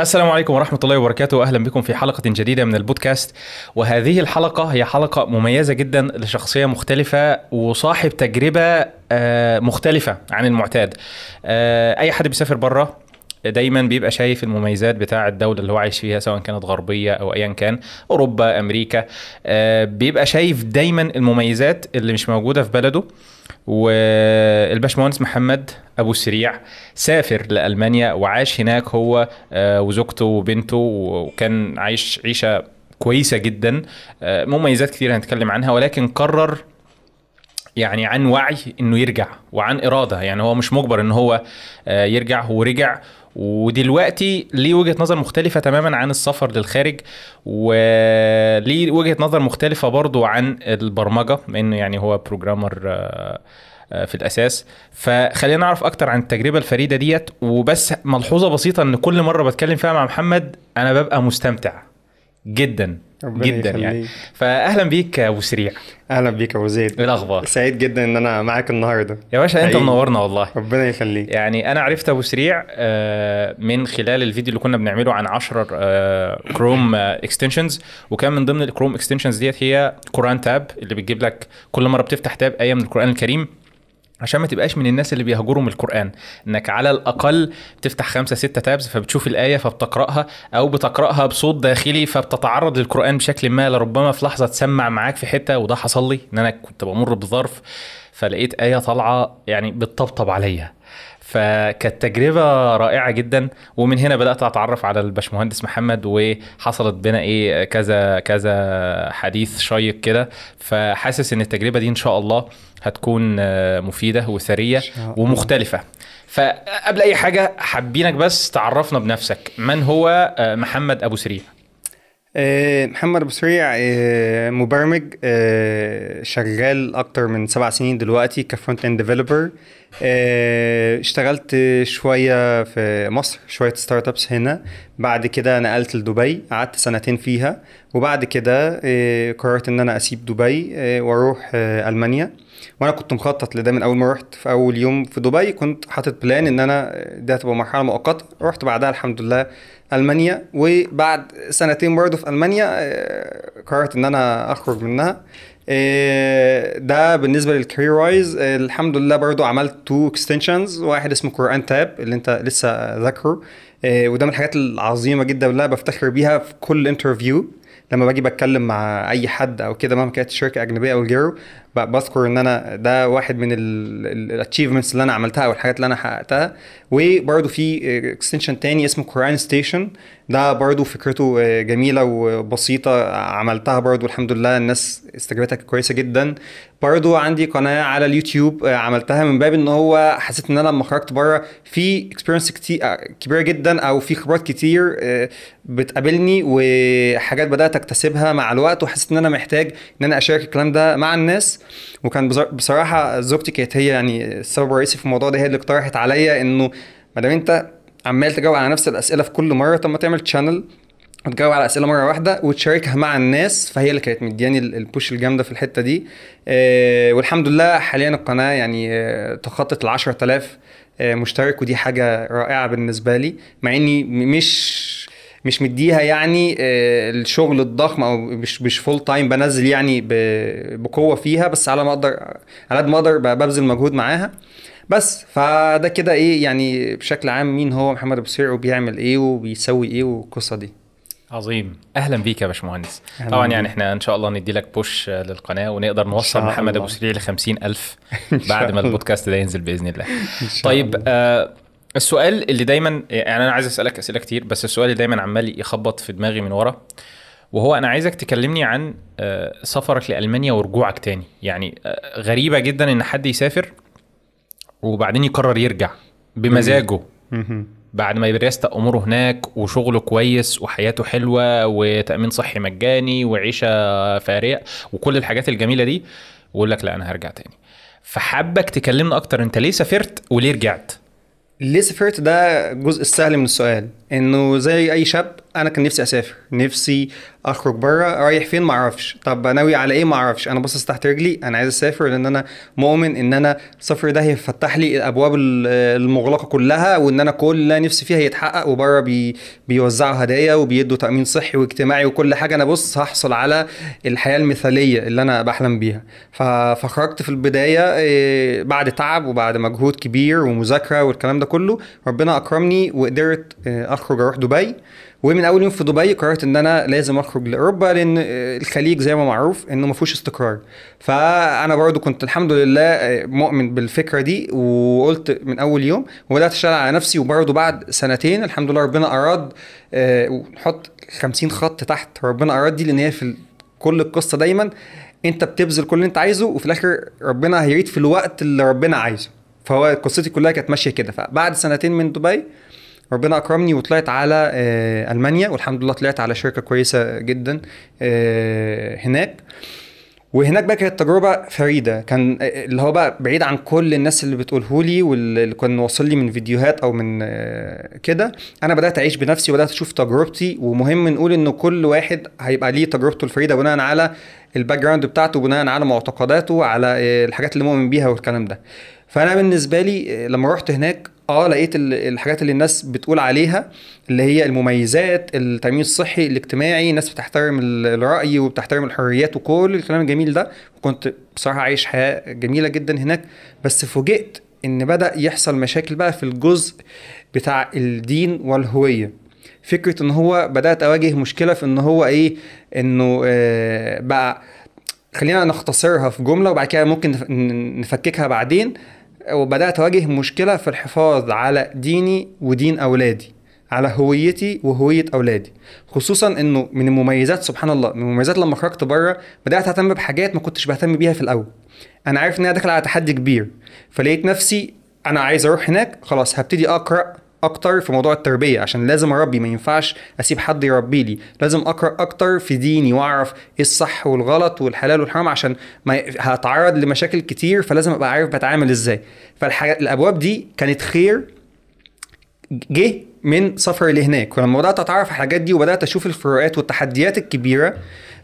السلام عليكم ورحمة الله وبركاته. أهلا بكم في حلقة جديدة من البودكاست. وهذه الحلقة هي حلقة مميزة جدا لشخصية مختلفة وصاحب تجربة آه، مختلفة عن المعتاد. آه، أي حد بيسافر بره دايما بيبقى شايف المميزات بتاع الدولة اللي هو عايش فيها سواء كانت غربية أو أيا كان أوروبا أمريكا. آه، بيبقى شايف دايما المميزات اللي مش موجودة في بلده. والباشمهندس محمد أبو السريع سافر لألمانيا وعاش هناك هو آه، وزوجته وبنته وكان عايش عيشة كويسة جدا. آه، مميزات كثيره هنتكلم عنها ولكن قرر يعني عن وعي إنه يرجع وعن إرادة. يعني هو مش مجبر إن هو يرجع هو رجع ودلوقتي ليه وجهة نظر مختلفة تماما عن السفر للخارج وليه وجهة نظر مختلفة برضو عن البرمجة لأنه يعني هو بروجرامر في الأساس. فخلينا نعرف أكتر عن التجربة الفريدة ديت. وبس ملحوظة بسيطة إن كل مرة بتكلم فيها مع محمد أنا ببقى مستمتع جدا. جدا يخليك. يعني فاهلا بيك أبو سريع. أهلا بيك أبو زيد. إيه الأخبار؟ سعيد جدا إن أنا معاك النهارده. يا باشا أنت. منورنا والله. ربنا يخليك. يعني أنا عرفت أبو سريع آه، من خلال الفيديو اللي كنا بنعمله عن 10 آه، Chrome extensions وكان من ضمن ال Chrome extensions ديت هي قرآن tab اللي بتجيب لك كل مرة بتفتح تاب آية من القرآن الكريم. عشان ما تبقاش من الناس اللي بيهجروا من القرآن. إنك على الأقل بتفتح خمسة ستة تابز فبتشوف الآية فبتقرأها أو بتقرأها بصوت داخلي فبتتعرض للقرآن بشكل ما لربما في لحظة تسمع معاك في حتة وده حصل لي إن أنا كنت بمر بظرف فلقيت آية طالعة يعني بتطبطب عليا. فكانت تجربة رائعة جدا ومن هنا بدأت أتعرف على الباشمهندس محمد وحصلت بينا إيه كذا كذا حديث شيق كده. فحاسس إن التجربة دي إن شاء الله هتكون آه، مفيدة وثرية شاء الله. ومختلفة. فقبل أي حاجة حابينك بس تعرفنا بنفسك. من هو آه، محمد أبو سريع؟ محمد أبو سريع آه، مبرمج آه، شغال أكتر من سبع سنين دلوقتي ك front end developer اشتغلت شوية في مصر شوية startups هنا. بعد كده نقلت لدبي قعدت سنتين فيها. وبعد كده آه، قررت إن أنا أسيب دبي آه، وأروح آه، ألمانيا. وأنا كنت مخطط لده من أول ما رحت في أول يوم في دبي. كنت حاطط plan إن أنا دي هتبقى مرحلة مؤقتة. رحت بعدها الحمد لله المانيا وبعد سنتين برضه في ألمانيا آه، قررت إن أنا أخرج منها. آه، ده بالنسبة لل career wise الحمد لله برضو عملت two extensions واحد اسمه قرآن tab اللي أنت لسه ذاكره. آه، وده من الحاجات العظيمة جدا اللي أنا بفتخر بيها في كل interview لما باجي بتكلم مع أي حد أو كده مهما كانت شركة أجنبية أو غيره بذكر إن أنا ده واحد من ال achievements اللي أنا عملتها أو الحاجات اللي أنا حققتها. وبرده في extension تاني اسمه قران station ده برضو فكرته آه، جميلة وبسيطة عملتها برضو الحمد لله الناس استجابتها كويسة جدا. برضو عندي قناة على اليوتيوب آه، عملتها من باب إن هو حسيت إن أنا لما خرجت بره في experience آه، كبيرة جدا أو في خبرات كتير بتقابلني وحاجات بدأت أكتسبها مع الوقت وحسيت إن أنا محتاج إن أنا أشارك الكلام ده مع الناس. وكان بص- بصراحة زوجتي كانت هي يعني السبب الرئيسي في الموضوع ده هي اللي اقترحت عليا إنه ما دام أنت عمال تجاوب على نفس الأسئلة في كل مرة طب ما تعمل channel وتجاوب على أسئلة مرة واحدة وتشاركها مع الناس فهي اللي كانت مدياني ال- ال push الجامدة في الحتة دي. آه والحمد لله حاليا القناة يعني آه تخطت ال 10000 آه مشترك ودي حاجة رائعة بالنسبة لي مع إني مش مش مديها يعني آه، الشغل الضخم أو مش مش full time بنزل يعني بقوة فيها بس على ما أقدر على قد ما أقدر ببذل مجهود معاها بس فده كده إيه يعني بشكل عام مين هو محمد أبو سريع وبيعمل إيه وبيسوي إيه والقصة دي عظيم أهلا بيك يا باشمهندس طبعا. يعني إحنا إن شاء الله ندي لك push آه، للقناة ونقدر نوصل محمد الله. ابو سريع ل 50000 إن شاء بعد ما. البودكاست ده ينزل بإذن الله طيب الله. آه السؤال اللي دايما يعني أنا عايز أسألك أسئلة كتير بس السؤال اللي دايما عمال يخبط في دماغي من ورا وهو أنا عايزك تكلمني عن آه، سفرك لألمانيا ورجوعك تاني. يعني آه، غريبة جدا إن حد يسافر وبعدين يقرر يرجع بمزاجه. بعد ما يريست اموره هناك وشغله كويس وحياته حلوة وتأمين صحي مجاني وعيشة فارقة وكل الحاجات الجميلة دي ويقول لك لا أنا هرجع تاني. فحابك تكلمنا أكتر أنت ليه سافرت وليه رجعت؟ ليه سافرت ده الجزء السهل من السؤال. إنه زي أي شاب أنا كان نفسي أسافر نفسي أخرج بره رايح فين ما أعرفش طب ناوي على إيه ما أعرفش أنا باصص تحت رجلي أنا عايز أسافر لأن أنا مؤمن إن أنا السفر ده هيفتح لي الأبواب ال- المغلقة كلها وإن أنا كل اللي نفسي فيها يتحقق وبره بي بيوزعوا هدايا وبيدوا تأمين صحي واجتماعي وكل حاجة. أنا بص هحصل على الحياة المثالية اللي أنا بحلم بيها. فخرجت في البداية إيه، بعد تعب وبعد مجهود كبير ومذاكرة والكلام ده كله ربنا أكرمني وقدرت إيه، أخرج أروح دبي. ومن أول يوم في دبي قررت إن أنا لازم أخرج لأوروبا لأن الخليج زي ما معروف إنه ما فيهوش استقرار. فأنا برضو كنت الحمد لله آه، مؤمن بالفكرة دي وقلت من أول يوم وبدأت أشتغل على نفسي. وبرضو بعد سنتين الحمد لله ربنا أراد آه، ونحط 50 خط تحت ربنا أراد دي لأن هي في كل القصة دايما. أنت بتبذل كل اللي أنت عايزه وفي الآخر ربنا هيريد في الوقت اللي ربنا عايزه. فهو قصتي كلها كانت ماشية كده. فبعد سنتين من دبي ربنا أكرمني وطلعت على آه، ألمانيا والحمد لله طلعت على شركة كويسة جدا آه، هناك. وهناك بقى كانت تجربة فريدة. كان آه، اللي هو بقى بعيد عن كل الناس اللي بتقوله لي واللي كان واصل لي من فيديوهات أو من كده. أنا بدأت أعيش بنفسي وبدأت أشوف تجربتي. ومهم نقول إن كل واحد هيبقى ليه تجربته الفريدة بناء على ال background بتاعته بناء على معتقداته على الحاجات اللي مؤمن بيها والكلام ده. فأنا بالنسبة لي لما رحت هناك آه لقيت ال- الحاجات اللي الناس بتقول عليها اللي هي المميزات التأمين الصحي الاجتماعي الناس بتحترم ال- الرأي وبتحترم الحريات وكل الكلام الجميل ده. كنت بصراحة عايش حياة جميلة جدا هناك بس فوجئت إن بدأ يحصل مشاكل بقى في الجزء بتاع الدين والهوية. فكرة إن هو بدأت أواجه مشكلة في إن هو إيه إنه آه بقى خلينا نختصرها في جملة وبعد كده ممكن نفككها بعدين. وبدأت أواجه مشكلة في الحفاظ على ديني ودين أولادي على هويتي وهوية أولادي. خصوصا إنه من المميزات سبحان الله من المميزات لما خرجت بره بدأت أهتم بحاجات ما كنتش بهتم بيها في الأول. أنا عارف إن أنا داخل على تحدي كبير فلقيت نفسي أنا عايز أروح هناك خلاص هبتدي أقرأ أكتر في موضوع التربية عشان لازم أربي ما ينفعش أسيب حد يربي لي. لازم أقرأ أكتر في ديني وأعرف إيه الصح والغلط والحلال والحرام عشان ما هتعرض لمشاكل كتير فلازم أبقى عارف بتعامل إزاي. فالحاجات الأبواب دي كانت خير جه من سفري لهناك. ولما بدأت أتعرف على الحاجات دي وبدأت أشوف الفروقات والتحديات الكبيرة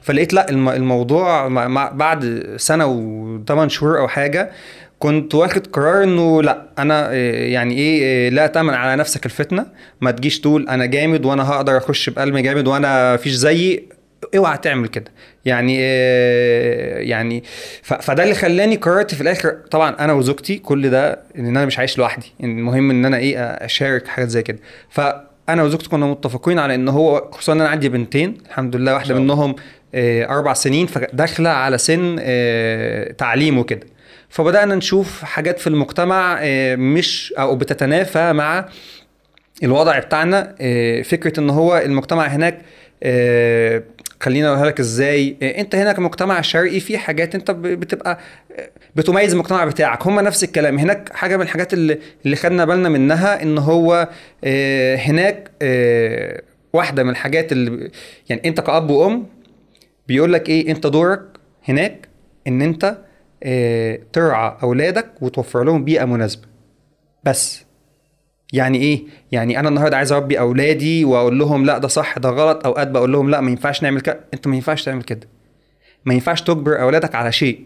فلقيت لأ الم- الموضوع بعد سنة وثمان شهور أو حاجة كنت واخد قرار إنه لا أنا إيه، يعني إيه إيه، لا تأمن على نفسك الفتنة ما تجيش تقول أنا جامد وأنا هقدر أخش بقلب جامد وأنا فيش زيي. اوعى تعمل كده. يعني إيه، يعني فده اللي خلاني قررت في الآخر. طبعا أنا وزوجتي كل ده إن أنا مش عايش لوحدي. المهم إن أنا إيه أشارك حاجات زي كده. فانا وزوجتي كنا متفقين على إن هو خصوصا إن أنا عندي بنتين الحمد لله واحدة. منهم آه، أربع سنين فداخلة على سن آه، تعليم وكده. فبدأنا نشوف حاجات في المجتمع آه، مش أو بتتنافى مع الوضع بتاعنا آه، فكرة إن هو المجتمع هناك آه، خليني أقولها لك إزاي أنت هنا كمجتمع شرقي في حاجات أنت بتبقى بتميز المجتمع بتاعك. هم نفس الكلام. هناك حاجة من الحاجات اللي اللي خدنا بالنا منها إن هو هناك واحدة من الحاجات اللي يعني أنت كأب وأم بيقول لك إيه أنت دورك هناك إن أنت ترعى أولادك وتوفر لهم بيئة مناسبة. بس. يعني إيه؟ يعني أنا النهارده عايز أربي أولادي وأقول لهم لا ده صح ده غلط أوقات بقول لهم لا ما ينفعش نعمل كده. أنت ما ينفعش تعمل كده. ما ينفعش تجبر أولادك على شيء.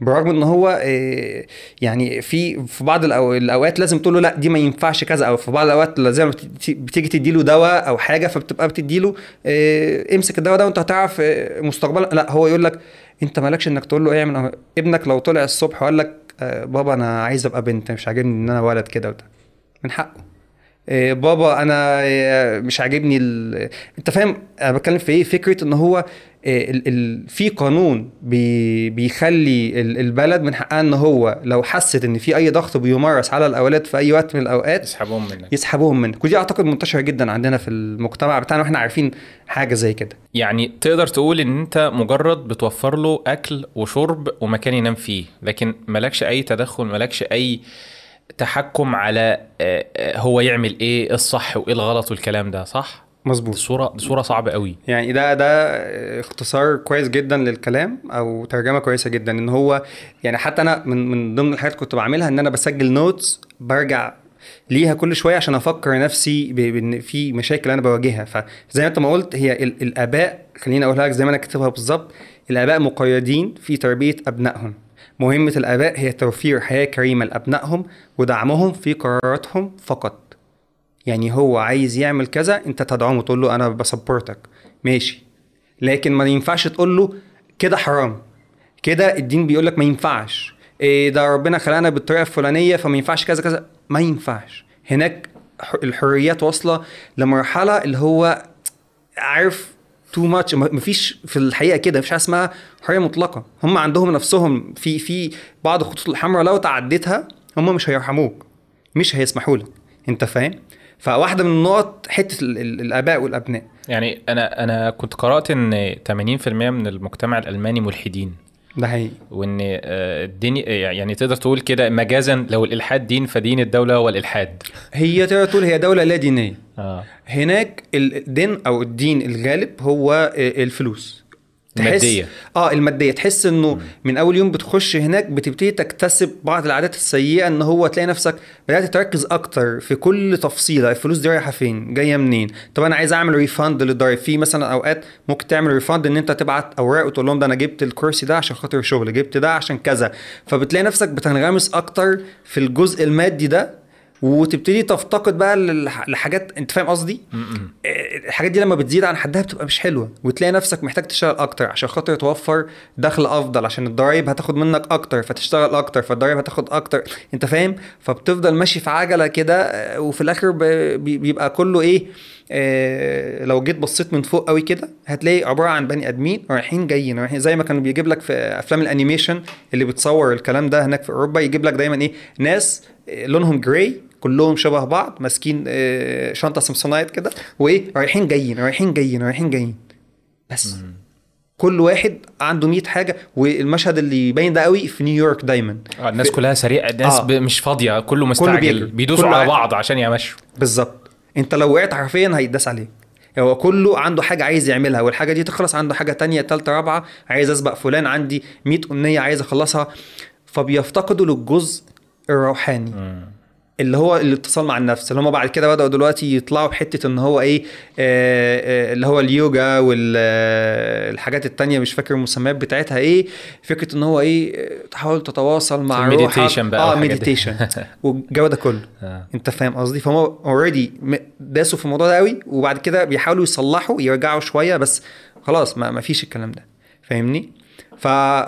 برغم إن هو آه، يعني في في بعض الأوقات لازم تقول له لا دي ما ينفعش كذا أو في بعض الأوقات لازم بت- بتيجي تدي له دواء أو حاجة فبتبقى بتدي له آه، امسك الدواء ده وأنت هتعرف آه، مستقبلا. لا هو يقول لك انت مالكش انك تقول له اعمل ابنك لو طلع الصبح وقال لك آه، بابا أنا عايز ابقى بنت مش عاجبني ان أنا ولد كده وبتاع من حقه إيه، بابا أنا إيه، مش عاجبني ال... انت فاهم أنا بتكلم في إيه فكرة ان هو إيه،. في قانون بي... بيخلي ال- البلد من حقها إن هو لو حست إن في أي ضغط بيمارس على الأولاد في أي وقت من الأوقات يسحبهم منك. يسحبوهم منك. ودي أعتقد منتشرة جدا عندنا في المجتمع بتاعنا وإحنا عارفين حاجة زي كده. يعني تقدر تقول إن أنت مجرد بتوفر له أكل وشرب ومكان ينام فيه لكن مالكش أي تدخل مالكش أي تحكم على آه، آه، هو يعمل إيه الصح وإيه الغلط والكلام ده صح؟ مظبوط. صوره صورة صعبة قوي. يعني ده ده اختصار كويس جدا للكلام أو ترجمة كويسة جدا إن هو يعني حتى أنا من من ضمن الحاجات كنت بعملها إن أنا بسجل نوتس برجع ليها كل شوية عشان أفكر نفسي بإن في مشاكل أنا بواجهها. فزي ما أنت ما قلت هي ال- الآباء خليني أقولها لك زي ما أنا كاتبها بالظبط الآباء مقيدين في تربية أبنائهم. مهمة الآباء هي توفير حياة كريمة لأبنائهم ودعمهم في قراراتهم فقط. يعني هو عايز يعمل كذا انت تدعمه تقول له أنا بسبورتك. ماشي. لكن ما ينفعش تقول له كده حرام. كده الدين بيقول لك ما ينفعش. إيه ده ربنا خلقنا بالطريقة الفلانية فما ينفعش كذا كذا. ما ينفعش. هناك الحريات واصلة لمرحلة اللي هو عارف تو ماتش مفيش في الحقيقة كده مفيش حاجة اسمها حرية مطلقة. هم عندهم نفسهم في في بعض الخطوط الحمراء لو تعديتها هم مش هيرحموك مش هيسمحوا لك. انت فاهم؟ فواحدة من النقط حتة ال- ال- الآباء والأبناء. يعني أنا أنا كنت قرأت إن 80% من المجتمع الألماني ملحدين. ده حقيقي. وإن آه، الدين يعني تقدر تقول كده مجازا لو الإلحاد دين فدين الدولة هو الالحاد هي تقدر تقول هي دولة لا دينية. آه. هناك الدين أو الدين الغالب هو الفلوس. تحس المادية. آه المادية. تحس إنه من أول يوم بتخش هناك بتبتدي تكتسب بعض العادات السيئة إن هو تلاقي نفسك بدأت تركز أكتر في كل تفصيلة. الفلوس دي رايحة فين؟ جاية منين؟ طب أنا عايز أعمل refund للضرايب في مثلا أوقات ممكن تعمل refund إن أنت تبعت أوراق وتقول لهم ده أنا جبت الكرسي ده عشان خاطر الشغل جبت ده عشان كذا. فبتلاقي نفسك بتنغمس أكتر في الجزء المادي ده وتبتدي تفتقد بقى لحاجات انت فاهم قصدي؟ إيه، الحاجات دي لما بتزيد عن حدها بتبقى مش حلوة وتلاقي نفسك محتاج تشتغل أكتر عشان خاطر توفر دخل أفضل عشان الضرايب هتاخد منك أكتر فتشتغل أكتر فالضرايب هتاخد أكتر انت فاهم؟ فبتفضل ماشي في عجلة كده آه، وفي الآخر بيبقى كله إيه؟ آه، لو جيت بصيت من فوق قوي كده هتلاقي عبارة عن بني آدمين رايحين جايين رايحين زي ما كانوا بيجيب لك في أفلام ال animation اللي بتصور الكلام ده هناك في أوروبا يجيب لك دايما إيه؟ ناس آه، لونهم gray كلهم شبه بعض ماسكين آه، شنطة Samsonite كده وإيه؟ رايحين جايين رايحين جايين رايحين جايين. بس كل واحد عنده 100 حاجة والمشهد اللي يبين ده قوي في نيويورك دايما. آه، الناس كلها سريعة الناس آه. مش فاضية كله مستعجل بيجري. بيدوسوا كله على بعض عشان يمشوا. بالظبط. انت لو وقعت حرفيا هيتداس عليك. هو كله عنده حاجة عايز يعملها والحاجة دي تخلص عنده حاجة تانية تالتة رابعة عايز أسبق فلان عندي 100 أمنية عايز أخلصها. فبيفتقدوا للجزء الروحاني. اللي هو الاتصال مع النفس اللي هم بعد كده بدأوا دلوقتي يطلعوا بحتة إن هو إيه آه آه اللي هو اليوجا والحاجات التانية مش فاكر المسميات بتاعتها إيه فكرة إن هو إيه آه، تحاول تتواصل مع روحك بقى آه. meditation والجو ده كله آه. أنت فاهم قصدي فهم already داسوا في الموضوع ده قوي وبعد كده بيحاولوا يصلحوا يرجعوا شوية بس خلاص ما, فيش الكلام ده فاهمني.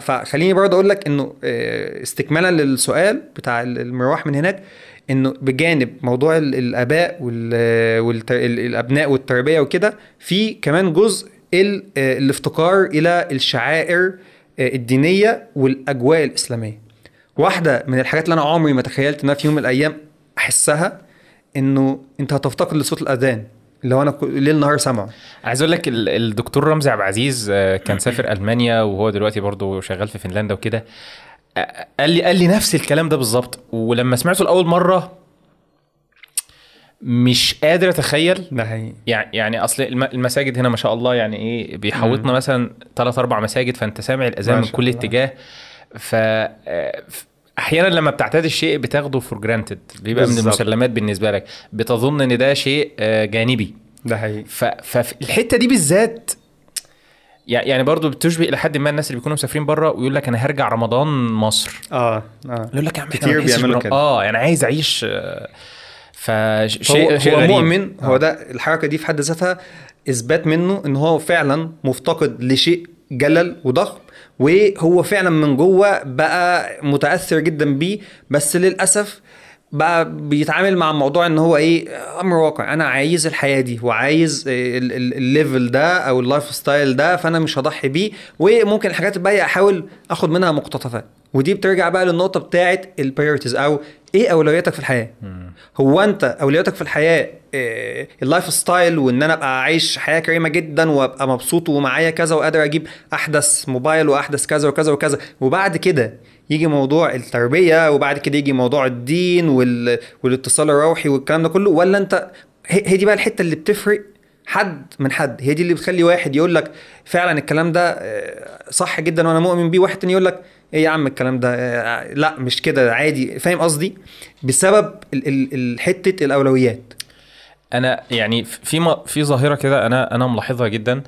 فخليني برضه أقول لك إنه آه، استكمالا للسؤال بتاع ال- المروح من هناك إنه بجانب موضوع ال- الآباء وال... والت... ال- الأبناء والتربية وكده في كمان جزء ال... الافتقار إلى الشعائر آه، الدينية والأجواء الإسلامية. واحدة من الحاجات اللي أنا عمري ما تخيلت إنها في يوم من الأيام أحسها إنه أنت هتفتقد لصوت الأذان اللي هو أنا ليل نهار سامعه. عايز أقول لك ال- الدكتور رمزي عبد العزيز آه، كان سافر ألمانيا وهو دلوقتي برضه شغال في فنلندا وكده. قال لي قال لي نفس الكلام ده بالظبط ولما سمعته لأول مرة مش قادر أتخيل ده حقيقي يعني يعني أصل الم- المساجد هنا ما شاء الله يعني إيه بيحوطنا مثلا ثلاث أربع مساجد فأنت سامع الأذان من كل الله. اتجاه ف آه، ف- أحيانا لما بتعتاد الشيء بتاخده for granted بيبقى من بالظبط. المسلمات بالنسبة لك بتظن إن ده شيء آه، جانبي ده حقيقي. فالحته دي بالذات يعني برضو بتشبه إلى حد ما الناس اللي بيكونوا مسافرين بره ويقول لك أنا هرجع رمضان مصر آه آه يقول لك يا عم كتير بيعملوا كده. آه يعني عايز أعيش فشيء هو, شيء هو. مؤمن هو آه. ده الحركة دي في حد ذاتها إثبات منه إن هو فعلا مفتقد لشيء جلل وضخم وهو فعلا من جوه بقى متأثر جدا بيه بس للأسف بقى بيتعامل مع موضوع إن هو إيه أمر واقع. أنا عايز الحياة دي وعايز ال- ال- ال level ده أو ال lifestyle ده فأنا مش هضحي بيه وممكن الحاجات الباقيه أحاول آخد منها مقتطفات. ودي بترجع بقى للنقطة بتاعه ال priorities أو إيه أولوياتك في الحياة. هو أنت أولوياتك في الحياة إيه، ال lifestyle وإن أنا أبقى عايش حياة كريمة جدا وأبقى مبسوط ومعايا كذا وقادر أجيب أحدث موبايل وأحدث كذا وكذا وكذا. وبعد كده يجي موضوع التربية وبعد كده يجي موضوع الدين وال... والاتصال الروحي والكلام ده كله ولا انت هي دي بقى الحتة اللي بتفرق حد من حد؟ هي دي اللي بتخلي واحد يقول لك فعلا الكلام ده آه، صح جدا وأنا مؤمن بيه واحد تاني يقول لك إيه يا عم الكلام ده آه، لا مش كده عادي فاهم قصدي؟ بسبب حتة الأولويات. أنا يعني في في ظاهرة كده أنا أنا ملاحظها جدا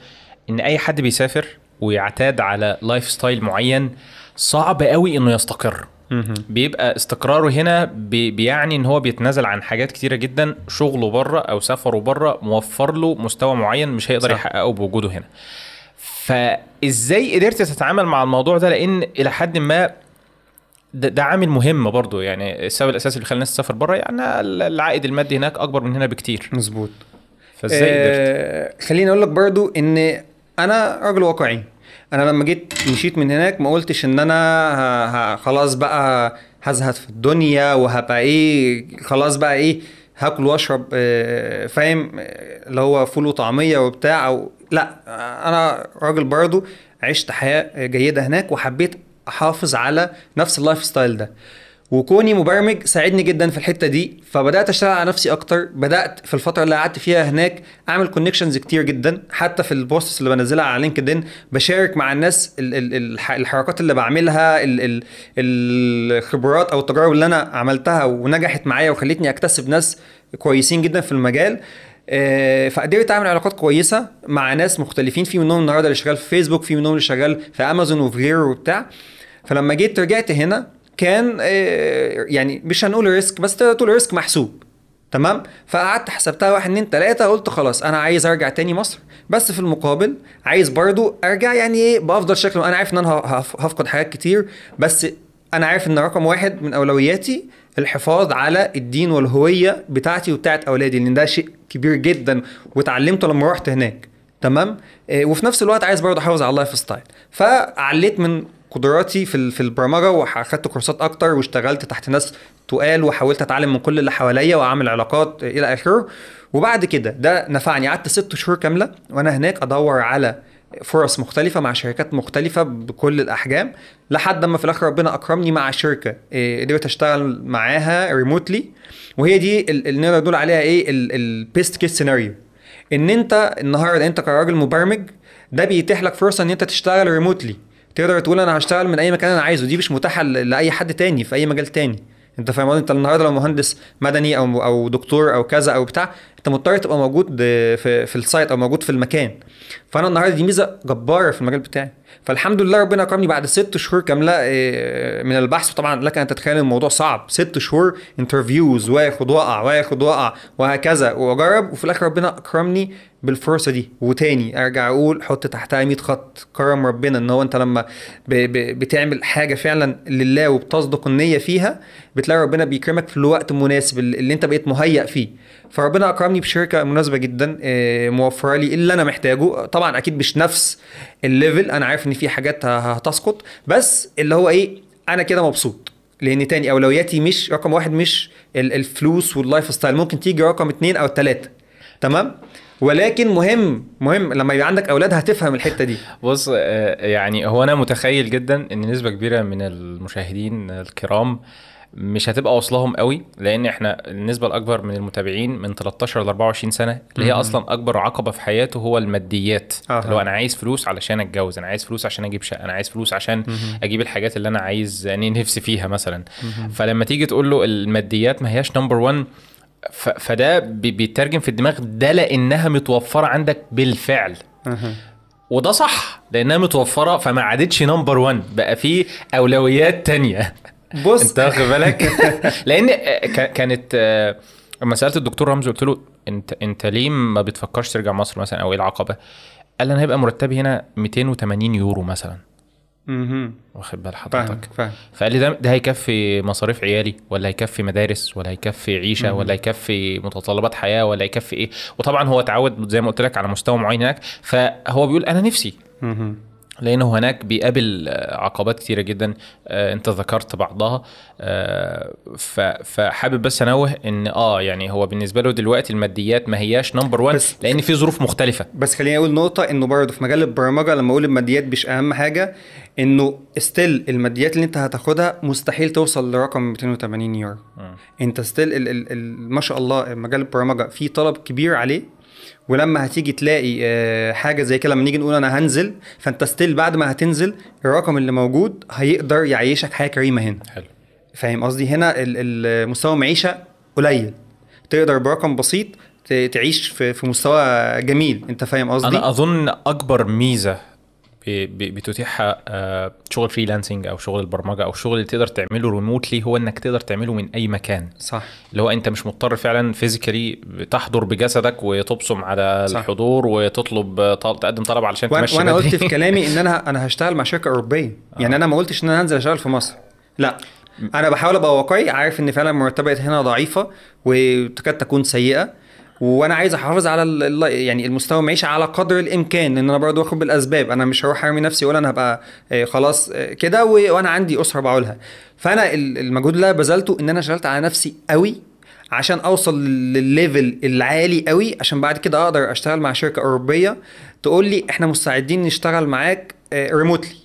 إن أي حد بيسافر ويعتاد على lifestyle معين صعب قوي إنه يستقر. بيبقى استقراره هنا بي- بيعني إن هو بيتنازل عن حاجات كتيرة جدا شغله بره أو سفره بره موفر له مستوى معين مش هيقدر صح. يحققه بوجوده هنا. فإزاي قدرت تتعامل مع الموضوع ده؟ لأن إلى حد ما ده, ده عامل مهم برضو يعني السبب الأساسي اللي خلى الناس تسافر بره يعني العائد المادي هناك أكبر من هنا بكتير. مظبوط. فإزاي قدرت؟ آه خليني أقول لك برضو إن أنا راجل واقعي. أنا لما جيت مشيت من هناك ما قلتش إن أنا خلاص بقى هزهد في الدنيا وهبقى إيه خلاص بقى إيه هاكل وأشرب آه، فاهم؟ اللي هو فول وطعمية وبتاع أو لأ أنا راجل برضو عشت حياة جيدة هناك وحبيت أحافظ على نفس ال lifestyle ده. وكوني مبرمج ساعدني جدا في الحتة دي فبدأت أشتغل على نفسي أكتر. بدأت في الفترة اللي قعدت فيها هناك أعمل connections كتير جدا. حتى في ال posts اللي بنزلها على LinkedIn بشارك مع الناس ال- ال- الح- الحركات اللي بعملها ال- ال- الخبرات أو التجارب اللي أنا عملتها ونجحت معايا وخلتني أكتسب ناس كويسين جدا في المجال. آه، فقدرت أعمل علاقات كويسة مع ناس مختلفين. في منهم النهارده اللي شغال في فيسبوك في منهم اللي شغال في امازون وفي غيره وبتاع. فلما جيت رجعت هنا كان آه، يعني مش هنقول risk بس تقدر تقول risk محسوب. تمام؟ فقعدت حسبتها واحد اتنين تلاتة قلت خلاص أنا عايز أرجع تاني مصر. بس في المقابل عايز برضو أرجع يعني إيه بأفضل شكل. أنا عارف إن أنا هف- هفقد حاجات كتير بس أنا عارف إن رقم واحد من أولوياتي الحفاظ على الدين والهوية بتاعتي وبتاعت أولادي لأن ده شيء كبير جدا واتعلمته لما رحت هناك. تمام؟ آه، وفي نفس الوقت عايز برضه أحافظ على ال lifestyle فعليت من قدراتي في في البرمجة وأخدت كورسات أكتر واشتغلت تحت ناس تقال وحاولت أتعلم من كل اللي حواليا وأعمل علاقات إلى آخره. وبعد كده ده نفعني. قعدت ست شهور كاملة وأنا هناك أدور على فرص مختلفة مع شركات مختلفة بكل الأحجام لحد ما في الآخر ربنا أكرمني مع شركة إيه، قدرت أشتغل معاها remotely وهي دي ال- اللي نقدر نقول عليها إيه؟ ال best case scenario إن أنت النهاردة أنت كراجل مبرمج ده بيتيح لك فرصة إن أنت تشتغل remotely تقدر تقول أنا هشتغل من أي مكان أنا عايزه دي مش متاحة ل- لأي حد تاني في أي مجال تاني أنت فاهم؟ أنت النهارده لو مهندس مدني أو أو دكتور أو كذا أو بتاع انت مضطر تبقى موجود في في ال site أو موجود في المكان. فانا النهارده دي ميزة جبارة في المجال بتاعي. فالحمد لله ربنا اكرمني بعد ست شهور كاملة آه، من البحث. وطبعا لك أن تتخيل الموضوع صعب. ست شهور interviews واخد واقع واخد واقع وهكذا. وأجرب. وفي الآخر ربنا اكرمني بالفرصة دي. وتاني أرجع أقول حط تحتها 100 خط كرم ربنا إن هو أنت لما ب ب بتعمل حاجة فعلا لله وبتصدق النية فيها بتلاقي ربنا بيكرمك في الوقت المناسب اللي أنت بقيت مهيأ فيه. فربنا أكرمني بشركة مناسبة جدا آه، موفرة لي اللي أنا محتاجه. طبعا أكيد مش نفس ال level أنا عارف إن في حاجات هتسقط بس اللي هو إيه أنا كده مبسوط لأن تاني أولوياتي مش رقم واحد مش ال- الفلوس وال life style ممكن تيجي رقم اتنين أو تلاتة تمام؟ ولكن مهم مهم لما يبقى عندك أولاد هتفهم الحتة دي. بص آه، يعني هو أنا متخيل جدا إن نسبة كبيرة من المشاهدين الكرام مش هتبقى واصلهم قوي لأن إحنا النسبة الأكبر من المتابعين من 13 ل 24 سنة اللي هي. أصلا أكبر عقبة في حياته هو الماديات آه. اللي هو أنا عايز فلوس علشان أتجوز أنا عايز فلوس عشان أجيب شقة أنا عايز فلوس عشان أجيب الحاجات اللي أنا عايز يعني نفسي فيها مثلا فلما تيجي تقول له الماديات ما هياش number 1 ف- فده بي- بيترجم في الدماغ ده لأنها متوفرة عندك بالفعل. وده صح لأنها متوفرة فما عادتش نمبر 1 بقى في أولويات تانية بص. انت واخد بالك؟ لأن ك- كانت آه، لما سألت الدكتور رمزي قلت له انت انت ليه ما بتفكرش ترجع مصر مثلا أو إيه العقبة؟ قال أنا هيبقى مرتبي هنا 280 يورو مثلا. مهم. واخد بال حضرتك؟ فاهم. فقال لي ده ده هيكفي مصاريف عيالي ولا هيكفي مدارس ولا هيكفي عيشة مهم. ولا هيكفي متطلبات حياة ولا هيكفي إيه؟ وطبعا هو اتعود زي ما قلت لك على مستوى معين هناك فهو بيقول أنا نفسي. مهم. لأنه هناك بيقابل آه، عقبات كتيرة جدا آه، أنت ذكرت بعضها. آه، فحابب بس أنوه إن آه يعني هو بالنسبة له دلوقتي الماديات ما هياش number 1 بس- لأن في ظروف مختلفة. بس خليني أقول نقطة إنه برضه في مجال البرمجة لما أقول الماديات مش أهم حاجة إنه still الماديات اللي أنت هتاخدها مستحيل توصل لرقم 280 يورو. أنت still ما شاء الله مجال البرمجة فيه طلب كبير عليه ولما هتيجي تلاقي آه، حاجة زي كده لما نيجي نقول أنا هنزل فأنت still بعد ما هتنزل الرقم اللي موجود هيقدر يعيشك حياة كريمة هنا. حلو. فاهم قصدي؟ هنا مستوى المعيشة قليل. تقدر برقم بسيط تعيش في في مستوى جميل. أنت فاهم قصدي؟ أنا أظن أكبر ميزة ب- ب- بتتيحها آه، شغل freelancing أو شغل البرمجة أو شغل اللي تقدر تعمله remotely هو إنك تقدر تعمله من أي مكان. صح. اللي هو أنت مش مضطر فعلا فيزيكالي تحضر بجسدك وتبصم على صح. الحضور وتطلب طل... تقدم طلب علشان وأنا, تمشي بدري. قلت في كلامي إن أنا أنا هشتغل مع شركة أوروبية. يعني أنا ما قلتش إن أنا هنزل أشتغل في مصر. لا. أنا بحاول أبقى واقعي عارف إن فعلا مرتبات هنا ضعيفة وتكاد تكون سيئة. وأنا عايز احافظ على يعني المستوى المعيشه على قدر الامكان ان أنا برضه واخد بالاسباب أنا مش هروح ارمي نفسي واقول أنا هبقى آه، خلاص آه، كده وأنا عندي اسره بعولها فانا ال- المجهود اللي بذلته ان أنا شغلت على نفسي قوي عشان اوصل للل level العالي قوي عشان بعد كده أقدر اشتغل مع شركه اوروبيه تقول لي إحنا مستعدين نشتغل معاك remotely مم.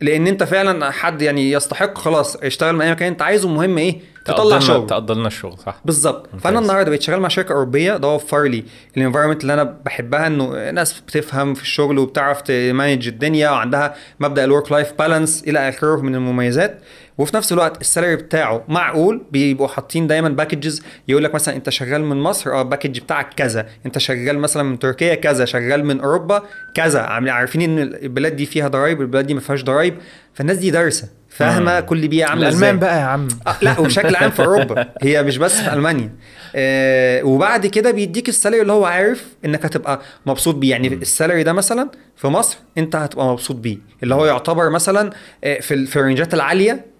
لأن انت فعلا حد يعني يستحق خلاص اشتغل من اي مكان انت عايزه المهم إيه؟ تطلع شغل. تقضي لنا الشغل صح. بالظبط. فانا النهارده بقيت شغال مع شركة أوروبية ده وفر لي ال environment اللي أنا بحبها إنه ناس بتفهم في الشغل وبتعرف ت manage الدنيا وعندها مبدأ ال work life balance إلى آخره من المميزات. وفي نفس الوقت ال salary بتاعه معقول؟ بيبقوا حاطين دايما packages يقول لك مثلا أنت شغال من مصر آه ال package بتاعك كذا. أنت شغال مثلا من تركيا كذا شغال من أوروبا كذا. عارفين إن البلاد دي فيها ضرايب البلاد دي ما فيهاش ضرايب فالناس دي دارسة. فاهمة. كل بيئة عاملة إزاي؟ الالمان بقى يا عم. آه، لا وبشكل عام في أوروبا. هي مش بس في ألمانيا. آه وبعد كده بيديك ال salary اللي هو عارف إنك هتبقى مبسوط بيه. يعني ال salary ده مثلا في مصر أنت هتبقى مبسوط بيه. اللي هو يعتبر مثلا آه، في ال rangeات العالية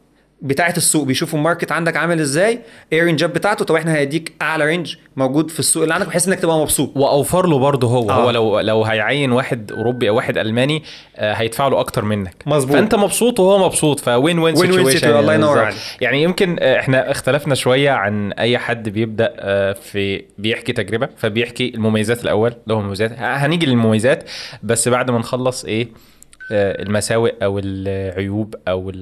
بتاعه السوق بيشوفوا ال market عندك عامل إزاي إيه ال rangeات بتاعته طب إحنا هيديك أعلى range موجود في السوق اللي عندك بحيث إنك تبقى مبسوط وأوفر له برضه هو آه. هو لو لو هيعين واحد أوروبي أو واحد ألماني آه، هيدفع له أكتر منك مظبوط. فأنت مبسوط وهو مبسوط فوين وين سيتويشن situation، الله ينور عليك. يعني يمكن آه، إحنا اختلفنا شوية عن أي حد بيبدأ آه، في بيحكي تجربة فبيحكي المميزات الأول اللي هو المميزات هنيجي للمميزات بس بعد ما نخلص إيه آه، المساوئ أو العيوب أو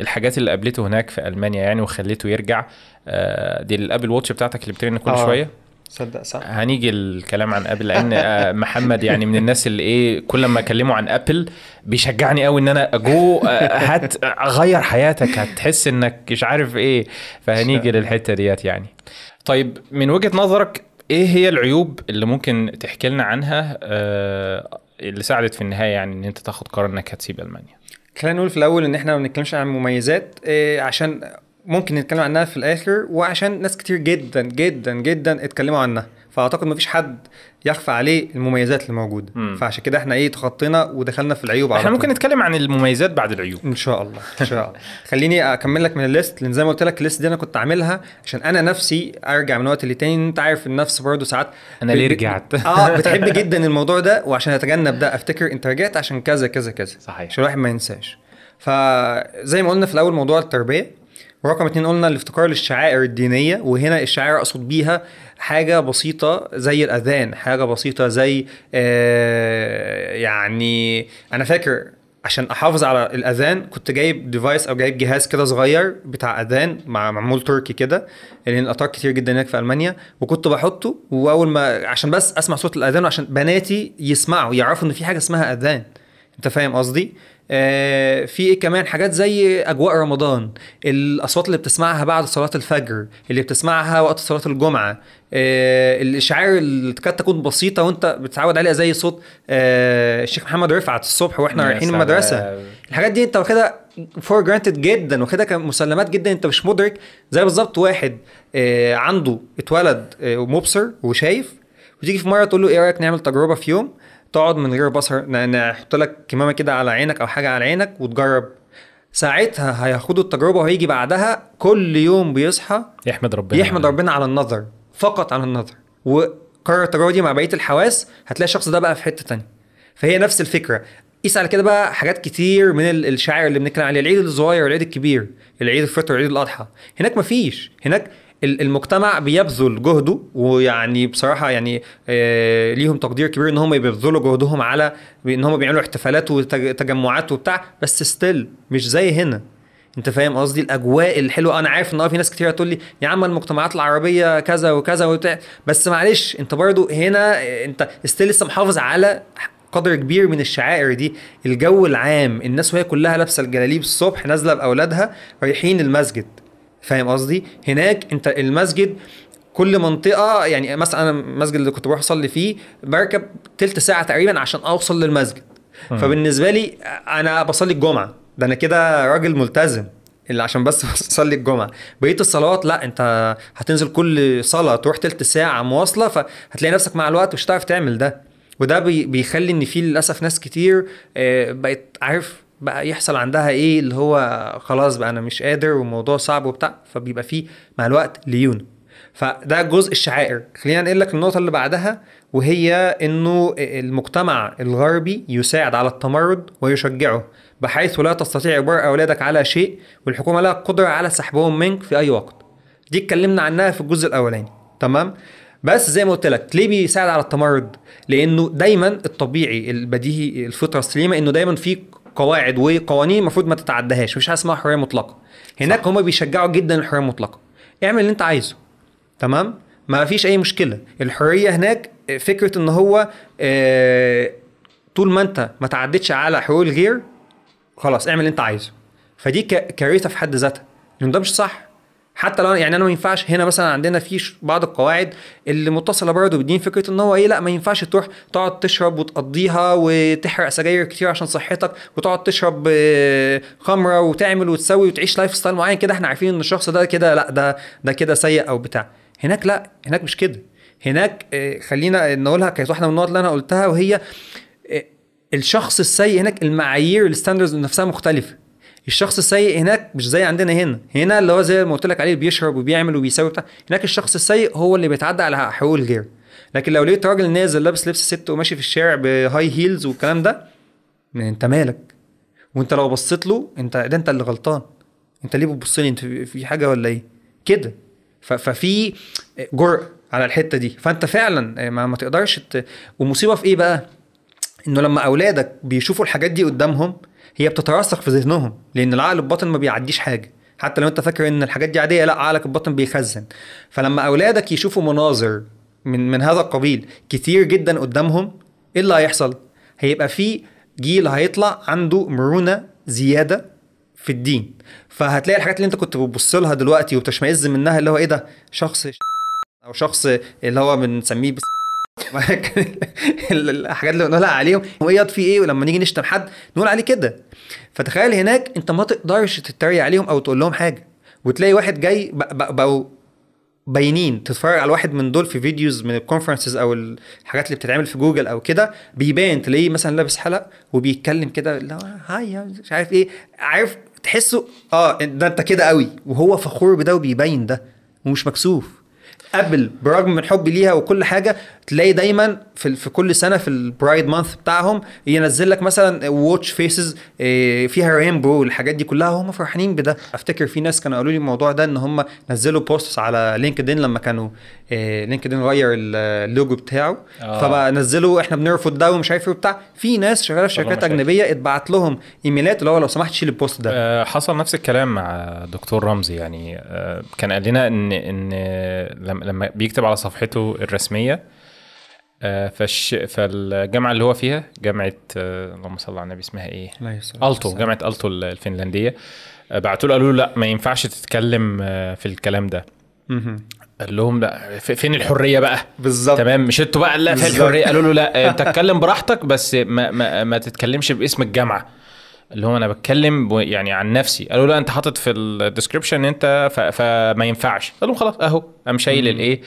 الحاجات اللي قابلته هناك في ألمانيا يعني وخليته يرجع آه، دي ال Apple Watch بتاعتك اللي بترن كل آه. شوية؟ صدق صح. هنيجي الكلام عن Apple لأن آه، محمد يعني من الناس اللي إيه كل ما أكلمه عن Apple بيشجعني قوي إن أنا أجو آه، هات اغير حياتك هتحس إنك مش عارف إيه. فهنيجي للحتة ديت يعني. طيب من وجهة نظرك إيه هي العيوب اللي ممكن تحكي لنا عنها آه، اللي ساعدت في النهاية يعني إن أنت تاخد قرار إنك هتسيب ألمانيا؟ خلينا نقول في الأول إن إحنا ما بنتكلمش عن مميزات إيه عشان ممكن نتكلم عنها في الآخر وعشان ناس كتير جدا جدا جدا اتكلموا عنها. فأعتقد مفيش حد يخفى عليه المميزات اللي موجودة مم. فعشان كده إحنا إيه تخطينا ودخلنا في العيوب إحنا. ممكن نتكلم عن المميزات بعد العيوب إن شاء الله إن شاء الله خليني أكمل لك من ال list لأن زي ما قلت لك ال list دي أنا كنت عاملها عشان أنا نفسي أرجع من وقت لتاني أنت عارف النفس برضه ساعات أنا ب- ليه رجعت؟ آه بتحب جدا الموضوع ده وعشان أتجنب ده أفتكر أنت رجعت عشان كذا كذا كذا صحيح. عشان الواحد ما ينساش فزي ما قلنا في الأول موضوع التربية ورقم اتنين قلنا الافتقار للشعائر الدينية وهنا الشعائر أقصد بيها حاجة بسيطة زي الأذان حاجة بسيطة زي آه يعني أنا فاكر عشان أحافظ على الأذان كنت جايب ديفايس أو جايب جهاز كده صغير بتاع أذان مع معمول تركي كده لأن الاطار كتير جدا هناك في ألمانيا وكنت بحطه وأول ما عشان بس أسمع صوت الأذان وعشان بناتي يسمعوا يعرفوا إن في حاجة اسمها أذان. أنت فاهم قصدي؟ آه في إيه كمان؟ حاجات زي أجواء رمضان الأصوات اللي بتسمعها بعد صلاة الفجر اللي بتسمعها وقت صلاة الجمعة آه الإشعار اللي تكاد تكون بسيطة وأنت بتتعود عليها زي صوت آه الشيخ محمد رفعت الصبح وإحنا رايحين. المدرسة. الحاجات دي أنت واخدها for granted جدا واخدها كمسلمات جدا أنت مش مدرك زي بالظبط واحد آه عنده اتولد آه مبصر وشايف وتيجي في مرة تقول له إيه رأيك نعمل تجربة في يوم؟ تقعد من غير بصر نحط لك كمامة كده على عينك أو حاجة على عينك وتجرب. ساعتها هياخدوا التجربة وهيجي بعدها كل يوم بيصحى يحمد ربنا. يحمد ربنا على النظر فقط على النظر. وكرر التجربة دي مع بقية الحواس هتلاقي الشخص ده بقى في حتة تانية. فهي نفس الفكرة. قيس على كده بقى حاجات كتير من ال- الشعائر اللي بنتكلم عليه العيد الصغير والعيد الكبير العيد الفطر والعيد الأضحى. هناك مفيش. هناك المجتمع بيبذل جهده ويعني بصراحة يعني آه ليهم تقدير كبير إن هم بيبذلوا جهدهم على إن هم بيعملوا احتفالات وتجمعات وبتاع بس ستيل مش زي هنا. أنت فاهم قصدي؟ الأجواء الحلوة أنا عارف إن في ناس كتير هتقول لي يا عم المجتمعات العربية كذا وكذا وبتاع. بس معلش أنت برضو هنا أنت ستيل لسه محافظ على قدر كبير من الشعائر دي. الجو العام الناس وهي كلها لابسة الجلاليب الصبح نازلة بأولادها رايحين المسجد. فاهم قصدي؟ هناك انت المسجد كل منطقة يعني مثلا أنا المسجد اللي كنت بروح أصلي فيه بركب تلت ساعة تقريبا عشان أوصل للمسجد. فبالنسبة لي أنا بصلي الجمعة. ده أنا كده راجل ملتزم اللي عشان بس اصلي الجمعة. بقية الصلوات لا أنت هتنزل كل صلاة تروح تلت ساعة مواصلة فهتلاقي نفسك مع الوقت مش هتعرف تعمل ده. وده بي بيخلي إن في للأسف ناس كتير آه، بقت عارف بقى يحصل عندها إيه اللي هو خلاص بقى أنا مش قادر والموضوع صعب وبتاع فبيبقى فيه مع الوقت ليونه فده جزء الشعائر. خلينا نقول لك النقطة اللي بعدها وهي إنه المجتمع الغربي يساعد على التمرد ويشجعه بحيث لا تستطيع إجبار أولادك على شيء والحكومة لها قدرة على سحبهم منك في أي وقت. دي اتكلمنا عنها في الجزء الأولاني. تمام؟ بس زي ما قلت لك ليه بيساعد على التمرد؟ لأنه دايما الطبيعي البديهي الفطرة السليمة إنه دايما في قواعد وقوانين المفروض ما تتعدهاش مفيش حاجة اسمها حرية مطلقة. هناك هم بيشجعوا جدا الحرية المطلقة. اعمل اللي انت عايزه. تمام؟ ما فيش أي مشكلة. الحرية هناك فكرة إن هو آه، طول ما أنت ما تعدتش على حقوق الغير خلاص اعمل اللي انت عايزه. فدي كارثة في حد ذاتها. لأن ده مش صح. حتى لو يعني أنا ما ينفعش هنا مثلا عندنا في بعض القواعد اللي متصلة برضه بالدين فكرة إن هو إيه لأ ما ينفعش تروح تقعد تشرب وتقضيها وتحرق سجاير كتير عشان صحتك وتقعد تشرب آه، خمرة وتعمل وتسوي وتعيش life style معين كده. إحنا عارفين إن الشخص ده كده لأ ده ده كده سيء أو بتاع. هناك لأ هناك مش كده. هناك آه، خلينا نقولها كانت واحدة من النقط اللي أنا قلتها وهي آه، الشخص السيء هناك المعايير ال standards نفسها مختلفة. الشخص السيء هناك مش زي عندنا هنا. هنا اللي هو زي ما قلت لك عليه بيشرب وبيعمل وبيسوي بتاع. هناك الشخص السيء هو اللي بيتعدى على حقوق الغير لكن لو لقيت راجل نازل لابس لبس ست وماشي في الشارع ب high heels والكلام ده انت مالك؟ وانت لو بصيت له انت ده انت اللي غلطان. انت ليه بتبص لي انت في حاجة ولا إيه؟ كده. ففي جرأة على الحتة دي. فانت فعلا ما, ما تقدرش ت... ومصيبة في إيه بقى؟ انه لما اولادك بيشوفوا الحاجات دي قدامهم هي بتترسخ في ذهنهم لأن العقل الباطن ما بيعديش حاجة. حتى لو أنت فاكر إن الحاجات دي عادية لا عقلك الباطن بيخزن. فلما أولادك يشوفوا مناظر من من هذا القبيل كتير جدا قدامهم إيه اللي هيحصل؟ هيبقى في جيل هيطلع عنده مرونة زيادة في الدين. فهتلاقي الحاجات اللي أنت كنت بتبص لها دلوقتي وبتشمئز منها اللي هو إيه ده؟ شخص أو شخص اللي هو بنسميه الحاجات اللي بنقولها عليهم. وإيه في إيه؟ ولما نيجي نشتم حد نقول عليه كده. فتخيل هناك أنت ما تقدرش تتريق عليهم أو تقول لهم حاجة. وتلاقي واحد جاي بقوا باينين. تتفرج على واحد من دول في videos من ال conferences أو الحاجات اللي بتتعمل في جوجل أو كده بيبان. تلاقيه مثلا لابس حلق وبيتكلم كده هو hi مش عارف إيه. عارف؟ تحسه آه ده أنت كده قوي. وهو فخور بده وبيبين ده. ومش مكسوف. Apple برغم من حبي ليها وكل حاجة تلاقي دايما في في كل سنة في ال Pride Month بتاعهم ينزل لك مثلا watch faces فيها rainbow والحاجات دي كلها هم فرحانين بده أفتكر في ناس كانوا قالوا لي الموضوع ده إن هم نزلوا posts على LinkedIn لما كانوا LinkedIn غير اللوجو بتاعه آه. فبقى نزلوا إحنا بنرفض ده ومش عارف إيه وبتاع في ناس شغالة في شركات. أجنبية اتبعت لهم ايميلات اللي هو لو سمحت شيل البوست ده آه، حصل نفس الكلام مع دكتور رمزي يعني آه، كان قال لنا ان إن لما بيكتب على صفحته الرسمية آه، فالش فالجامعة اللي هو فيها جامعة آه، اللهم صل على النبي اسمها إيه؟ ألتو جامعة ألتو الفنلندية. آه، بعتوا له قالوا له لا ما ينفعش تتكلم آه، في الكلام ده. قال لهم لا فين الحرية بقى؟ بالظبط. تمام مش أنتوا بقى لا في بالظبط. الحرية؟ قالوا له لا انت اتكلم براحتك بس ما, ما, ما تتكلمش باسم الجامعة. اللي هو أنا بتكلم يعني عن نفسي. قالوا لا أنت حاطط في ال description أنت ف... فما ينفعش. قال لهم خلاص أهو قام شايل الإيه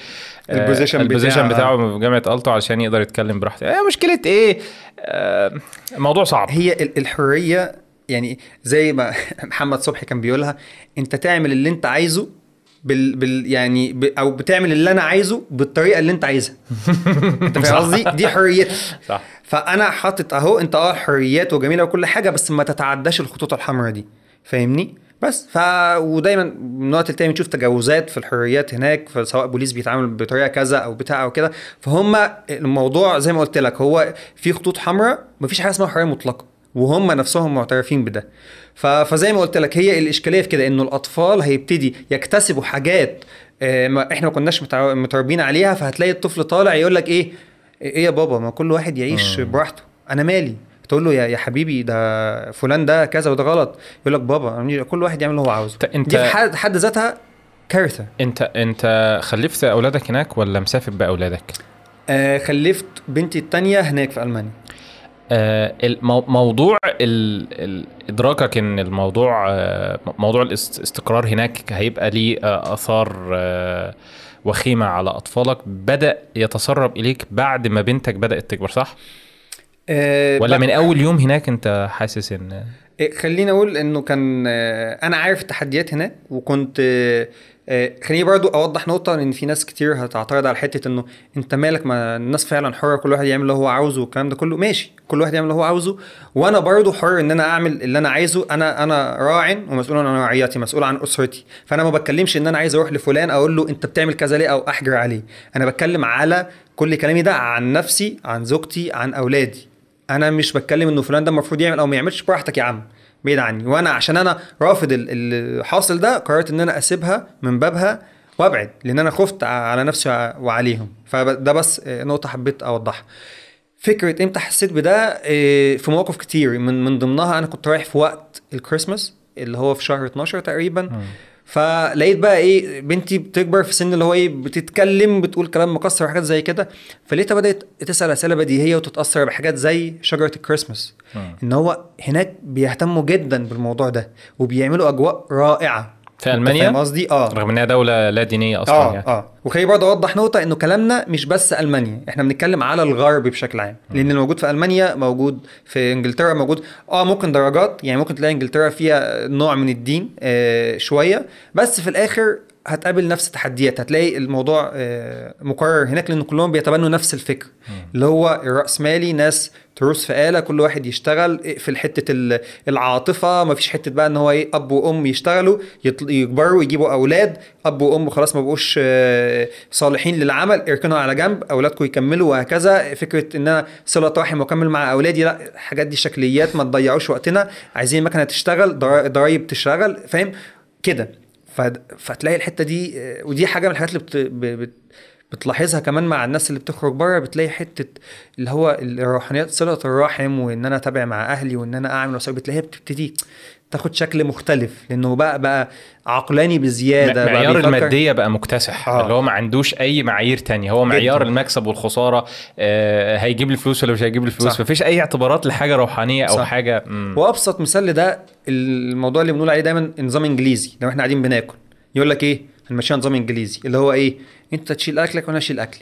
آه، ال position ال position بتاعه. في جامعة Aalto علشان يقدر يتكلم براحته. آه مشكلة إيه؟ آه الموضوع صعب. هي ال- الحرية يعني زي ما محمد صبحي كان بيقولها أنت تعمل اللي أنت عايزه بال, بال يعني ب أو بتعمل اللي أنا عايزه بالطريقة اللي أنت عايزها. أنت فاهم. قصدي؟ دي حريتك صح. فأنا حاطط أهو أنت آه حريات وجميلة وكل حاجة بس ما تتعداش الخطوط الحمراء دي. فاهمني؟ بس. ف ودايما من وقت للتاني بنشوف تجاوزات في الحريات هناك سواء بوليس بيتعامل بطريقة كذا أو بتاع أو كده. فهم الموضوع زي ما قلت لك هو في خطوط حمراء مفيش حاجة اسمها حرية مطلقة. وهم نفسهم معترفين بده. فزي ما قلت لك هي الإشكالية في كده إنه الأطفال هيبتدي يكتسبوا حاجات آه، ما إحنا ما كناش متربيين عليها فهتلاقي الطفل طالع يقول لك إيه إيه يا بابا ما كل واحد يعيش مم. براحته. أنا مالي؟ تقول له يا يا حبيبي ده فلان ده كذا وده غلط. يقول لك بابا كل واحد يعمل اللي هو عاوزه. ت- انت- دي في حد حد ذاتها كارثة. أنت أنت خلفت أولادك هناك ولا مسافر باولادك آه خلفت بنتي التانية هناك في ألمانيا. آه، موضوع ال- ال- إدراكك إن الموضوع آه، موضوع الاستقرار هناك هيبقى ليه آه، آثار آه، وخيمة على أطفالك بدأ يتسرب إليك بعد ما بنتك بدأت تكبر صح؟ آه ولا من أول يوم هناك أنت حاسس إن إيه، خليني أقول إنه كان آه، أنا عارف التحديات هناك وكنت آه، آه، خليني برضو أوضح نقطة إن في ناس كتير هتعترض على حتة إنه أنت مالك ما الناس فعلا حرة كل واحد يعمل اللي هو عاوزه والكلام ده كله. ماشي كل واحد يعمل اللي هو عاوزه. وأنا برضو حر إن أنا أعمل اللي أنا عايزه. أنا أنا راع ومسؤول عن رعيتي مسؤول عن أسرتي. فأنا ما بتكلمش إن أنا عايز أروح لفلان أقول له أنت بتعمل كذا ليه أو أحجر عليه. أنا بتكلم على كل كلامي ده عن نفسي عن زوجتي عن أولادي. أنا مش بتكلم إنه فلان ده المفروض يعمل أو ما يعملش براحتك يا عم. بعيد عني. وأنا عشان أنا رافض ال- الحاصل ده قررت إن أنا أسيبها من بابها وأبعد لأن أنا خفت على نفسي وع- وعليهم. فده بس آه، نقطة حبيت أوضحها. فكرة إمتى حسيت بده؟ آه، في مواقف كتير. من من ضمنها أنا كنت رايح في وقت الكريسماس اللي هو في شهر 12 تقريبا. فلقيت بقى إيه بنتي بتكبر في سن اللي هو إيه بتتكلم بتقول كلام مكسر وحاجات زي كده. فلقيتها بدأت تسأل أسئلة بديهية وتتأثر بحاجات زي شجرة الكريسماس. مم. إن هو هناك بيهتموا جدا بالموضوع ده وبيعملوا أجواء رائعة. في ألمانيا؟ فاهم قصدي؟ آه. رغم إنها دولة لا دينية أصلا آه يعني. آه. وخليني برضه أوضح نقطة إنه كلامنا مش بس ألمانيا إحنا بنتكلم على الغرب بشكل عام. لأن الموجود في ألمانيا موجود في إنجلترا موجود. آه ممكن درجات يعني ممكن تلاقي إنجلترا فيها نوع من الدين آه شوية. بس في الآخر هتقابل نفس التحديات هتلاقي الموضوع آه مكرر هناك لأن كلهم بيتبنوا نفس الفكر. اللي هو الرأسمالي ناس تروس في آلة كل واحد يشتغل اقفل حتة ال- العاطفة. مفيش حتة بقى إن هو إيه أب وأم يشتغلوا يكبروا يجيبوا أولاد. أب وأم خلاص ما بقوش آه، صالحين للعمل اركنوا على جنب أولادكم يكملوا وهكذا. فكرة إن أنا صلة رحم واكمل مع أولادي لا الحاجات دي شكليات ما تضيعوش وقتنا. عايزين المكنة تشتغل ضرا- ضرايب تشتغل فاهم؟ كده. فتلاقي الحتة دي ودي حاجة من الحاجات اللي بت... بت... بتلاحظها كمان مع الناس اللي بتخرج بره بتلاقي حتة اللي هو الروحانيات صلة الرحم وإن أنا أتابع مع أهلي وإن أنا أعمل وأسوي بتلاقيها بتبتدي تاخد شكل مختلف لأنه بقى بقى عقلاني بزيادة بقى معيار بيفكر- المادية بقى مكتسح آه. اللي هو ما عندوش أي معايير تانية هو معيار جداً. المكسب والخسارة آه هيجيب لي فلوس ولا مش هيجيب لي فلوس. مفيش أي اعتبارات لحاجة روحانية أو صح. حاجة مم. وأبسط مثال لده الموضوع اللي بنقول عليه دايما نظام إنجليزي لو إحنا قاعدين بناكل يقول لك إيه هنمشيها نظام إنجليزي اللي هو إيه أنت تشيل أكلك وأنا أشيل أكلي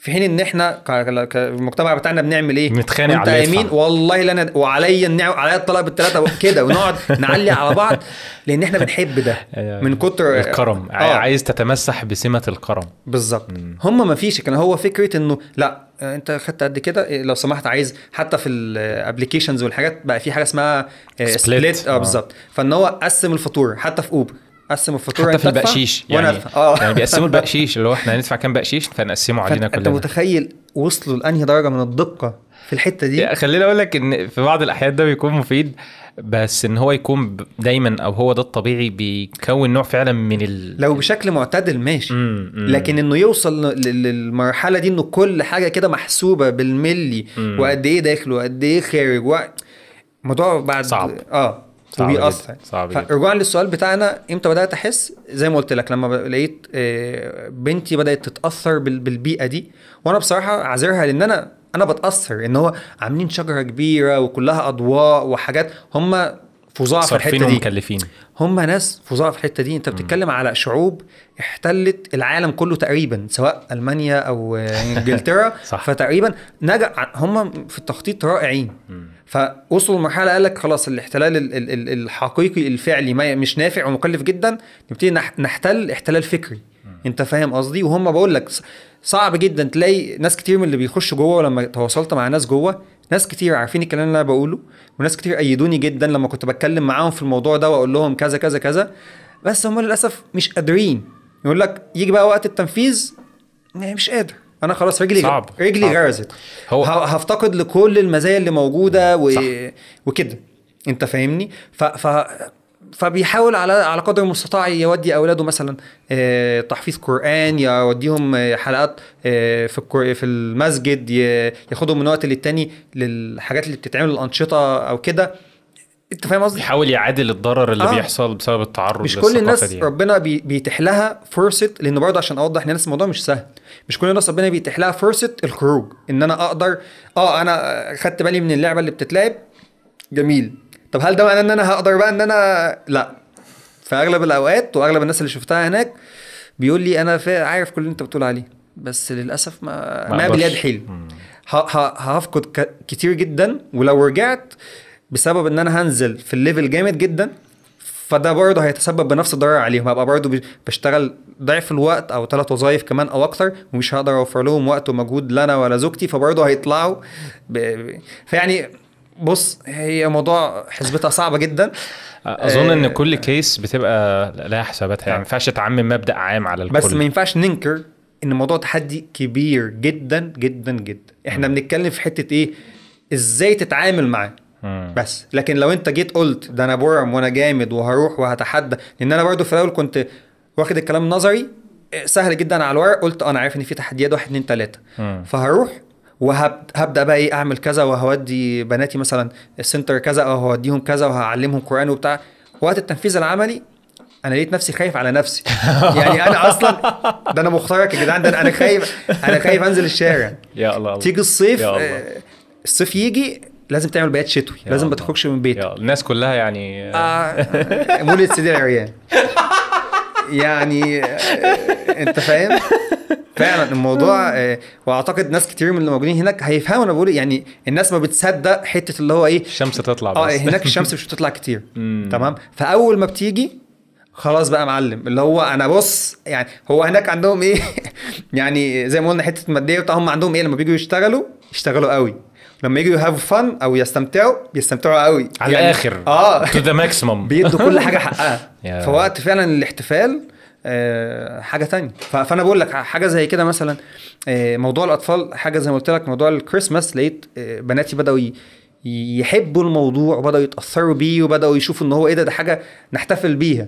في حين إن إحنا ك- كالمجتمع بتاعنا بنعمل إيه؟ وانت على يمين. والله لا أنا وعليا النعم عليا الطلاق بالثلاثه كده ونقعد نعلي على بعض لأن إحنا بنحب ده أيوة. من كتر الكرم آه. عايز تتمسح بسمة الكرم بالظبط هم ما فيش كان هو فكرة إنه لا آه، أنت خدت قد كده إيه، لو سمحت عايز حتى في ال applications والحاجات بقى في حاجة اسمها Split. split آه آه. بالظبط فإن هو قسم الفاتورة حتى في أوبر قسم الفاتورة حتى في البقشيش يعني آه يعني بيقسموا البقشيش اللي هو إحنا هندفع كام بقشيش فنقسمه علينا فأنت- أنت كلنا متخيل وصلوا لأنهي درجة من الدقة في الحتة دي خليني أقول لك إن في بعض الأحيان ده بيكون مفيد بس إن هو يكون دايما أو هو ده الطبيعي بيكون نوع فعلا من ال لو بشكل معتدل ماشي مم، مم. لكن إنه يوصل للمرحلة دي إنه كل حاجة كده محسوبة بالملي مم. وقد إيه داخل وقد إيه خارج و... الموضوع بعد صعب. آه وبيأثر صعب جدا. فرجوعا للسؤال بتاعنا إمتى بدأت أحس؟ زي ما قلت لك لما لقيت آه، بنتي بدأت تتأثر بال- بالبيئة دي. وأنا بصراحة عذرها لأن أنا أنا بتأثر إن هو عاملين شجرة كبيرة وكلها أضواء وحاجات هم فظاع في الحتة دي. ومكلفين. هم ناس فظاع في الحتة دي. انت بتتكلم على شعوب احتلت العالم كله تقريبا سواء ألمانيا أو إنجلترا. صح. فتقريبا نجح هم في التخطيط رائعين. فوصلوا لمرحلة قال لك خلاص الاحتلال ال- ال- ال- الحقيقي الفعلي ما مش نافع ومكلف جدا نبتدي نح- نحتل احتلال فكري. انت فاهم قصدي؟ وهم بقول لك صعب جدا تلاقي ناس كتير من اللي بيخشوا جوه ولما تواصلت مع ناس جوه ناس كتير عارفين الكلام اللي أنا بقوله وناس كتير أيدوني جدا لما كنت بتكلم معاهم في الموضوع ده وأقول لهم كذا كذا كذا. بس هم للأسف مش قادرين. يقول لك يجي بقى وقت التنفيذ مش قادر. أنا خلاص رجلي صعب. رجلي صعب. غرزت. هو- هفتقد لكل المزايا اللي موجودة و... وكده. أنت فاهمني؟ ف... ف... فبيحاول على على قدر المستطاع يودي أولاده مثلا آه، تحفيظ قرآن يوديهم آه، حلقات آه، في. في المسجد ياخدهم من وقت للتاني للحاجات اللي بتتعمل الأنشطة أو كده أنت فاهم قصدي يحاول يعادل الضرر اللي آه. بيحصل بسبب التعرض مش كل الناس دي. ربنا بي... بيتيح لها فرصة لأن برضه عشان أوضح للناس الموضوع مش سهل مش كل الناس ربنا بيتيح لها فرصة الخروج إن أنا أقدر آه أنا خدت بالي من اللعبة اللي بتتلعب جميل طب هل ده معناه إن أنا هقدر بقى إن أنا لا في أغلب الأوقات وأغلب الناس اللي شفتها هناك بيقول لي أنا عارف كل اللي أنت بتقول عليه بس للأسف ما ما. باليد حيل هفقد كتير جدا ولو رجعت بسبب إن أنا هنزل في الليفل جامد جدا فده برضه هيتسبب بنفس الضرر عليهم هبقى برضه بشتغل ضعف الوقت أو ثلاث وظائف كمان أو أكتر ومش هقدر أوفر لهم وقت ومجهود لنا ولا زوجتي فبرضه هيطلعوا. ب... فيعني بص هي موضوع حسبتها صعبة جدا. أظن إن آه، كل كيس بتبقى لها حساباتها يعني ما ينفعش تعمم مبدأ عام على الكل. بس ما ينفعش ننكر إن الموضوع تحدي كبير جدا جدا جدا. إحنا بنتكلم في حتة إيه؟ إزاي تتعامل معاه. بس. لكن لو أنت جيت قلت ده أنا برم وأنا جامد وهروح وهتحدى لأن أنا برضو في الأول كنت واخد الكلام نظري آه، سهل جدا على الورق قلت أنا عارف إن في تحديات واحد اتنين تلاتة. فهروح وهبدا بقى إيه أعمل كذا وهودي بناتي مثلا السنتر كذا أو هوديهم كذا وهعلمهم قرآن وبتاع. وقت التنفيذ العملي أنا لقيت نفسي خايف على نفسي. يعني أنا أصلا ده أنا مخترق يا جدعان ده أنا خايف أنا خايف أنزل الشارع. يا الله. تيجي الصيف يا الله. آه، الصيف يجي لازم تعمل بيات شتوي لازم ما. تخرجش من بيتك. الناس كلها يعني آه، مولد سيدي العريان. يعني آه، أنت فاهم؟ فعلا الموضوع آه، وأعتقد ناس كتير من اللي موجودين هناك هيفهموا. أنا بقول. يعني الناس ما بتصدق حتة اللي هو إيه الشمس تطلع آه بس. هناك الشمس مش بتطلع كتير. تمام؟ فأول ما بتيجي خلاص بقى معلم. اللي هو أنا بص يعني هو هناك عندهم إيه؟ يعني زي ما قلنا حتة ماديه بتاع هم عندهم إيه؟ لما بيجوا يشتغلوا يشتغلوا قوي. لما يجوا ي have fun أو يستمتعوا بيستمتعوا قوي. على يعني الآخر. آه. to the maximum بيدوا كل حاجة حقها. فوقت فعلا الاحتفال آه، حاجة تانية. فأنا بقول لك حاجة زي كده مثلا آه، موضوع الأطفال حاجة زي ما قلت لك موضوع الكريسماس لقيت آه، بناتي بدأوا يحبوا الموضوع وبدأوا يتأثروا بيه وبدأوا يشوفوا إن هو إيه ده ده حاجة نحتفل بيها.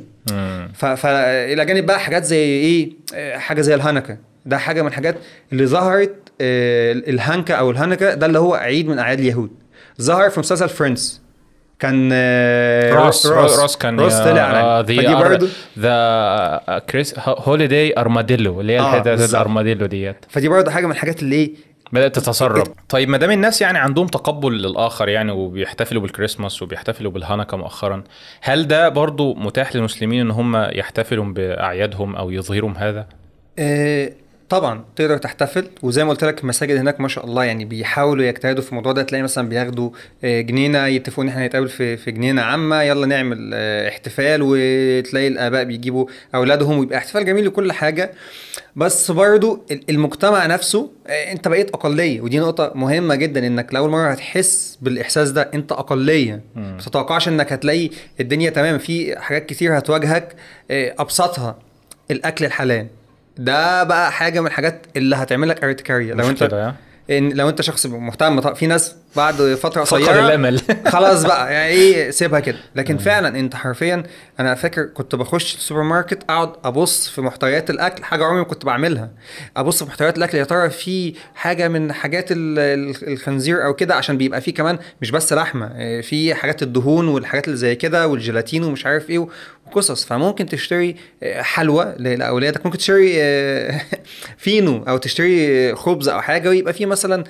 فالى جانب بقى حاجات زي إيه آه، حاجة زي ال Hanukkah ده حاجة من الحاجات اللي ظهرت آه، ال Hanukkah أو ال Hanukkah ده اللي هو عيد من أعياد اليهود. ظهر في مسلسل Friends كان آه، روس روس, روس. كان روس طلع فدي برضه the Christmas holiday armadillo اللي هي آه، بالظبط. ال armadillo ديت. فدي برضه حاجة من الحاجات اللي إيه بدأت تتسرب. طيب ما دام الناس يعني عندهم تقبل للآخر يعني وبيحتفلوا بالكريسماس وبيحتفلوا بال Hanukkah مؤخرا هل ده برضو متاح للمسلمين إن هم يحتفلوا بأعيادهم أو يظهروا هذا آه، طبعا تقدر تحتفل وزي ما قلت لك المساجد هناك ما شاء الله يعني بيحاولوا يجتهدوا في الموضوع ده. تلاقي مثلا بياخدوا آه، جنينة يتفقوا إن إحنا نتقابل في في جنينة عامة يلا نعمل آه، احتفال وتلاقي الآباء بيجيبوا أولادهم ويبقى احتفال جميل وكل حاجة. بس برضو ال- المجتمع نفسه آه، أنت بقيت أقلية ودي نقطة مهمة جدا إنك لاول مرة هتحس بالإحساس ده أنت أقلية. ما تتوقعش إنك هتلاقي الدنيا تمام في حاجات كتير هتواجهك أبسطها الأكل الحلال. ده بقى حاجة من الحاجات اللي هتعمل لك ارتكاريه لو أنت؟ إن لو أنت شخص مهتم في ناس بعد فترة قصيرة الأمل. خلاص بقى يعني إيه سيبها كده. لكن فعلا أنت حرفيا أنا فاكر كنت بخش السوبر ماركت أقعد أبص في محتويات الأكل حاجة عمري ما كنت بعملها. أبص في محتويات الأكل يا ترى في حاجة من حاجات ال- ال- الخنزير أو كده؟ عشان بيبقى في كمان مش بس لحمة آه، في حاجات الدهون والحاجات اللي زي كده والجيلاتين ومش عارف إيه وقصص فممكن تشتري آه، حلوى لأولادك. ممكن تشتري آه، فينو أو تشتري خبز أو حاجة ويبقى في مثلا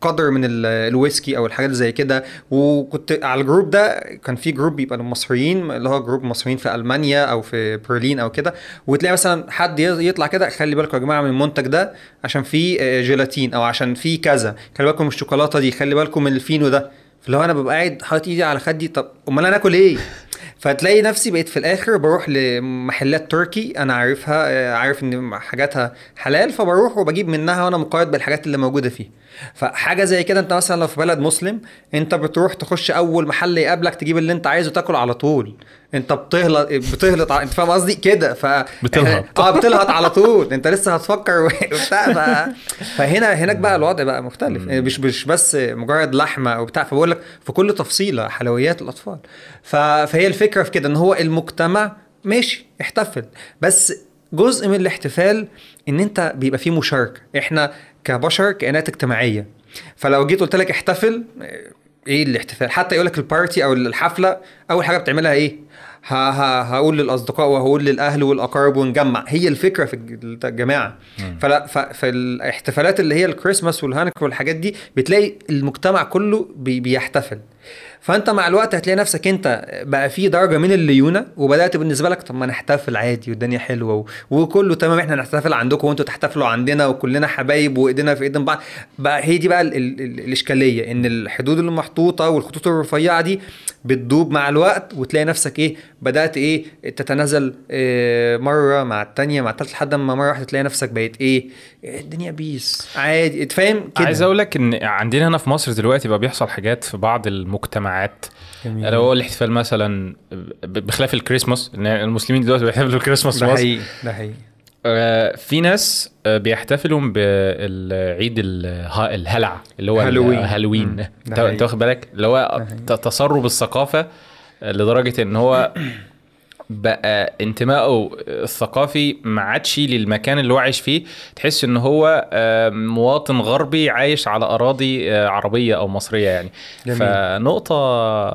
قدر من ال- الويسكي أو الحاجات زي كده. وكنت على ال group ده كان في group بيبقى للمصريين اللي هو group مصريين في ألمانيا أو في برلين أو كده. وتلاقي مثلا حد يطلع كده خلي بالكم يا جماعة من المنتج ده عشان فيه جيلاتين أو عشان فيه كذا. خلي بالكم من الشوكولاتة دي خلي بالكم من الفينو ده. فاللي هو أنا ببقى قاعد حاطط إيدي على خدي طب أمال أنا آكل إيه؟ فتلاقي نفسي بقيت في الآخر بروح لمحلات تركي أنا عارفها آه، عارف إن حاجاتها حلال فبروح وبجيب منها وأنا مقيد بالحاجات اللي موجودة فيه. فحاجة زي كده أنت مثلا لو في بلد مسلم أنت بتروح تخش أول محل يقابلك تجيب اللي أنت عايزه تاكل على طول. انت بتهلط بتهلط انت فاهم قصدي؟ كده. ف بتلهط. آه بتلهط على طول. انت لسه هتفكر وبتاع. ف... فهنا هناك بقى الوضع بقى مختلف. يعني مش مش بس مجرد لحمة أو بتاع. فبقول لك في كل تفصيلة حلويات الأطفال. ف... فهي الفكرة في كده إن هو المجتمع ماشي احتفل. بس جزء من الاحتفال إن أنت بيبقى فيه مشاركة. إحنا كبشر كائنات اجتماعية. فلو جيت قلت لك احتفل إيه الاحتفال؟ حتى يقول لك ال party أو الحفلة أول حاجة بتعملها إيه؟ ه- ه- هقول للأصدقاء وهقول للأهل والأقارب ونجمع. هي الفكرة في الج- الجماعه فلا فالاحتفالات اللي هي الكريسماس وال Hanukkah والحاجات دي بتلاقي المجتمع كله بي- بيحتفل. فانت مع الوقت هتلاقي نفسك انت بقى في درجة من الليونة وبدأت بالنسبة لك طب ما نحتفل عادي والدنيا حلوة. وكله تمام إحنا نحتفل عندكم وانتوا تحتفلوا عندنا وكلنا حبايب وإيدينا في إيدين بعض. بقى هي دي بقى ال... ال... ال... الإشكالية إن الحدود اللي محطوطه والخطوط الرفيعة دي بتدوب مع الوقت وتلاقي نفسك إيه بدأت إيه تتنازل إيه مرة مع التانية مع التالتة لحد ما مرة واحدة تلاقي نفسك بقيت إيه الدنيا بيس. عادي تفهم كده. عايز أقول لك إن عندنا هنا في مصر دلوقتي بقى بيحصل حاجات في بعض المجتمعات. جميل. اللي هو الاحتفال مثلا بخلاف الكريسماس إن المسلمين دلوقتي بيحتفلوا الكريسماس في ده حقيقي ده حقيقي. آه، في ناس آه، بيحتفلوا بالعيد الهلع اللي هو هالوين. هالوين. انت واخد بالك؟ اللي هو تسرب الثقافة لدرجة إن هو بقى انتمائه الثقافي ما عادش للمكان اللي هو عايش فيه. تحس إن هو آه، مواطن غربي عايش على أراضي آه، عربية أو مصرية يعني. جميل. فنقطة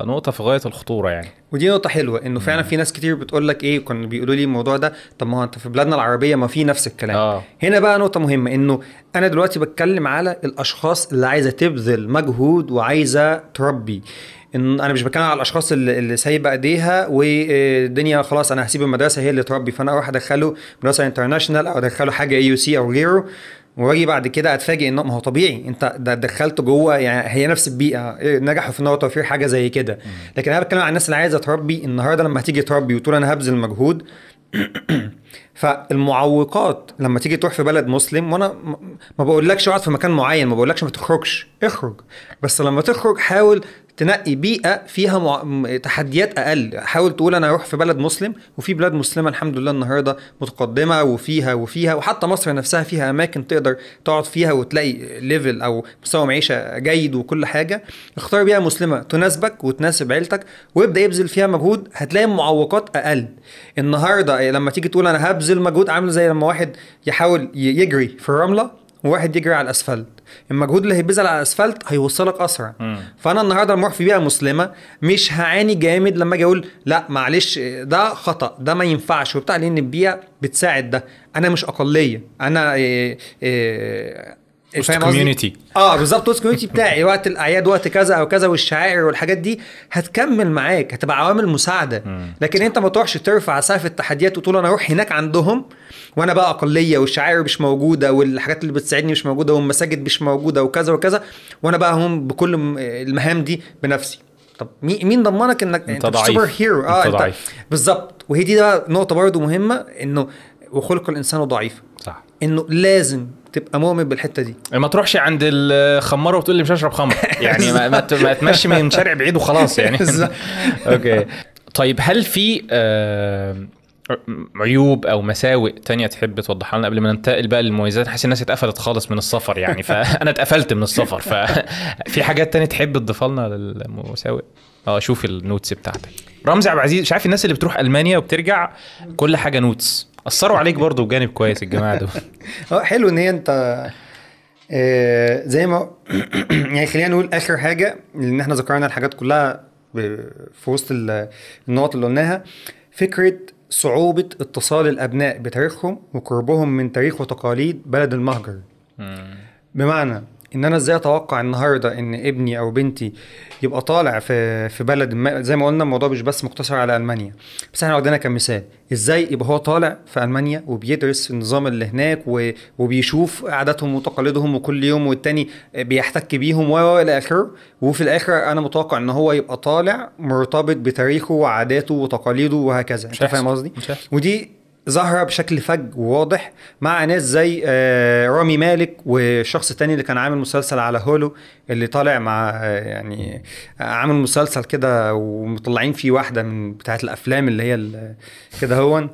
نقطة في غاية الخطورة يعني. ودي نقطة حلوة إنه فعلا في ناس كتير بتقول لك إيه كانوا بيقولوا لي الموضوع ده طب ما هو أنت في بلادنا العربية ما في نفس الكلام. آه. هنا بقى نقطة مهمة إنه أنا دلوقتي بتكلم على الأشخاص اللي عايزة تبذل مجهود وعايزة تربي. إن أنا مش بتكلم على الأشخاص اللي, اللي سايبة أيديها والدنيا خلاص أنا هسيب المدرسة هي اللي تربي. فأنا أروح أدخله مدرسة international أو أدخله حاجة AUC أو غيره وأجي بعد كده أتفاجئ إنه ما هو طبيعي. أنت ده دخلته جوه يعني هي نفس البيئة إيه، نجحوا في ان هو توفير حاجة زي كده. لكن أنا بتكلم عن الناس اللي عايزة تربي النهارده لما هتيجي تربي وتقول أنا هبذل مجهود فالمعوقات لما تيجي تروح في بلد مسلم وأنا ما بقولكش اقعد في مكان معين ما بقولكش ما تخرجش اخرج. بس لما تخرج حاول تنقي بيئة فيها مع... تحديات أقل. حاول تقول أنا أروح في بلد مسلم وفي بلاد مسلمة الحمد لله النهارده متقدمة وفيها وفيها وحتى مصر نفسها فيها أماكن تقدر تقعد فيها وتلاقي level أو مستوى معيشة جيد وكل حاجة. اختار بيئة مسلمة تناسبك وتناسب عيلتك وابدأ ابذل فيها مجهود. هتلاقي المعوقات أقل. النهارده لما تيجي تقول أنا هبذل مجهود عامل زي لما واحد يحاول يجري في الرملة وواحد يجري على الاسفلت المجهود اللي هيبذل على الأسفلت هيوصلك أسرع مم. فأنا النهارده لما أروح في بيئة مسلمة مش هعاني جامد لما أجي أقول لا معلش ده خطأ ده ما ينفعش وبتاع لأن البيئة بتساعد ده أنا مش أقلية أنا إيه إيه فاهم community. آه بالظبط وسط community بتاعي وقت الأعياد وقت كذا أو كذا والشعائر والحاجات دي هتكمل معاك هتبقى عوامل مساعدة. لكن أنت ما تروحش ترفع سقف التحديات وتقول أنا أروح هناك عندهم وأنا بقى أقلية والشعائر مش موجودة والحاجات اللي بتساعدني مش موجودة والمساجد مش موجودة وكذا وكذا وأنا بقى هم بكل المهام دي بنفسي طب مي- مين ضمنك إنك مش ضعيف. super hero آه أنت ضعيف. بالظبط وهي دي بقى نقطة برضو مهمة إنه وخلق الإنسان ضعيف صح إنه لازم تبقى مؤمن بالحتة دي. ما تروحش عند الخمارة وتقول لي مش هشرب خمر. يعني ما, ما, تمشي من شارع بعيد وخلاص يعني. okay. طيب هل في آه، عيوب أو مساوئ تانية تحب توضحها لنا قبل ما ننتقل بقى للمميزات؟ حاسس الناس اتقفلت خالص من السفر يعني فانا اتقفلت من السفر ففي حاجات تانية تحب تضيفها لنا للمساوئ؟ آه شوف ال notes بتاعتك. رمزي عبد العزيز مش عارف الناس اللي بتروح ألمانيا وبترجع كل حاجة نوتس. أثروا عليك برضو بجانب كويس الجماعة دول. آه حلو إن هي أنت آه زي ما يعني خلينا نقول آخر حاجة لأن إحنا ذكرنا الحاجات كلها في وسط ال- النقط اللي قلناها. فكرة صعوبة اتصال الأبناء بتاريخهم وقربهم من تاريخ وتقاليد بلد المهجر. بمعنى إن أنا إزاي أتوقع النهارده إن ابني أو بنتي يبقى طالع في في بلد ما زي ما قلنا الموضوع مش بس مقتصر على ألمانيا. بس إحنا واخدينها كمثال إزاي يبقى هو طالع في ألمانيا وبيدرس النظام اللي هناك وبيشوف عاداتهم وتقاليدهم وكل يوم والتاني بيحتك بيهم و إلى آخره. وفي الآخر أنا متوقع إن هو يبقى طالع مرتبط بتاريخه وعاداته وتقاليده وهكذا. أنت. فاهم قصدي. ودي ظاهره بشكل فج وواضح مع ناس زي آه، رامي مالك والشخص التاني اللي كان عامل مسلسل على هولو اللي طالع مع آه، يعني آه، عامل مسلسل كده ومطلعين فيه واحدة من بتاعت الأفلام اللي هي كده هو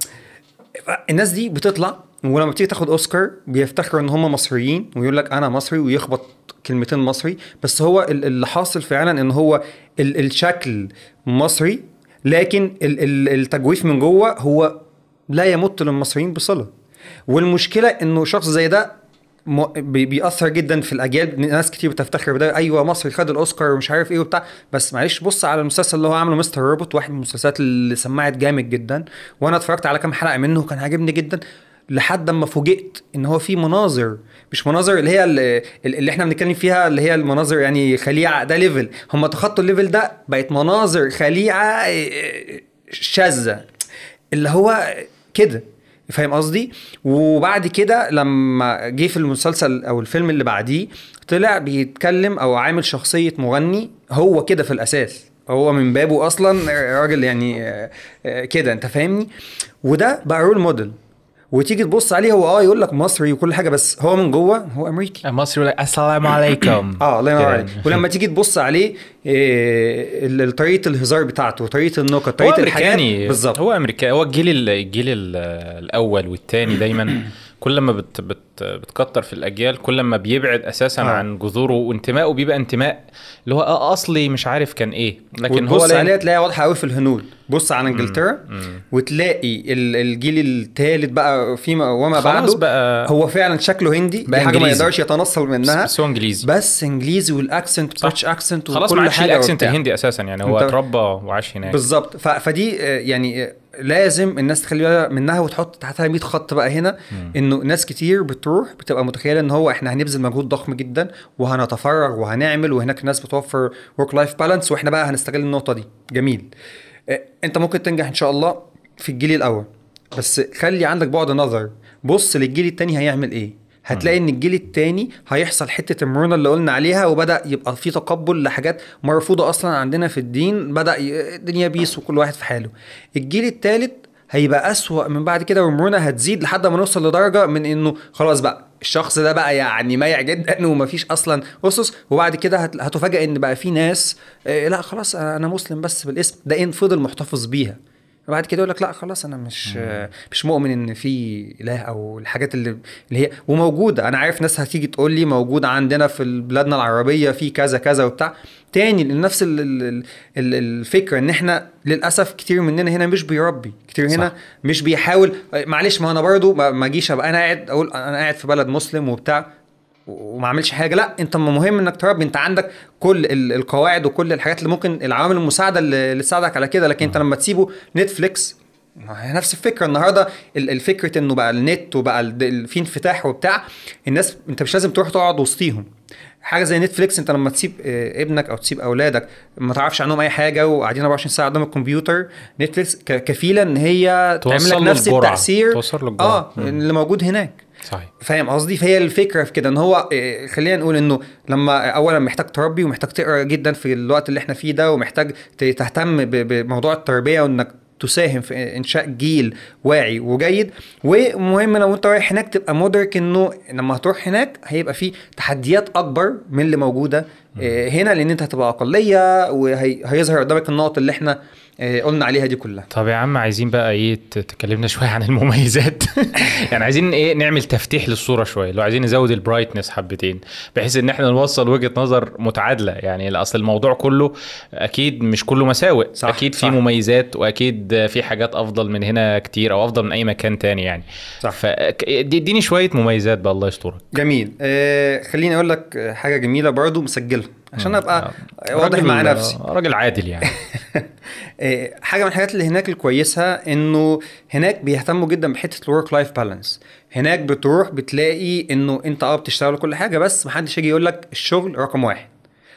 الناس دي بتطلع ولما بتيجي تاخد أوسكار بيفتخروا إن هم مصريين ويقول لك أنا مصري ويخبط كلمتين مصري بس هو ال- اللي حاصل فعلا إن هو ال- الشكل مصري لكن ال- ال- التجويف من جوه هو لا يمت للمصريين بصلة. والمشكلة إنه شخص زي ده بيأثر جدا في الأجيال. ناس كتير بتفتخر بده. أيوه مصري خد الأوسكار ومش عارف إيه وبتاع. بس معلش بص على المسلسل اللي هو عامله Mr. Robot واحد من المسلسلات اللي سمعت جامد جدا. وأنا اتفرجت على كام حلقة منه وكان عاجبني جدا. لحد أما فوجئت إن هو في مناظر. مش مناظر اللي هي اللي, اللي إحنا بنتكلم فيها اللي هي المناظر يعني خليعة ده level هم تخطوا ال level ده بقت مناظر خليعة شاذة. اللي هو كده فاهم قصدي؟ وبعد كده لما جه في المسلسل أو الفيلم اللي بعديه طلع بيتكلم أو عامل شخصية مغني هو كده في الأساس. هو من بابه أصلا راجل يعني آه، آه، كده أنت فاهمني؟ وده بقى رول موديل وتيجي تبص عليه هو آه يقول لك مصري وكل حاجة بس هو من جوه هو أمريكي. مصري يقول لك السلام عليكم. آه الله ينور. عليك. ولما تيجي تبص عليه إيه طريقة الهزار بتاعته طريقة النكت طريقة أمريكاني. بالظبط. هو امريكاني هو الجيل ال- الجيل ال- الأول والثاني دايما. كل ما بت بت بتكتر في الأجيال كل ما بيبعد أساسا آه. عن جذوره وانتمائه بيبقى انتماء اللي هو آه أصلي مش عارف كان إيه. لكن هو لا- عليها تلاقيها واضحة قوي في الهنود. بص على إنجلترا وتلاقي ال- الجيل الثالث بقى فيما وما بعده بقى- هو فعلا شكله هندي دي بقى حاجة ما. يقدرش يتنصل منها. بس هو إنجليزي. بس إنجليزي وال accent. British accent خلاص ما وكل عادش حاجة ال accent. الهندي أساسا يعني هو اتربى وعاش هناك. بالظبط. ف- فدي آه، يعني آه، لازم الناس تخلي بالها منها وتحط تحتها 100 خط بقى هنا إنه ناس كتير بتروح بتبقى متخيلة إن هو إحنا هنبذل مجهود ضخم جدا وهنتفرغ وهنعمل وهناك ناس بتوفر work life balance وإحنا بقى هنستغل النقطة دي. جميل. آه، أنت ممكن تنجح إن شاء الله في الجيل الأول. بس خلي عندك بعد نظر. بص للجيل التاني هيعمل إيه. هتلاقي إن الجيل التاني هيحصل حتة المرونة اللي قلنا عليها وبدأ يبقى في تقبل لحاجات مرفوضة أصلا عندنا في الدين بدأ الدنيا peace وكل واحد في حاله. الجيل التالت هيبقى أسوأ من بعد كده والمرونه هتزيد لحد ما نوصل لدرجة من إنه خلاص بقى الشخص ده بقى يعني مايع جدا ومفيش أصلا أسس. وبعد كده هت- هتفاجئ إن بقى في ناس آه، لأ خلاص أنا مسلم بس بالاسم. ده إن فضل محتفظ بيها. بعد كده يقول لك لا خلاص أنا مش مش مؤمن إن في إله أو الحاجات اللي اللي هي وموجودة. أنا عارف ناس هتيجي تقول لي موجود عندنا في بلادنا العربية في كذا كذا وبتاع. تاني نفس ال- ال- ال- ال- الفكرة إن إحنا للأسف كتير مننا هنا مش بيربي. كتير هنا صح. مش بيحاول. معلش ما أنا برضو ما ما أجيش أبقى أنا قاعد أقول أنا قاعد في بلد مسلم وبتاع. وما اعملش حاجة. لا انت مهم انك تربي انت عندك كل ال- القواعد وكل الحاجات اللي ممكن العوامل المساعدة اللي تساعدك على كده. لكن انت لما تسيبه نتفليكس ما هي نفس الفكرة. النهارده ال- الفكرة انه بقى النت وبقى في انفتاح وبتاع الناس انت مش لازم تروح تقعد وسطيهم. حاجة زي Netflix انت لما تسيب آه، ابنك أو تسيب اولادك ما تعرفش عنهم اي حاجة وقاعدين 24 ساعة قدام الكمبيوتر Netflix كفيلة ان هي تعمل لك نفس. التأثير. آه. اللي موجود هناك. صحيح. فاهم قصدي؟ فهي الفكرة في كده إن هو إيه، خلينا نقول إنه لما اولا محتاج تربي ومحتاج تقرأ جدا في الوقت اللي إحنا فيه ده ومحتاج تهتم بموضوع التربية وإنك تساهم في إنشاء جيل واعي وجيد. ومهم لو أنت رايح هناك تبقى مدرك إنه لما هتروح هناك هيبقى في تحديات أكبر من اللي موجودة هنا لأن أنت هتبقى أقلية وهيظهر قدامك النقط اللي إحنا إيه، قلنا عليها دي كلها. طب يا عم عايزين بقى إيه تكلمنا شوية عن المميزات؟ يعني عايزين إيه نعمل تفتيح للصورة شوية لو عايزين نزود البرايتنس حبتين بحيث إن إحنا نوصل وجهة نظر متعادلة. يعني اصل الموضوع كله أكيد مش كله مساوئ صح، أكيد في صح. مميزات وأكيد في حاجات أفضل من هنا كتير أو أفضل من أي مكان تاني يعني. صح. فاديني شوية مميزات بقى الله يسترك. جميل. آه خليني أقول لك حاجة جميلة برضو مسجلها. عشان أبقى آه. واضح مع نفسي. راجل عادل يعني. إيه، حاجة من الحاجات اللي هناك الكويسة إنه هناك بيهتموا جدا بحتة ال work life balance هناك بتروح بتلاقي إنه أنت آه بتشتغل كل حاجة بس محدش يجي يقول لك الشغل رقم واحد.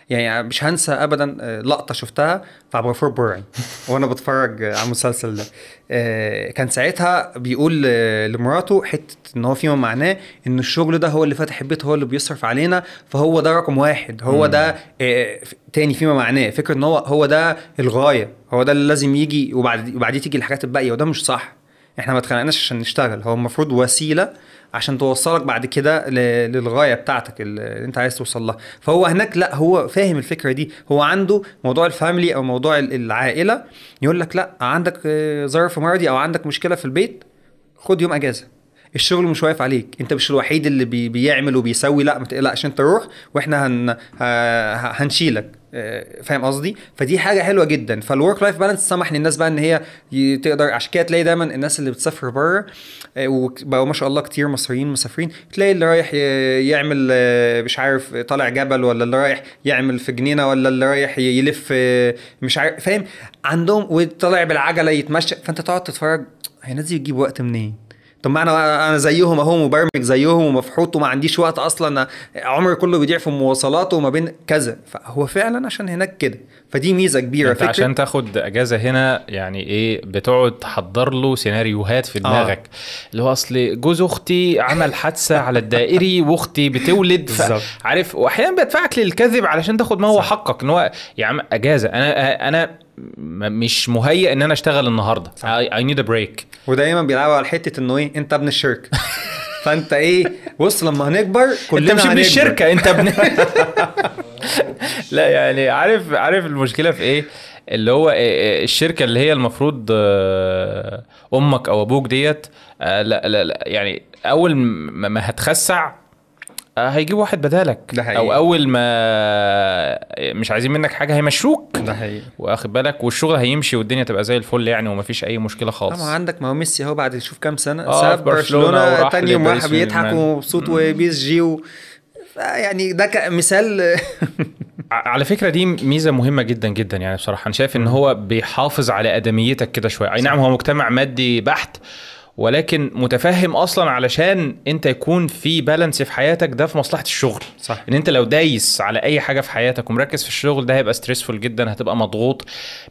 يعني مش هنسى ابدا آه، لقطة شفتها في عبد الغفور برعي وأنا بتفرج على المسلسل ده. آه، كان ساعتها بيقول آه، لمراته حتة إن هو فيما معناه إن الشغل ده هو اللي فاتح البيت هو اللي بيصرف علينا فهو ده رقم واحد هو. ده تاني فيما معناه فكرة إن هو هو ده الغاية هو ده اللي لازم يجي وبعد وبعديه تيجي الحاجات الباقية وده مش صح. إحنا ما اتخلقناش عشان نشتغل هو المفروض وسيلة عشان توصلك بعد كده للغاية بتاعتك اللي انت عايز توصل لها. فهو هناك لا هو فاهم الفكرة دي. هو عنده موضوع الفاميلي أو موضوع ال- العائلة يقول لك لا عندك ظرف مرضي أو عندك مشكلة في البيت خد يوم أجازة. الشغل مش واقف عليك. انت مش الوحيد اللي بي بيعمل وبيسوي. لا ما تقلقش انت روح وإحنا هن هنشيلك. فاهم قصدي؟ فدي حاجة حلوة جدا. فال work life balance سمح للناس بقى إن هي تقدر عشان كده تلاقي دايما الناس اللي بتسافر بره آه، وبقوا ما شاء الله كتير مصريين مسافرين. تلاقي اللي رايح يعمل آه، مش عارف طالع جبل ولا اللي رايح يعمل في جنينة ولا اللي رايح يلف آه، مش عارف فاهم؟ عندهم وطالع بالعجلة يتمشى. فأنت تقعد تتفرج هي الناس دي بتجيب وقت منين؟ طب ما أنا أنا زيهم أهو مبرمج زيهم ومفحوط وما عنديش وقت أصلا عمري كله بيضيع في المواصلات وما بين كذا. فهو فعلا عشان هناك كده. فدي ميزة كبيرة. أنت فكرة عشان تاخد أجازة هنا يعني إيه بتقعد تحضر له سيناريوهات في دماغك. اللي هو أصل جوز أختي عمل حادثة على الدائري وأختي بتولد. عارف واحيانا بيدفعك للكذب علشان تاخد ما هو صح. حقك. إن هو يا عم أجازة. أنا أنا مش مهيئ إن أنا أشتغل النهارده. I need a break ودايما بيلعبوا على حتة إنه إيه أنت ابن الشركة. فأنت إيه بص لما هنكبر كلنا انت مش ابن. الشركة أنت ابن لا يعني عارف عارف المشكلة في إيه؟ اللي هو إيه- الشركة اللي هي المفروض آه، أمك أو أبوك ديت آه، لا لا لا يعني أول ما هتخستع آه، هيجيب واحد بدالك. ده حقيقي. أو أول ما مش عايزين منك حاجة هيمشوك. ده حقيقي. واخد بالك؟ والشغل هيمشي والدنيا تبقى زي الفل يعني ومفيش أي مشكلة خالص. طبعا عندك ما هو ميسي أهو بعد شوف كام سنة آه، ساب برشلونة تاني يوم راح بيضحك ومبسوط و PSG و... يعني ده ك- مثال ع- على فكرة دي ميزة مهمة جدا جدا يعني بصراحة. أنا شايف إن هو بيحافظ على أدميتك كده شوية. أي نعم هو مجتمع مادي بحت ولكن متفهم أصلا علشان أنت يكون في balance في حياتك ده في مصلحة الشغل. صح. إن أنت لو دايس على أي حاجة في حياتك ومركز في الشغل ده هيبقى stressful جدا هتبقى مضغوط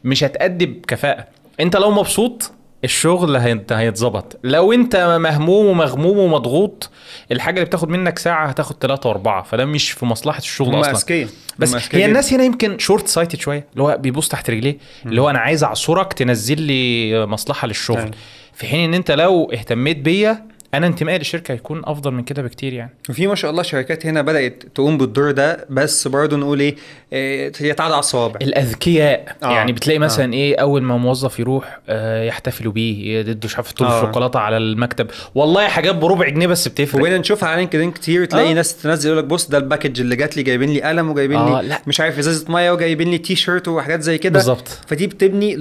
مش هتأدي بكفاءة. أنت لو مبسوط الشغل هيت- هيتظبط لو انت مهموم ومغموم ومضغوط الحاجة اللي بتاخد منك ساعة هتاخد ثلاثة وأربعة فده مش في مصلحة الشغل أصلا أذكياء بس أذكياء هي. الناس هنا يمكن short sighted شوية اللي هو بيبص تحت رجليه اللي هو أنا عايز أعصرك تنزل لي مصلحة للشغل أيوة. في حين إن أنت لو اهتميت بيا أنا انتمائي للشركه هيكون أفضل من كده بكتير يعني. وفي ما شاء الله شركات هنا بدأت تقوم بالدور ده بس برضه نقول إيه إيه، هي تعدى على الصوابع. الأذكياء. آه. يعني بتلاقي مثلا إيه أول ما موظف يروح آه، يحتفلوا بيه يدوا طول آه. الشوكولاتة على المكتب. والله حاجات بربع جنيه بس بتفرق. وبقينا نشوفها على LinkedIn كتير تلاقي آه. ناس تنزل يقول لك بص ده ال package اللي جات لي جايبين لي قلم وجايبين آه، لي لا. مش عارف إزازة مية وجايبين لي تي شيرت وحاجات زي كده. بالظبط. فدي بتبني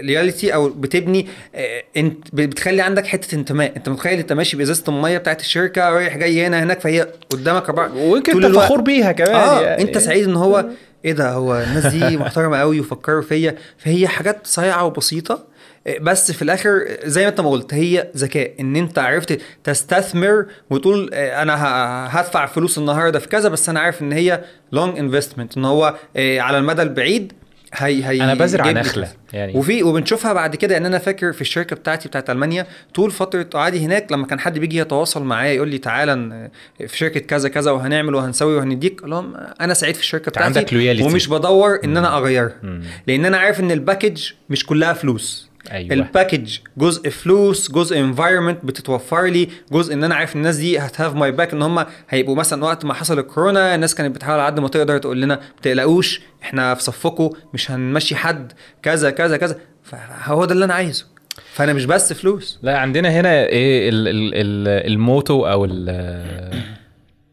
reality أو بتبني آه، انت بتخلي عندك حتة انتماء. أنت متخيل انت ماشي بإزازة المية بتاعت الشركة رايح جاي هنا هناك فهي قدامك أربعة ويمكن طول انت الوقت. فخور بيها كمان آه يعني. أنت سعيد إن هو إيه ده هو الناس دي محترمة قوي وفكروا فيا فهي حاجات صايعة وبسيطة آه، بس في الآخر آه، زي ما أنت ما قلت هي ذكاء إن أنت عرفت تستثمر وتقول آه، أنا هدفع فلوس النهارده في كذا بس أنا عارف إن هي long investment إن هو آه، على المدى البعيد هي هي أنا بزرع نخلة. يعني وفي وبنشوفها بعد كده ان أنا فاكر في الشركة بتاعتي بتاعت ألمانيا طول فترة قعدي هناك لما كان حد بيجي يتواصل معايا يقول لي تعالى في شركة كذا كذا وهنعمل وهنسوي وهنديك أقول لهم أنا سعيد في الشركة عندك بتاعتي loyalty. ومش بدور إن أنا أغيرها. لأن أنا عارف إن ال package مش كلها فلوس أيوه. ال package جزء فلوس جزء environment بتتوفر لي جزء إن أنا عارف الناس دي هت have my back إن هم هيبقوا مثلا وقت ما حصل الكورونا الناس كانت بتحاول على قد ما تقدر تقول لنا ما تقلقوش إحنا في صفكم مش هنمشي حد كذا كذا كذا. فهو ده اللي أنا عايزه. فأنا مش بس فلوس. لا عندنا هنا إيه ال ال ال ال motto أو ال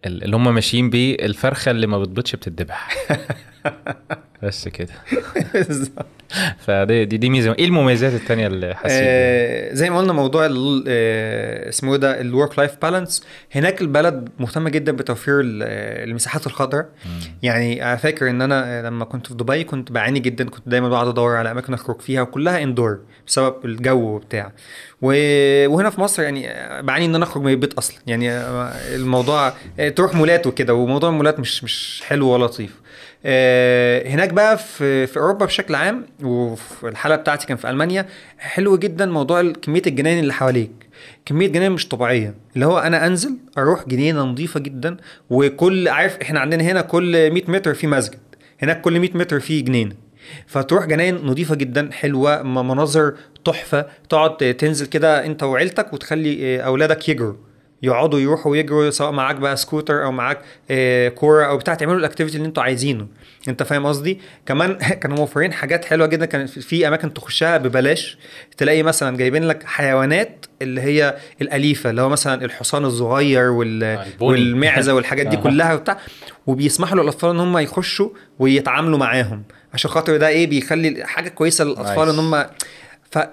ال- اللي هم ماشيين بيه الفرخة اللي ما بتبيضش بتتذبح. بس كده. فدي دي, دي ميزة. إيه المميزات التانية اللي حسيت؟ آه زي ما قلنا موضوع آه، اسمه إيه ده؟ ال work life balance هناك البلد مهتمة جدا بتوفير آه، المساحات الخضراء. يعني أنا فاكر إن أنا لما كنت في دبي كنت بعاني جدا. كنت دايما بقعد أدور على أماكن أخرج فيها وكلها اندور بسبب الجو وبتاع. وهنا في مصر يعني بعاني إن أنا أخرج من البيت أصلا. يعني الموضوع تروح مولات وكده. وموضوع المولات مش مش حلو ولا لطيف. آه، هناك بقى في في أوروبا بشكل عام وفي الحالة بتاعتي كان في ألمانيا حلو جدا موضوع كمية الجناين اللي حواليك. كمية جناين مش طبيعية. اللي هو أنا أنزل أروح جنينة نظيفة جدا وكل عارف إحنا عندنا هنا كل 100 متر في مسجد. هناك كل 100 متر في جنينة. فتروح جناين نظيفة جدا حلوة م- مناظر تحفة. تقعد تنزل كده أنت وعيلتك وتخلي آه، أولادك يجروا. يقعدوا يروحوا ويجروا سواء معاك بقى سكوتر أو معاك آه، كورة أو بتاع تعملوا ال activity اللي أنتوا عايزينه أنت فاهم قصدي كمان كانوا موفرين حاجات حلوة جدا كان في- أماكن تخشها ببلاش تلاقي مثلا جايبين لك حيوانات اللي هي الأليفة اللي هو مثلا الحصان الصغير وال... البوني. والمعزة والحاجات دي آه. كلها وبتاع وبيسمحوا للأطفال إن هم يخشوا ويتعاملوا معاهم عشان خاطر ده إيه بيخلي حاجة كويسة للأطفال إن. هم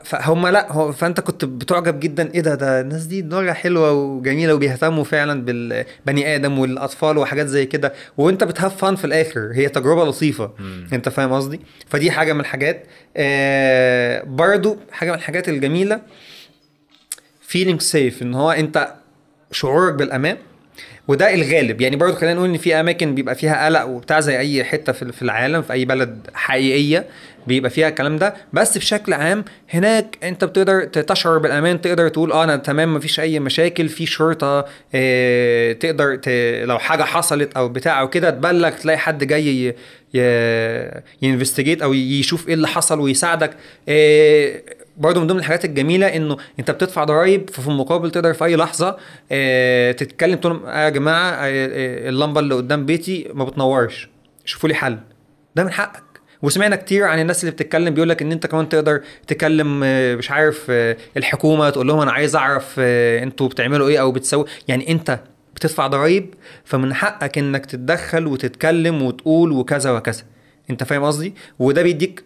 فهم لا هو فانت كنت بتعجب جدا إيه ده ده الناس دي دماغها حلوة وجميلة وبيهتموا فعلا بالبني آدم والأطفال وحاجات زي كده وأنت بتهاف فان في الآخر هي تجربة لطيفة مم. أنت فاهم قصدي فدي حاجة من الحاجات آه برضو حاجة من الحاجات الجميلة feeling safe إن هو أنت شعورك بالأمان وده الغالب. يعني برضه خلينا نقول إن في أماكن بيبقى فيها قلق وبتاع زي أي حتة في العالم في أي بلد حقيقية بيبقى فيها الكلام ده. بس بشكل عام هناك أنت بتقدر تشعر بالأمان تقدر تقول آه أنا تمام مفيش أي مشاكل في شرطة آه تقدر ت... لو حاجة حصلت أو بتاع أو كده تبلغ تلاقي حد جاي ي... ي... ينفستيجيت أو يشوف إيه اللي حصل ويساعدك. آه برضه من ضمن الحاجات الجميلة إنه أنت بتدفع ضرايب ففي المقابل تقدر في أي لحظة آه تتكلم تقول لهم، آه يا جماعة آه، آه، اللمبة اللي قدام بيتي ما بتنورش. شوفوا لي حل. ده من حقك. وسمعنا كتير عن الناس اللي بتتكلم بيقول لك إن أنت كمان تقدر تكلم آه، مش عارف آه، الحكومة تقول لهم أنا عايز أعرف آه، أنتوا بتعملوا إيه أو بتسوي يعني أنت بتدفع ضرايب فمن حقك إنك تتدخل وتتكلم وتقول وكذا وكذا. انت فاهم قصدي؟ وده بيديك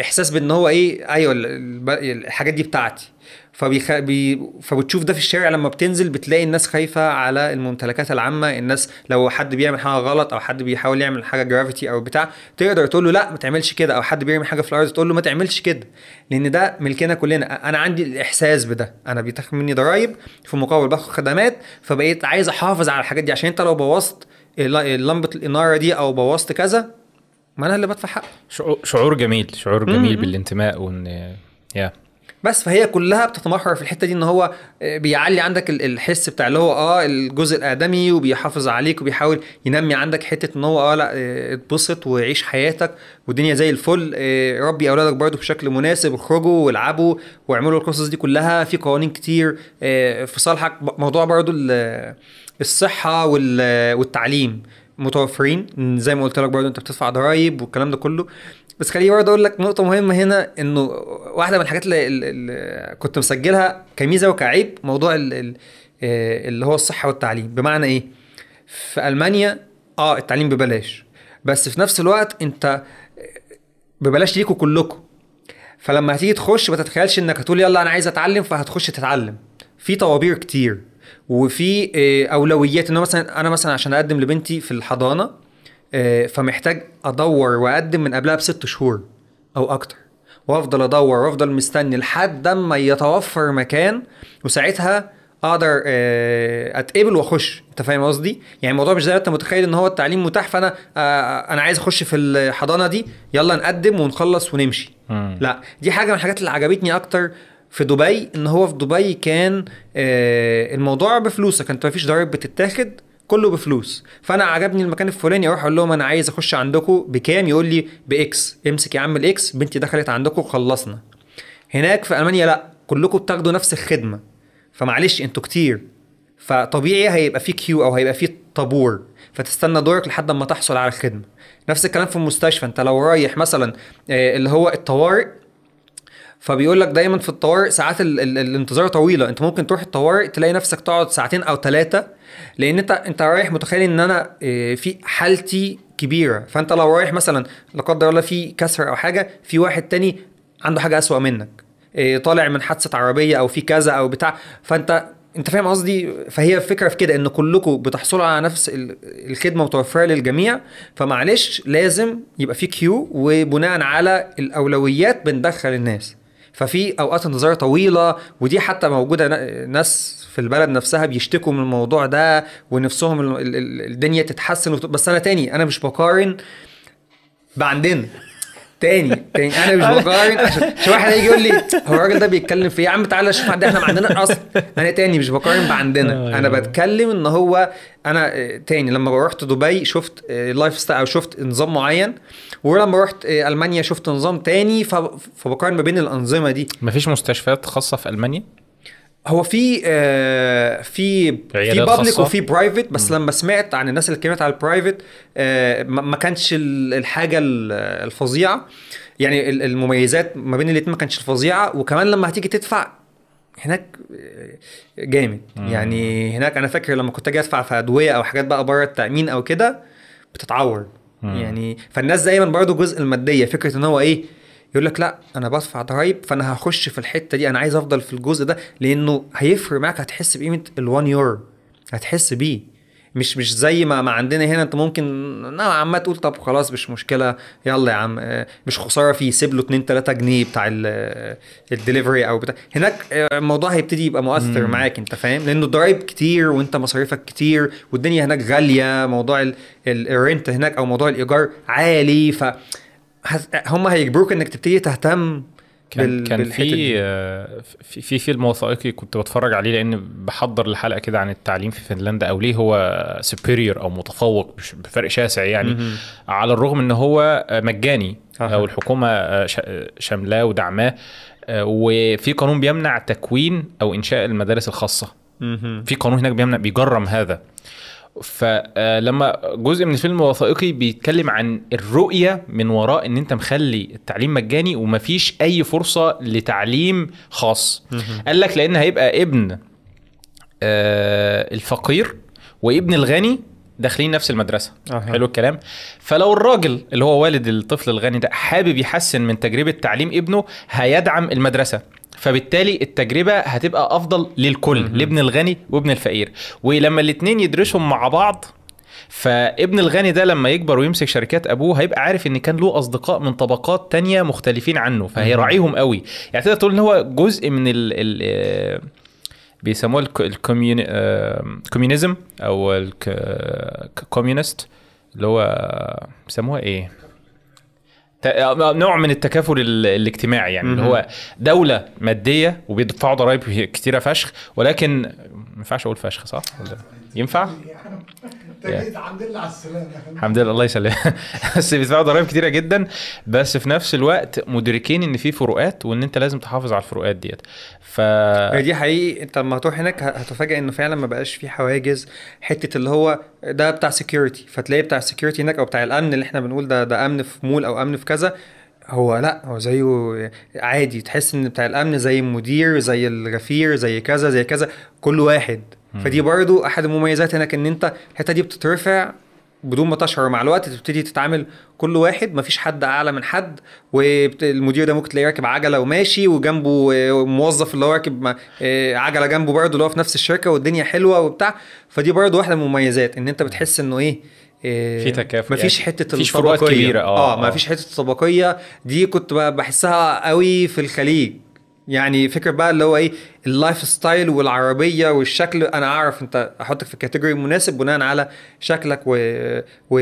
احساس بان هو إيه أيوه الحاجات دي بتاعتي. فبيخ... بي... فبتشوف ده في الشارع لما بتنزل بتلاقي الناس خايفة على الممتلكات العامة. الناس لو حد بيعمل حاجة غلط أو حد بيحاول يعمل حاجة جرافيتي أو بتاع تقدر تقول له لا ما تعملش كده. أو حد بيرمي حاجة في الأرض تقول له ما تعملش كده. لأن ده ملكنا كلنا. أنا عندي الإحساس بده. أنا بيتاخد مني ضرايب في مقابل باخد خدمات فبقيت عايز أحافظ على الحاجات دي. عشان أنت لو بوظت لمبه الإنارة دي أو بوظت كذا ما أنا اللي بدفع حق شعور- جميل شعور جميل مم. بالانتماء وإن يا. بس فهي كلها بتتمحور في الحتة دي إن هو آه، بيعلي عندك ال- الحس بتاع اللي هو آه الجزء الآدمي وبيحافظ عليك وبيحاول ينمي عندك حتة إن هو آه لأ آه، اتبسط وعيش حياتك والدنيا زي الفل آه، ربي أولادك برضو بشكل مناسب اخرجوا والعبوا واعملوا القصص دي كلها في قوانين كتير في صالحك موضوع برضو ال- الصحة وال- والتعليم. متوفرين. زي ما قلت لك برضو انت بتدفع ضرايب والكلام ده كله. بس خليني برضه أقول لك نقطة مهمة هنا إنه واحدة من الحاجات اللي, اللي كنت مسجلها كميزة وكعيب موضوع آه، اللي هو الصحة والتعليم. بمعنى إيه؟ في ألمانيا آه التعليم ببلاش. بس في نفس الوقت أنت ببلاش ليكوا كلكم فلما هتيجي تخش ما تتخيلش إنك هتقول يلا أنا عايز أتعلم فهتخش تتعلم. في طوابير كتير. وفي آه، أولويات انه مثلا أنا مثلا عشان أقدم لبنتي في الحضانة آه، فمحتاج أدور وأقدم من قبلها بست شهور أو أكتر. وأفضل أدور وأفضل مستني لحد أما يتوفر مكان وساعتها أقدر آه، أتقبل وأخش. أنت فاهم قصدي؟ يعني الموضوع مش زي أنت متخيل إن هو التعليم متاح فأنا أنا عايز أخش في الحضانة دي يلا نقدم ونخلص ونمشي. لا دي حاجة من الحاجات اللي عجبتني أكتر في دبي إن هو في دبي كان آه الموضوع بفلوسك انت مفيش ضرايب بتتاخد كله بفلوس. فأنا عجبني المكان الفلاني أروح أقول لهم أنا عايز أخش عندكم بكام؟ يقول لي ب X. امسك يا عم ال X بنتي دخلت عندكم خلصنا. هناك في ألمانيا لأ كلكم بتاخدوا نفس الخدمة. فمعلش أنتوا كتير. فطبيعي هيبقى في queue أو هيبقى في طابور. فتستنى دورك لحد ما تحصل على الخدمة. نفس الكلام في المستشفى. أنت لو رايح مثلا آه، اللي هو الطوارئ فبيقول لك دايما في الطوارئ ساعات ال ال الانتظار طويلة. انت ممكن تروح الطوارئ تلاقي نفسك تقعد ساعتين أو ثلاثة لأن انت انت رايح متخيل إن أنا آه، في حالتي كبيرة. فأنت لو رايح مثلا لا قدر الله في كسر أو حاجة في واحد تاني عنده حاجة أسوأ منك إيه، طالع من حادثة عربية أو في كذا أو بتاع. فانت انت فاهم قصدي؟ فهي الفكرة في كده إن كلكم بتحصلوا على نفس ال- الخدمة متوفره للجميع. فمعلش لازم يبقى في كيو وبناء على الأولويات بندخل الناس. ففي أوقات انتظار طويلة ودي حتى موجودة نا- ناس في البلد نفسها بيشتكوا من الموضوع ده ونفسهم ال- ال- ال- الدنيا تتحسن بس أنا تاني أنا مش بقارن بعندنا تاني تاني. أنا مش بقارن عشان عشان واحد هيجي يقول لي هو الراجل ده بيتكلم في إيه؟ يا عم تعالى شوف عندنا إحنا ما عندنا أصلا أنا تاني مش بقارن بعندنا. أنا بتكلم إن هو أنا آه، تاني. لما رحت دبي شفت آه، life style أو شفت نظام معين. ولما رحت آه، ألمانيا شفت نظام تاني. فبقارن ما بين الأنظمة دي. مفيش مستشفيات خاصة في ألمانيا؟ هو في آه في في public؟ وفي private بس لما سمعت عن الناس اللي اتكلمت على ال private آه ما كانش ال- الحاجة ال- الفظيعة. يعني ال- المميزات ما بين الاتنين ما كانش الفظيعة. وكمان لما هتيجي تدفع هناك آه، جامد. يعني هناك أنا فاكر لما كنت أجي أدفع في أدوية أو حاجات بقى بره التأمين أو كده بتتعور. يعني فالناس دايما برضو جزء المادية فكرة إن هو إيه يقول لك لا أنا بدفع ضرايب فأنا هخش في الحتة دي أنا عايز أفضل في الجزء ده لأنه هيفرق معاك هتحس بقيمه ال1 يورو هتحس بيه. مش مش زي ما, ما عندنا هنا أنت ممكن نوعا ما تقول طب خلاص مش مشكلة يلا يا عم آه، مش خسارة فيه سيب له 2 3 جنيه بتاع الدليفري أو بتاع. هناك آه، الموضوع هيبتدي يبقى مؤثر معاك أنت فاهم؟ لأنه الضرايب كتير وأنت مصاريفك كتير والدنيا هناك غالية موضوع ال- ال- ال rent هناك أو موضوع الإيجار عالي ف هم هيجبروك إنك تبتدي تهتم كان بال- كان. في آه، في في فيلم وثائقي كنت بتفرج عليه لأن بحضر لحلقه كده عن التعليم في فنلندا أو ليه هو superior أو متفوق بفرق شاسع يعني مهم. على الرغم إن هو آه، مجاني أها. أو الحكومة آه، ش- شاملاه ودعماه آه، وفي قانون بيمنع تكوين أو إنشاء المدارس الخاصة. في قانون هناك بيمنع بيجرم هذا فلما جزء من الفيلم الوثائقي بيتكلم عن الرؤية من وراء إن أنت مخلي التعليم مجاني ومفيش أي فرصة لتعليم خاص. قال لك لأن هيبقى ابن آه، الفقير وابن الغني داخلين نفس المدرسة. أها. حلو الكلام. فلو الراجل اللي هو والد الطفل الغني ده حابب يحسن من تجربة تعليم ابنه هيدعم المدرسة. فبالتالي التجربة هتبقى أفضل للكل لابن الغني وابن الفقير. ولما الاتنين يدرسهم مع بعض فابن الغني ده لما يكبر ويمسك شركات أبوه هيبقى عارف إن كان له أصدقاء من طبقات تانية مختلفين عنه فهيراعيهم قوي. يعني تقدر تقول إن هو جزء من ال ال آه، بيسموه الك- ال communi آه، أو ال communist اللي هو بيسموها إيه نوع من التكافل ال- الاجتماعي يعني اللي هو دولة مادية وبيدفعوا ضرائب كتيرة فشخ ولكن ما ينفعش أقول فشخ صح؟ ينفع؟ الحمد لله على السلامه الحمد لله الله يسلمك. بس بيدفعوا ضرائب كتيرة جدا. بس في نفس الوقت مدركين إن في فروقات وإن أنت لازم تحافظ على الفروقات ديت. ف هي دي حقيقي. أنت لما هتروح هناك هتفاجئ إنه فعلا ما بقاش في حواجز. حتة اللي هو ده بتاع security فتلاقي بتاع ال security هناك أو بتاع الأمن اللي إحنا بنقول ده ده أمن في مول أو أمن في كذا. هو لأ هو زيه عادي. تحس إن بتاع الأمن زي المدير زي الغفير زي كذا زي كذا. كل واحد فدي برضو أحد المميزات هناك إن أنت الحتة دي بتترفع بدون ما تشعر مع الوقت تبتدي تتعامل كل واحد مفيش حد أعلى من حد والمدير ده ممكن تلاقيه راكب عجلة وماشي وجنبه موظف اللي هو راكب آه، عجلة جنبه برضه اللي هو في نفس الشركة والدنيا حلوة وبتاع. فدي برضه واحدة من المميزات إن أنت بتحس إنه إيه آه، في تكافؤ مفيش يعني. حتة مفيش الطبقية. كبيرة، آه، آه آه. مفيش حتة الطبقية. دي كنت بحسها قوي في الخليج. يعني فكرة بقى اللي هو إيه ال life style والعربية والشكل. أنا أعرف أنت احطك في ال category المناسب بناء على شكلك و, و...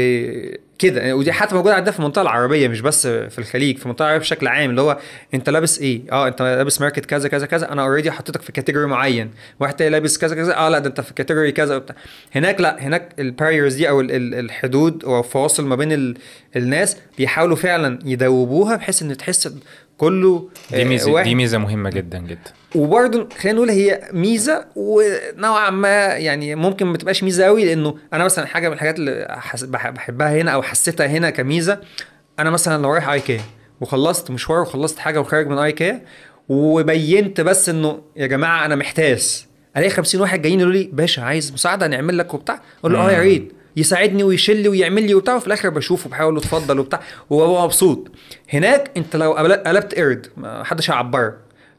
كده. ودي حتى موجودة عندنا في المنطقة العربية مش بس في الخليج. في المنطقة العربية بشكل عام اللي هو أنت لابس إيه؟ آه أنت لابس ماركة كذا كذا كذا. أنا already حطيتك في category معين. واحد تاني لابس كذا كذا. آه لا ده أنت في category كذا وبتاع. هناك لا هناك ال barriers دي أو ال- ال- الحدود أو الفواصل ما بين ال... الناس بيحاولوا فعلا يدوبوها بحيث إن تحس كله دي آه، ميزة واحد. دي ميزة مهمة جدا جدا. وبرضه خلينا نقول هي ميزة ونوعا ما يعني ممكن ما تبقاش ميزة قوي لأنه أنا مثلا حاجة من الحاجات اللي بحبها هنا أو حسيتها هنا كميزة أنا مثلا لو رايح ايكيا وخلصت مشوار وخلصت حاجة وخارج من ايكيا وبينت بس إنه يا جماعة أنا محتاس ألاقي 50 واحد جايين يقولوا لي باشا عايز مساعدة نعمل لك وبتاع؟ أقول له آه يا ريت. يساعدني ويشيل لي ويعمل لي وبتاع وفي الآخر بشوفه بحاول له اتفضل وبتاع وببقى مبسوط. هناك انت لو قلبت- قرد ما حدش هيعبرك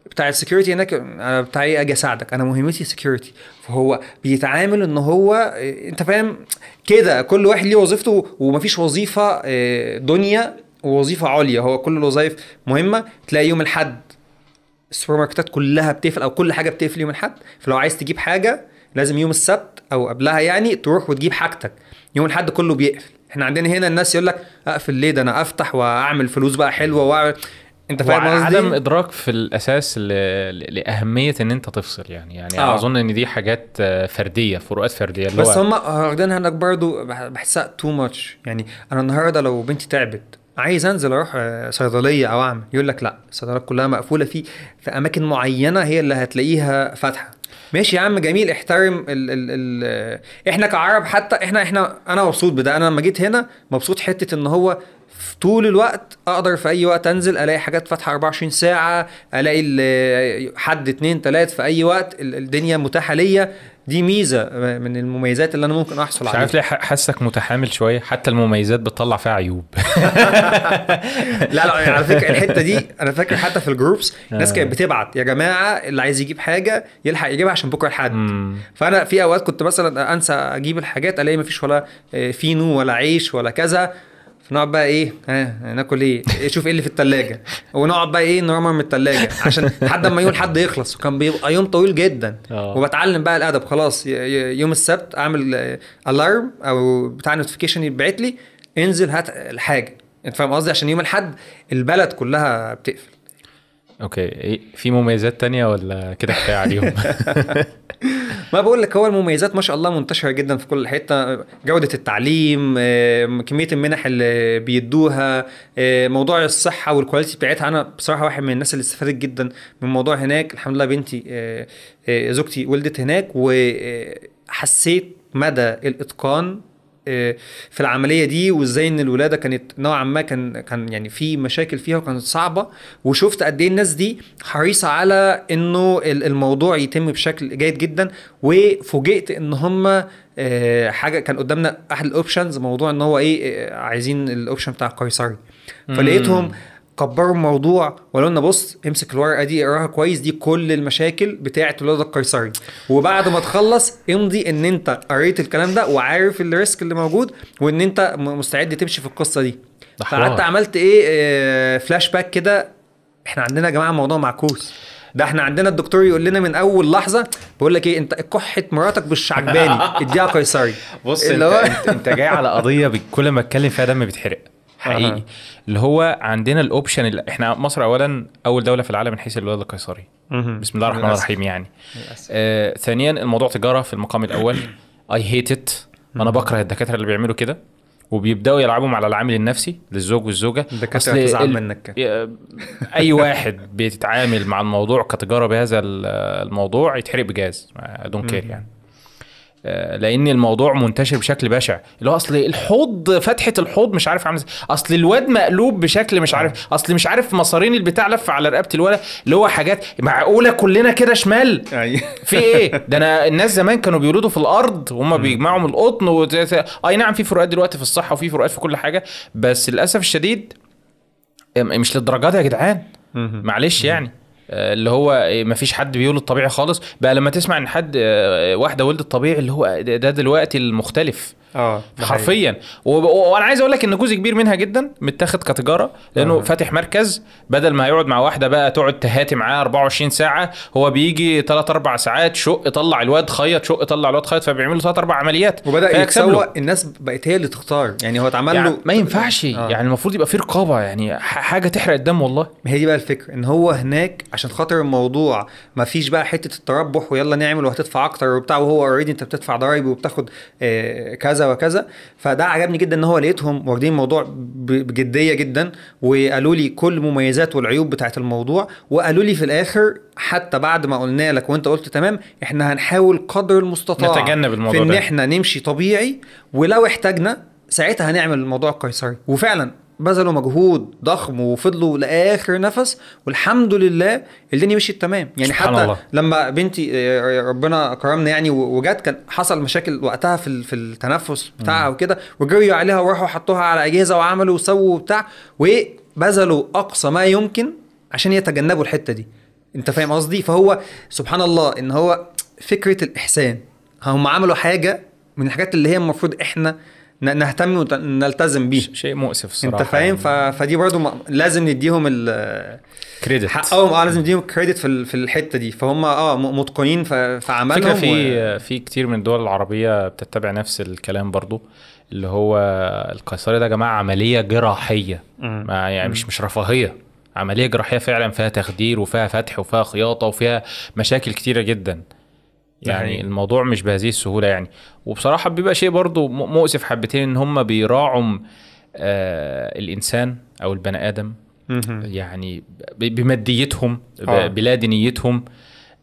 بتاع ال security هناك أنا إيه أجي اساعدك أنا مهمتي security. فهو بيتعامل ان هو انت فاهم كده كل واحد ليه وظيفته ومفيش وظيفة إيه، دنيا ووظيفة عليا. هو كل الوظائف مهمة تلاقي يوم الأحد السوبر ماركتات كلها بتقفل أو كل حاجة بتقفل يوم الأحد. فلو عايز تجيب حاجة لازم يوم السبت أو قبلها يعني تروح وتجيب حاجتك. يوم الأحد كله بيقفل. إحنا عندنا هنا الناس يقول لك أقفل ليه؟ ده أنا أفتح وأعمل فلوس بقى حلوة واعمل. أنت فاهم قصدي؟ عدم إدراك في الأساس ل... لأهمية إن أنت تفصل يعني. يعني آه. أظن إن دي حاجات فردية فروقات فردية. اللي بس هم واخدينها هناك برضو بح- بحسها تو ماتش يعني أنا النهارده لو بنتي تعبت عايز انزل أروح آه، صيدلية أو اعمل. يقول لك لا الصيدليات كلها مقفولة في في اماكن معينة هي اللي هتلاقيها فاتحة. ماشي يا عم جميل احترم ال ال ال آه، إحنا كعرب حتى إحنا إحنا أنا مبسوط بده. أنا لما جيت هنا مبسوط حتة ان هو في طول الوقت أقدر في اي وقت انزل الاقي حاجات فاتحة 24 ساعة الاقي ال- حد اتنين تلات في اي وقت ال- الدنيا متاحة ليا. دي ميزة من المميزات اللي أنا ممكن أحصل مش عليها. عارف ليه حاسك متحامل شوية. حتى المميزات بتطلع فيها عيوب. لا لا يعني على فكرة الحتة دي أنا فاكر حتى في الجروبس الناس آه. كانت بتبعت يا جماعة اللي عايز يجيب حاجة يلحق يجيبها عشان بكرة الحد. فأنا في أوقات كنت مثلا أنسى أجيب الحاجات ألاقي مفيش ولا آه، فينو ولا عيش ولا كذا. فنقعد بقى إيه؟ ها ناكل إيه؟ شوف إيه اللي في التلاجة. ونقعد بقى إيه؟ نرمر من التلاجة. عشان لحد ما يوم الحد يخلص. وكان بيبقى يوم طويل جدا. آه. وبتعلم بقى الأدب. خلاص يوم السبت أعمل alarm أو بتاع notification يتبعت لي. انزل هات الحاجة. أنت فاهم قصدي؟ عشان يوم الحد البلد كلها بتقفل. okay. إيه، في مميزات تانية ولا كده كفاية عليهم؟ ما بقول لك هو المميزات ما شاء الله منتشرة جدا في كل حتة. جودة التعليم آه، كمية المنح اللي بيدوها آه، موضوع الصحة والكواليتي بتاعتها. أنا بصراحة واحد من الناس اللي استفادت جدا من الموضوع هناك. الحمد لله بنتي آه، آه، زوجتي ولدت هناك وحسيت مدى الإتقان آه، في العملية دي وإزاي إن الولادة كانت نوعا ما كان كان يعني في مشاكل فيها وكانت صعبة. وشفت قد إيه الناس دي حريصة على إنه ال- الموضوع يتم بشكل جيد جدا. وفوجئت إن هم آه، حاجة كان قدامنا أحد ال options موضوع إن هو إيه آه، عايزين ال option بتاع القيصري فلقيتهم كبروا الموضوع وقالوا لنا بص امسك الورقة دي اقراها كويس دي كل المشاكل بتاعة الولاده القيصري. وبعد ما تخلص امضي ان انت قريت الكلام ده وعارف ال risk اللي موجود وان انت مستعد تمشي في القصة دي. فقعدت عملت إيه آه، فلاش باك كده. إحنا عندنا يا جماعة موضوع معكوس. ده إحنا عندنا الدكتور يقول لنا من أول لحظة بقول لك إيه انت كحة مراتك مش عجباني اديها قيصري. بص انت, انت, جاي على قضية كل ما اتكلم فيها دم بيتحرق. حقيقي. أها. اللي هو عندنا ال option اللي إحنا مصر اولا أول دولة في العالم من حيث الولاده القيصري. بسم الله الرحمن. الرحيم يعني. آه ثانيا الموضوع تجارة في المقام الأول. I hate it أنا بكره الدكاترة اللي بيعملوا كده. وبيبدأوا يلعبوا على العامل النفسي للزوج والزوجة. الدكاترة أصل هتزعل ال- منك. أي واحد بيتعامل مع الموضوع كتجارة بهذا ال- الموضوع يتحرق بجاز. دون كير يعني. لأن الموضوع منتشر بشكل بشع. اللي هو أصل الحوض فتحة الحوض مش عارف عامل إزاي. أصل الواد مقلوب بشكل مش عارف أصل مش عارف مصارين البتاع لف على رقبة الولد اللي هو حاجات معقولة كلنا كده شمال. أيوة. في إيه؟ ده أنا الناس زمان كانوا بيولدوا في الأرض وهم بيجمعوا من القطن و... أي نعم في فروقات دلوقتي في الصحة وفي فروقات في كل حاجة بس للأسف الشديد م- مش للدرجات يا جدعان. معلش يعني. آه، اللي هو ما فيش حد بيولد طبيعي خالص. بقى لما تسمع إن حد آه، واحدة ولدت طبيعي اللي هو ده دلوقتي المختلف. آه. حرفيا وأنا عايز أقول لك إن جزء كبير منها جدا متاخد كتجارة لأنه أها. فاتح مركز بدل ما هيقعد مع واحدة بقى تقعد تهاتي معاه 24 ساعة هو بيجي 3 4 ساعات شق طلع الواد خيط شق طلع الواد خيط فبيعملوا 3 4 عمليات وبدأ له. يتسوق الناس بقت هي اللي تختار يعني هو اتعمل يعني له ما ينفعش آه. يعني المفروض يبقى في رقابة يعني حاجة تحرق الدم والله ما هي دي بقى الفكرة إن هو هناك عشان خاطر الموضوع ما فيش بقى حتة التربح ويلا نعمل وهتدفع أكتر وبتاع وهو اوريدي أنت بتدفع ضرايب وبتاخد آه، كذا وكذا. فده عجبني جدا إن هو لقيتهم واخدين الموضوع بجدية جدا وقالوا لي كل المميزات والعيوب بتاعت الموضوع وقالوا لي في الآخر حتى بعد ما قلنا لك وأنت قلت تمام إحنا هنحاول قدر المستطاع نتجنب الموضوع في إن ده. إحنا نمشي طبيعي ولو احتاجنا ساعتها هنعمل الموضوع القيصري وفعلا بذلوا مجهود ضخم وفضلوا لآخر نفس والحمد لله الدنيا مشيت تمام. يعني حتى الله. لما بنتي آه، ربنا كرمنا يعني وجت كان حصل مشاكل وقتها في في التنفس بتاعها وكده وجريوا عليها وراحوا حطوها على أجهزة وعملوا وسووا وبتاع وبذلوا أقصى ما يمكن عشان يتجنبوا الحتة دي. أنت فاهم قصدي؟ فهو سبحان الله إن هو فكرة الإحسان. هم عملوا حاجة من الحاجات اللي هي المفروض إحنا نهتم ونلتزم بيها شيء مؤسف الصراحه انت فاهم؟ ف... فدي برضو م- لازم نديهم ال كريدت حقهم. آه لازم نديهم كريدت في في الحتة دي. فهم آه م- متقنين في, في عملهم فكرة و- في في كتير من الدول العربية بتتبع نفس الكلام برضو اللي هو القيصري ده يا جماعة عملية جراحية. مم. ما يعني مش مش رفاهية. عملية جراحية فعلا فيها تخدير وفيها فتح وفيها خياطة وفيها مشاكل كتيرة جدا. يعني حقيقي. الموضوع مش بهذه السهولة يعني وبصراحة بيبقى شيء برضو مؤسف حبتين إن هم بيراعوا آه الإنسان أو البني آدم. يعني بماديتهم آه. بلا دنيتهم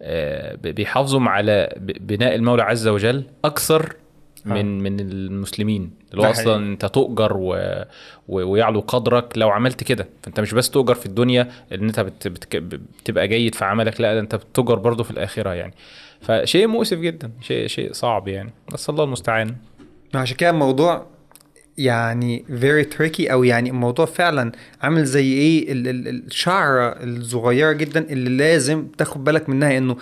آه، بيحافظوا على بناء المولى عز وجل أكثر من من المسلمين اللي هو. أصلا أنت تؤجر و... و... ويعلو قدرك لو عملت كده فأنت مش بس تؤجر في الدنيا إن أنت بت... بت... بتبقى جيد في عملك لا أنت بتؤجر برضه في الآخرة يعني فشيء مؤسف جدا شيء شيء صعب يعني. بس الله المستعان. عشان كده الموضوع يعني very tricky أو يعني الموضوع فعلا عامل زي إيه ال- ال- الشعرة الصغيرة جدا اللي لازم تاخد بالك منها إنه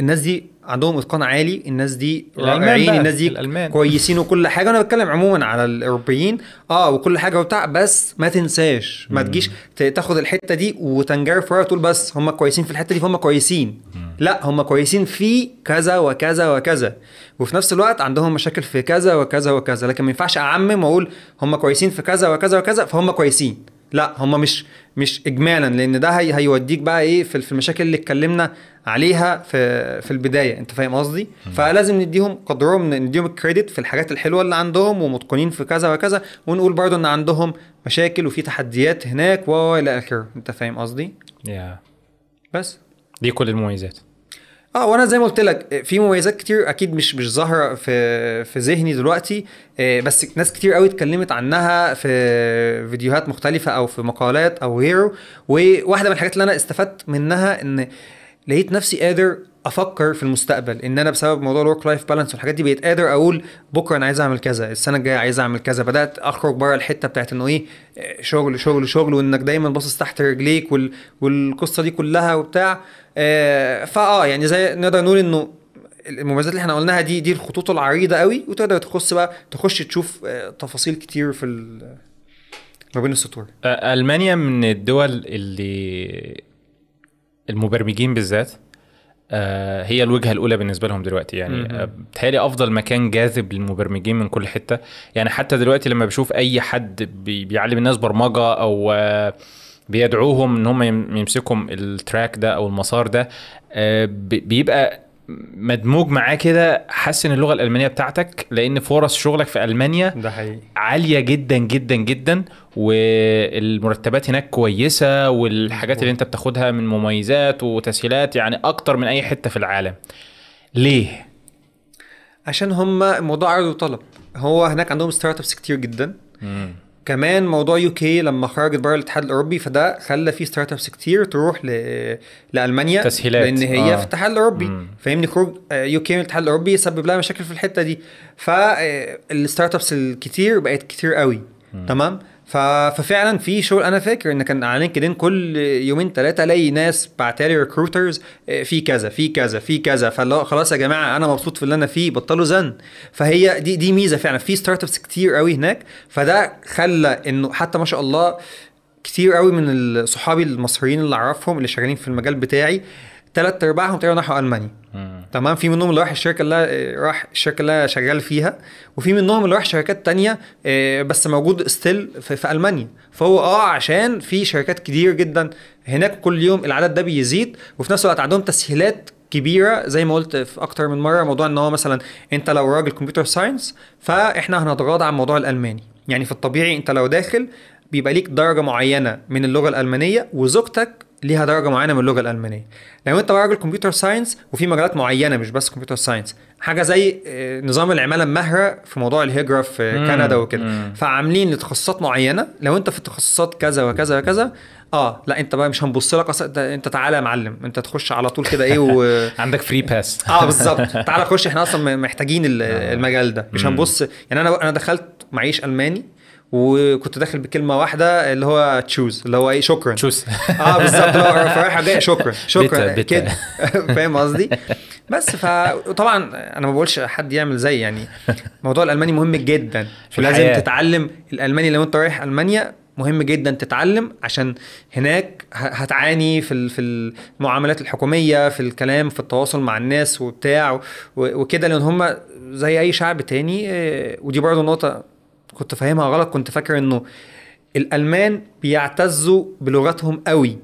الناس دي عندهم إتقان عالي الناس دي رائعين الناس دي الألمان. كويسين وكل حاجة. أنا بتكلم عموما على الأوروبيين آه وكل حاجة وبتاع بس ما تنساش ما تجيش تاخد الحتة دي وتنجرف وراها وتقول بس هم كويسين في الحتة دي فهم كويسين. لا هم كويسين في كذا وكذا وكذا. وفي نفس الوقت عندهم مشاكل في كذا وكذا وكذا. لكن ما ينفعش أعمم وأقول هم كويسين في كذا وكذا وكذا فهم كويسين. لا هم مش مش اجمالا. لأن ده هي هيوديك بقى إيه في في المشاكل اللي اتكلمنا عليها في في البداية. أنت فاهم قصدي؟ فلازم نديهم قدرهم نديهم الكريدت في الحاجات الحلوة اللي عندهم ومتقنين في كذا وكذا. ونقول برضو إن عندهم مشاكل وفي تحديات هناك والى آخره. أنت فاهم قصدي؟ يا بس. دي كل المميزات. آه وأنا زي ما قلت لك في مميزات كتير أكيد مش مش ظاهرة في في ذهني دلوقتي آه، بس ناس كتير قوي اتكلمت عنها في فيديوهات مختلفة أو في مقالات أو غيره وواحدة من الحاجات اللي أنا استفدت منها ان لقيت نفسي قادر أفكر في المستقبل إن أنا بسبب موضوع ال work life balance والحاجات دي بقيت قادر أقول بكرة أنا عايز أعمل كذا السنة الجاية عايز أعمل كذا بدأت أخرج بره الحتة بتاعت إنه إيه شغل شغل شغل وإنك دايما باصص تحت رجليك وال... والقصة دي كلها وبتاع آه، فاه يعني زي نقدر نقول إنه المميزات اللي إحنا قلناها دي دي الخطوط العريضة قوي وتقدر تخص بقى تخش تشوف آه، تفاصيل كتير في ما بين السطور. ألمانيا من الدول اللي المبرمجين بالذات هي الوجهة الأولى بالنسبة لهم دلوقتي يعني. آه، بتهيألي أفضل مكان جاذب للمبرمجين من كل حتة يعني حتى دلوقتي لما بشوف أي حد بي- بيعلم الناس برمجة أو آه، بيدعوهم إن هم يم- يمسكوا ال track ده أو المسار ده آه، بي- بيبقى مدموج معاه كده حسن اللغة الألمانية بتاعتك لأن فرص شغلك في ألمانيا ده حقيقي. عالية جدا جدا جدا والمرتبات هناك كويسة والحاجات اللي أنت بتاخدها من مميزات وتسهيلات يعني أكتر من أي حتة في العالم. ليه؟ عشان هم موضوع عرض وطلب. هو هناك عندهم startups كتير جدا. كمان موضوع UK لما خرجت بره الاتحاد الأوروبي فده خلى في startups كتير تروح ل... لألمانيا تسهيلات. لأن هي آه. في الاتحاد الأوروبي مم. فاهمني خروج UK من الاتحاد الأوروبي سبب لها مشاكل في الحتة دي فال startups الكتير بقت كتير قوي تمام ف... ففعلا في شغل أنا فاكر إن كان على LinkedIn كل يومين ثلاثة ألاقي ناس بعتالي recruiters في كذا في كذا في كذا. فاللي خلاص يا جماعة أنا مبسوط في اللي أنا فيه بطلوا زن. فهي دي دي ميزة فعلا. في startups كتير قوي هناك. فده خلى إنه حتى ما شاء الله كتير قوي من صحابي المصريين اللي أعرفهم اللي شغالين في المجال بتاعي ثلاث أرباعهم تقريبا راحوا ألمانيا. تمام؟ في منهم اللي راح الشركة اللي راح الشركة اللي شغال فيها وفي منهم اللي راح شركات تانية آه، بس موجود still في, في ألمانيا. فهو آه عشان في شركات كتير جدا هناك كل يوم العدد ده بيزيد وفي نفس الوقت عندهم تسهيلات كبيرة زي ما قلت في أكتر من مرة موضوع إن هو مثلا أنت لو راجل computer science فإحنا هنتغاضى عن موضوع الألماني. يعني في الطبيعي أنت لو داخل بيبقى ليك درجة معينة من اللغة الألمانية وزوجتك ليها درجة معينة من اللغة الألمانية. لو أنت راجل computer science وفي مجالات معينة مش بس computer science حاجة زي آه، نظام العمالة المهرة في موضوع الهجرة في مم. كندا وكده. فعاملين لتخصصات معينة. لو أنت في تخصصات كذا وكذا وكذا آه لا أنت بقى مش هنبص لك. أصلا انت- تعالى يا معلم. أنت تخش على طول كده إيه و... عندك free pass آه بالظبط. تعالى خش إحنا أصلا محتاجين ال- المجال ده. مش. هنبص. يعني أنا أنا دخلت معيش ألماني. وكنت داخل بكلمة واحدة اللي هو Tschüss اللي هو إيه شكرا. Tschüss آه بالظبط رايحة جاية شكرا شكرا. كده فاهم قصدي؟ بس فطبعا أنا ما بقولش حد يعمل زي يعني موضوع الألماني مهم جدا. الحياة. تتعلم الألماني لو أنت رايح ألمانيا مهم جدا تتعلم عشان هناك هتعاني في في المعاملات الحكومية في الكلام في التواصل مع الناس وبتاع وكده لأن هم زي أي شعب تاني آه، ودي برضه نقطة كنت فاهمها غلط كنت فاكر إنه الألمان بيعتزوا بلغتهم قوي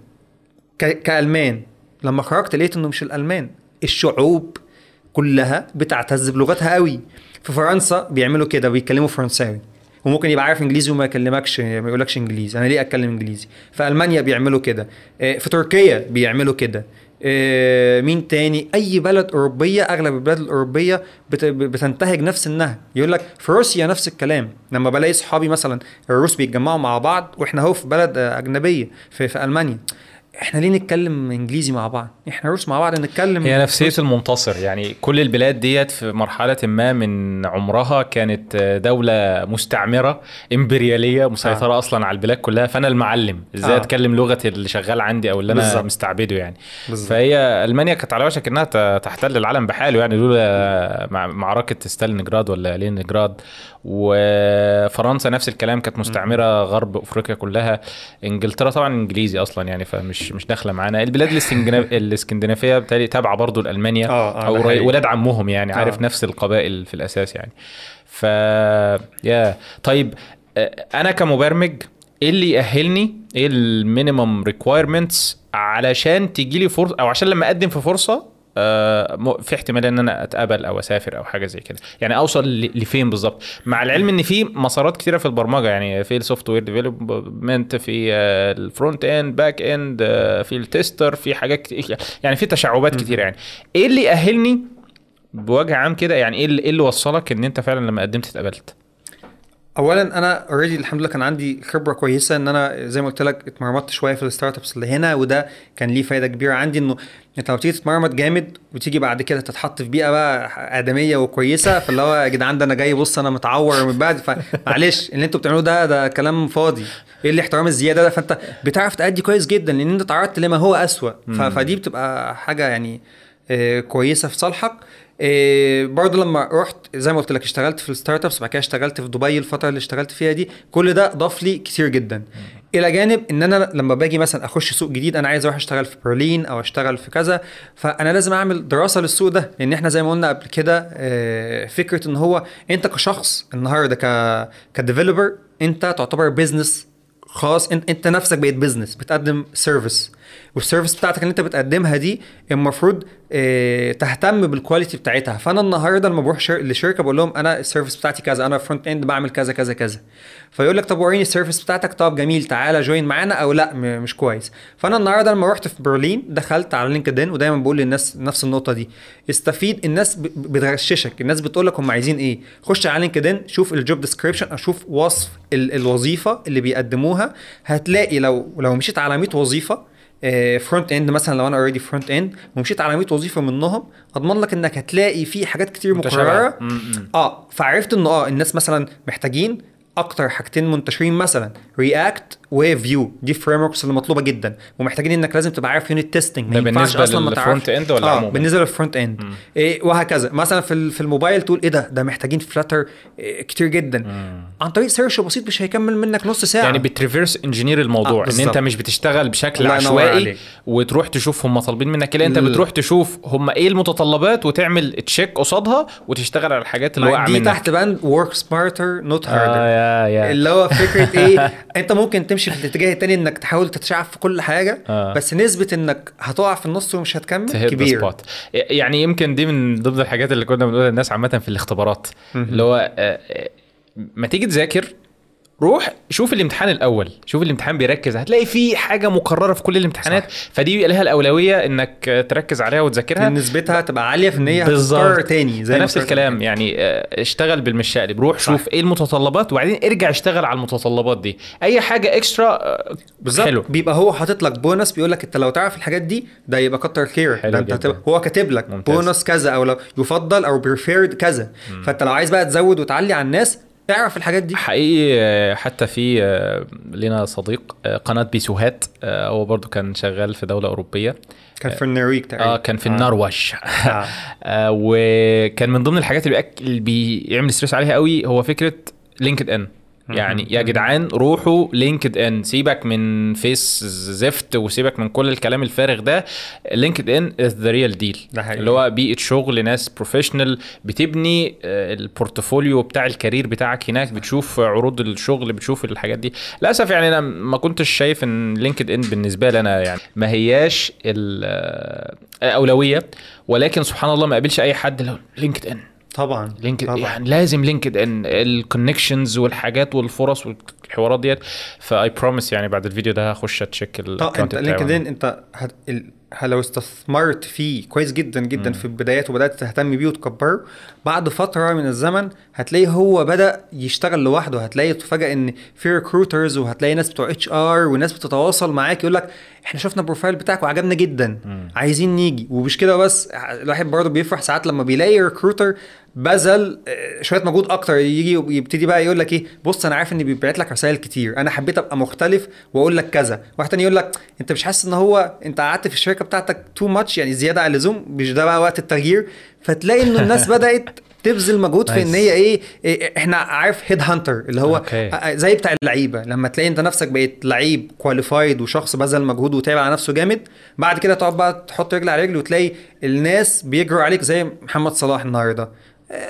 كألمان. لما خرجت لقيت إنه مش الألمان الشعوب كلها بتعتز بلغتها قوي. في فرنسا بيعملوا كده بيتكلموا فرنساوي. وممكن يبقى عارف إنجليزي وما يكلمكش ما يقولكش إنجليزي. أنا ليه أتكلم إنجليزي؟ في ألمانيا بيعملوا كده. آه، في تركيا بيعملوا كده. مين تاني؟ أي بلد أوروبية أغلب البلاد الأوروبية بت- بتنتهج نفس النهج. يقول لك في روسيا نفس الكلام. لما بلاقي صحابي مثلا الروس بيتجمعوا مع بعض وإحنا أهو في بلد آه، أجنبية في, في ألمانيا. إحنا ليه نتكلم إنجليزي مع بعض إحنا روس مع بعض نتكلم هي نفسية المنتصر يعني كل البلاد ديت في مرحلة ما من عمرها كانت دولة مستعمرة إمبريالية مسيطرة آه. أصلا على البلاد كلها فأنا المعلم إزاي آه. أتكلم لغة اللي شغال عندي أو اللي أنا بالظبط. مستعبده يعني بالظبط. فهي ألمانيا كانت على وشك إنها ت- تحتل العالم بحاله يعني لولا مع- معركة ستالينجراد ولا لينجراد وفرنسا نفس الكلام كانت مستعمرة غرب أفريقيا كلها. إنجلترا طبعا إنجليزي أصلا يعني فمش مش داخلة معانا. البلاد الاسكندنا- الإسكندنافية بالتالي تابعة برضو لألمانيا آه، آه، أو. ولاد عمهم يعني عارف آه. نفس القبائل في الأساس يعني. ف يا. طيب آه، أنا كمبرمج إيه اللي يأهلني إيه ال minimum requirements علشان تيجي لي فرصة أو عشان لما أقدم في فرصة في احتمال إن أنا اتقبل أو أسافر أو حاجة زي كده. يعني أوصل لفين بالظبط؟ مع العلم إن في مسارات كتيرة في البرمجة. يعني في ال software development في آه، ال front end back end آه، في التستر في حاجات كتير يعني في تشعبات كتير يعني. إيه اللي يأهلني بوجه عام كده؟ يعني إيه إيه اللي وصلك إن أنت فعلا لما قدمت اتقبلت اولا أنا already الحمد لله كان عندي خبرة كويسة إن أنا زي ما قلت لك اتمرمطت شوية في ال startups اللي هنا وده كان ليه فايدة كبيرة عندي إنه أنت لما تيجي تتمرمط جامد وتيجي بعد كده تتحط في بيئة بقى آدمية وكويسة فاللي هو يا جدعان ده أنا جاي بص أنا متعور من بعد فمعلش اللي أنتوا بتعملوه ده ده كلام فاضي. إيه الاحترام الزيادة ده؟ فأنت بتعرف تأدي كويس جدا لأن أنت تعرضت لما هو أسوأ. ف- فدي بتبقى حاجة يعني آه، كويسة في صالحك. إيه برضه لما رحت زي ما قلت لك اشتغلت في ال startups بعد كده اشتغلت في دبي الفترة اللي اشتغلت فيها دي كل ده ضاف لي كتير جدا. إلى جانب إن أنا لما باجي مثلا أخش سوق جديد أنا عايز أروح أشتغل في برلين أو أشتغل في كذا فأنا لازم أعمل دراسة للسوق ده. لأن إحنا زي ما قلنا قبل كده آه، فكرة إن هو أنت كشخص النهارده ك ك developer أنت تعتبر business خلاص انت أنت نفسك بقيت business بتقدم service وال service بتاعتك اللي انت بتقدمها دي المفروض آه تهتم بال quality بتاعتها. فأنا النهارده لما بروح شر... لشركة بقول لهم أنا ال service بتاعتي كذا أنا front end بعمل كذا كذا كذا. فيقول لك طب وريني ال service بتاعتك طب جميل تعالى join معانا أو لأ م... مش كويس. فأنا النهارده لما رحت في برلين دخلت على LinkedIn ودايما بقول للناس نفس النقطة دي. استفيد الناس ب... بتغششك الناس بتقول لك هم عايزين إيه. خش على LinkedIn شوف ال job description أو شوف وصف ال... الوظيفة اللي بيقدموها. هتلاقي لو لو مشيت على 100 وظيفة front end مثلا لو أنا already front end ومشيت على 100 وظيفة منهم أضمن لك إنك هتلاقي في حاجات كتير. مكررة. آه فعرفت إنه آه الناس مثلا محتاجين أكتر حاجتين منتشرين مثلا React و Vue دي frameworks اللي مطلوبة جدا. ومحتاجين إنك لازم تبقى عارف unit testing ده بالنسبة لل front end ولا آه عموما؟ بالنسبة لل front end إيه وهكذا. مثلا في في الموبايل تقول إيه ده؟ ده محتاجين Flutter إيه كتير جدا. عن طريق search بسيط مش هيكمل منك نص ساعة. يعني بتريفيرس انجينير الموضوع آه، إن أنت. مش بتشتغل بشكل عشوائي. وتروح تشوف هم طالبين منك إيه أنت. بتروح تشوف هم إيه المتطلبات وتعمل check قصادها وتشتغل على الحاجات اللي واقعه دي منك. تحت بند work smarter not harder اللي هو فكرة إيه؟ أنت ممكن تمشي في الاتجاه التاني إنك تحاول تتشعب في كل حاجة آه. بس نسبة إنك هتقع في النص ومش هتكمل كبير. spot يعني يمكن دي من ضمن الحاجات اللي كنا بنقولها للناس عامة في الاختبارات. اللي هو آه، آه، ما تيجي تذاكر روح شوف الامتحان الأول شوف الامتحان بيركز هتلاقي في حاجة مكرره في كل الامتحانات صح. فدي لها الأولوية إنك تركز عليها وتذاكرها نسبتها تبقى عالية في إن هي. هتتكرر تاني زي نفس الكلام يعني آه، اشتغل بالمشقلب روح صح. شوف إيه المتطلبات وبعدين ارجع اشتغل على المتطلبات دي أي حاجة extra آه، بالظبط بيبقى هو حاطط لك بونص بيقول لك أنت لو تعرف الحاجات دي ده يبقى كتر خير ده أنت. هتبقى هو كاتب لك. بونص كذا أو لو يفضل أو preferred كذا فأنت لو عايز بقى تزود وتعلي على الناس اعرف الحاجات دي؟ حقيقي آه، حتى في آه، لنا صديق آه، قناة بيسوهات هو برضو كان شغال في دولة أوروبية. كان في النرويج تقريبا. آه كان في النرويج. آه. آه وكان من ضمن الحاجات. اللي بيعمل stress عليها قوي هو فكرة LinkedIn يعني يا جدعان روحوا LinkedIn سيبك من face زفت وسيبك من كل الكلام الفارغ ده. LinkedIn is the real deal. اللي هو بيئه شغل ناس professional بتبني آه، ال portfolio بتاع ال career بتاعك هناك. بتشوف عروض الشغل بتشوف الحاجات دي. للأسف يعني أنا ما كنتش شايف إن LinkedIn بالنسبة لي أنا يعني ما هياش الاولويه ولكن سبحان الله ما قابلش أي حد لو LinkedIn. طبعا LinkedIn طبعا. يعني لازم LinkedIn ال connections والحاجات والفرص والحوارات ديت. ف I promise يعني بعد الفيديو ده هخش أ check طب أنت LinkedIn أنت هت... ال... ه- لو استثمرت فيه كويس جدا جدا في البدايات وبدأت تهتم بيه وتكبره بعد فترة من الزمن هتلاقي هو بدأ يشتغل لوحده. هتلاقي تفاجئ إن في recruiters وهتلاقي ناس بتوع HR وناس بتتواصل معاك يقول لك إحنا شفنا ال profile بتاعك وعجبنا جدا. عايزين نيجي. ومش كده بس الواحد برضه بيفرح ساعات لما بيلاقي recruiter بذل آه، شوية مجهود أكتر. يجي يبتدي بقى يقول لك إيه بص أنا عارف ان بيبعت لك رسائل كتير. أنا حبيت أبقى مختلف وأقول لك كذا. واحد تاني يقول لك أنت مش حاسس إن هو أنت قعدت في الشركة بتاعتك too much يعني زيادة عن اللزوم مش ده بقى وقت التغيير؟ فتلاقي إنه الناس بدأت تبذل مجهود في إن. هي إيه, إيه إحنا عارف head hunter اللي هو okay. زي بتاع اللعيبة لما تلاقي أنت نفسك بقيت لعيب qualified وشخص بذل مجهود وتابع على نفسه جامد بعد كده تقعد بقى تحط رجل على رجل وتلاقي الناس بيجروا عليك زي محمد صلاح النهارده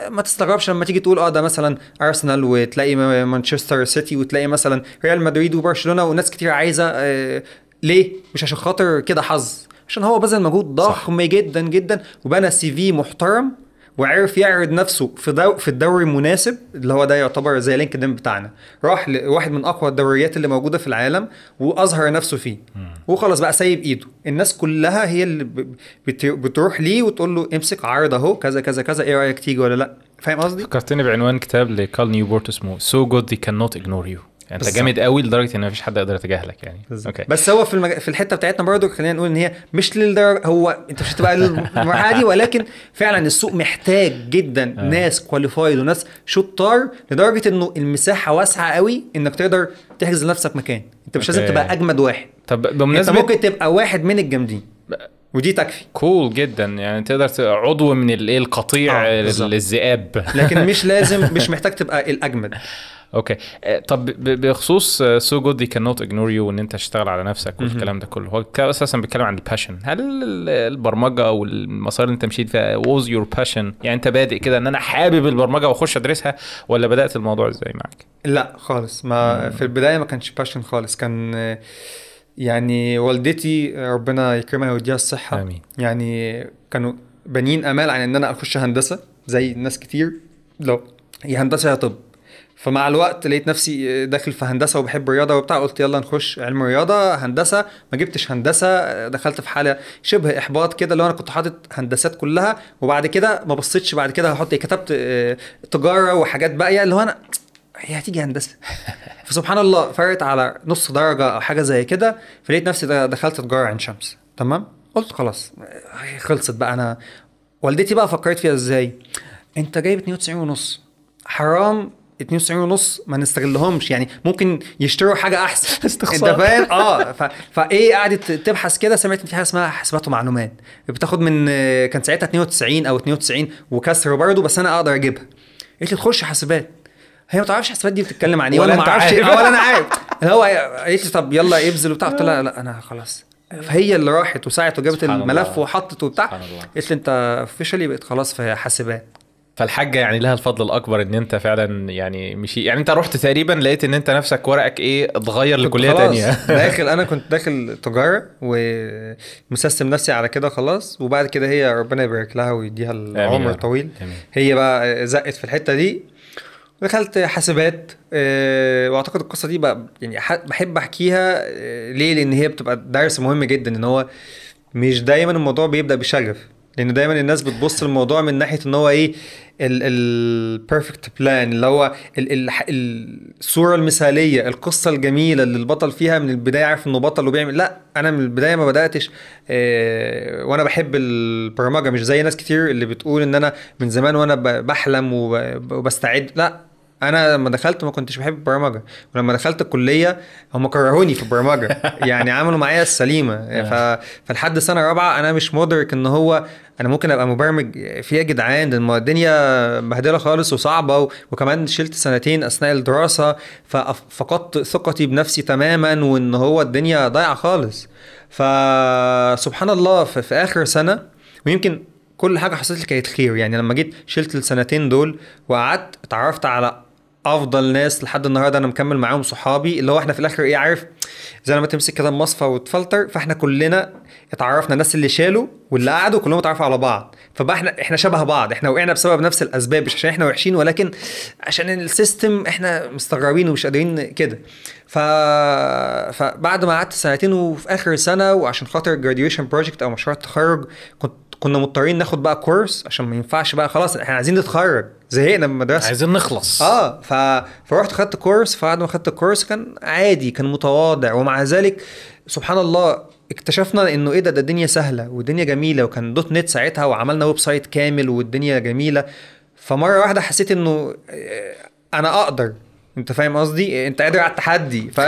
ما تستغربش لما تيجي تقول آه ده مثلا ارسنال وتلاقي مانشستر سيتي وتلاقي مثلا ريال مدريد وبرشلونة وناس كتير عايزة آه، ليه مش عشان خاطر كده حظ عشان هو بذل مجهود ضخم جدا جدا وبنى CV محترم وعرف يعرض نفسه في دو في الدوري المناسب اللي هو ده يعتبر زي لينكد إن بتاعنا. راح لواحد من أقوى الدوريات اللي موجودة في العالم وأظهر نفسه فيه. وخلاص بقى سايب إيده. الناس كلها هي اللي بتروح ليه وتقول له امسك عرض أهو كذا كذا كذا إيه رأيك تيجي ولا لأ؟ فاهم قصدي؟ فكرتني بعنوان كتاب لكارل نيوبورت اسمه So Good they cannot ignore you يعني انت. جامد قوي لدرجة ان مفيش حد يقدر يتجاهلك يعني. أوكي. بس هو في المج... في الحتة بتاعتنا برضو خلينا نقول إن هي مش للدرجة هو أنت مش هتبقى المرحله دي ولكن فعلا السوق محتاج جدا آه. ناس qualified وناس شطار لدرجة إنه المساحة واسعة قوي إنك تقدر تحجز لنفسك مكان. أنت مش لازم أوكي. تبقى أجمد واحد. طب أنت بمناسبه ممكن تبقى واحد من الجامدين. ودي تكفي. cool جدا. يعني تقدر ت- عضو من الايه القطيع آه،. الذئاب. لكن مش لازم مش محتاج تبقى الأجمد. أوكي. آه، طب بخصوص سو جود دي كانوت اجنور يو وإن أنت تشتغل على نفسك والكلام ده كله. هو أساسا بيتكلم عن ال passion هل ال- البرمجة أو المسار اللي أنت مشيت فيها was your passion يعني أنت بادئ كده إن أنا حابب البرمجة وأخش أدرسها ولا بدأت الموضوع إزاي معاك؟ لا خالص. ما في البداية ما كانش passion خالص. كان يعني والدتي ربنا يكرمها ويديها الصحة. آمين. يعني كانوا بانيين أمال عن إن أنا أخش هندسة زي ناس كتير. لو يا هندسة يا طب. فمع الوقت لقيت نفسي داخل في هندسة وبحب الرياضة وبتاع قلت يلا نخش علم رياضة هندسة. ما جبتش هندسة دخلت في حالة شبه إحباط كده اللي أنا كنت حاطط هندسات كلها وبعد كده ما بصيتش بعد كده هحط كتبت آه، تجارة وحاجات باقيه اللي هو أنا هي هتيجي هندسة. فسبحان الله فرقت على نص درجة أو حاجة زي كده فلقيت نفسي دخلت تجارة عين شمس. تمام؟ قلت خلاص. خلصت بقى. أنا والدتي بقى فكرت فيها إزاي؟ أنت جايب 92 ونص. حرام 92 ونص ما نستغلهمش. يعني ممكن يشتروا حاجة أحسن. استخسار. أنت فاهم؟ آه ف... فايه قعدت تبحث كده؟ سمعت إن في حاجة اسمها حسابات ومعلومات. بتاخد من كان ساعتها 92 أو 92 وكسر برضه بس أنا أقدر أجيبها. قالت لي تخش حاسبات هي ما تعرفش حاسبات دي بتتكلم عن إيه؟ ولا ولا ما أنت أعرفش. عارف. ولا أنا عارف. اللي هو قالت لي طب يلا ابذل وبتاع. قلت لها لا أنا خلاص. فهي اللي راحت وسعت وجابت الملف. وحطت وبتاع. قالت لي أنت اوفيشالي بقيت خلاص في حاسبات. فالحاجة يعني لها الفضل الأكبر إن أنت فعلا يعني مشي يعني أنت رحت تقريبا لقيت إن أنت نفسك ورقك إيه اتغير لكلية تانية داخل أنا كنت داخل تجارة ومسستم نفسي على كده خلاص وبعد كده هي ربنا يبارك لها ويديها العمر. الطويل. هي بقى زقت في الحتة دي دخلت حاسبات آه، وأعتقد القصة دي بقى يعني بحب أحكيها آه، ليه لأن هي بتبقى درس مهم جدا إن هو مش دايما الموضوع بيبدأ بشغف لأن دايما الناس بتبص للموضوع من ناحية إن هو إيه ال perfect plan اللي هو ال ال الصورة المثالية القصة الجميلة اللي البطل فيها من البداية عارف إنه بطل وبيعمل. لا أنا من البداية ما بدأتش آه وأنا بحب البرمجة مش زي ناس كتير اللي بتقول إن أنا من زمان وأنا بحلم وب- وبستعد. لا أنا لما دخلت ما كنتش بحب البرمجة ولما دخلت الكلية هم كرهوني في البرمجة يعني عملوا معايا السليمة. ف... فلحد سنة رابعة أنا مش مدرك إن هو أنا ممكن أبقى مبرمج في يا جدعان الدنيا مبهدلة خالص وصعبة و... وكمان شلت سنتين أثناء الدراسة ففقدت ثقتي بنفسي تماما وإن هو الدنيا ضايعة خالص. فسبحان الله في, في آخر سنة ويمكن كل حاجة حصلت لي كانت خير يعني لما جيت شلت السنتين دول وقعدت اتعرفت على أفضل ناس لحد النهارده أنا مكمل معاهم صحابي اللي هو إحنا في الآخر إيه عارف زي لما تمسك كده المصفى وتفلتر فإحنا كلنا اتعرفنا الناس اللي شالوا واللي قعدوا كلهم اتعرفوا على بعض. فبقى إحنا إحنا شبه بعض إحنا وقعنا بسبب نفس الأسباب مش عشان إحنا وحشين ولكن عشان ال system إحنا مستغربين ومش قادرين كده. ف... فبعد ما قعدت سنتين وفي آخر سنة وعشان خاطر graduation project أو مشروع التخرج كنت كنا مضطرين ناخد بقى course عشان ما ينفعش بقى خلاص إحنا عايزين نتخرج. زهقنا من المدرسة. عايزين نخلص. آه ف... فرحت خدت course فبعد ما خدت ال course كان عادي كان متواضع. ومع ذلك سبحان الله اكتشفنا إنه إيه ده ده الدنيا سهلة والدنيا جميلة وكان .NET ساعتها وعملنا website كامل والدنيا جميلة. فمرة واحدة حسيت إنه آه، أنا أقدر. أنت فاهم قصدي؟ أنت قادر على التحدي ف...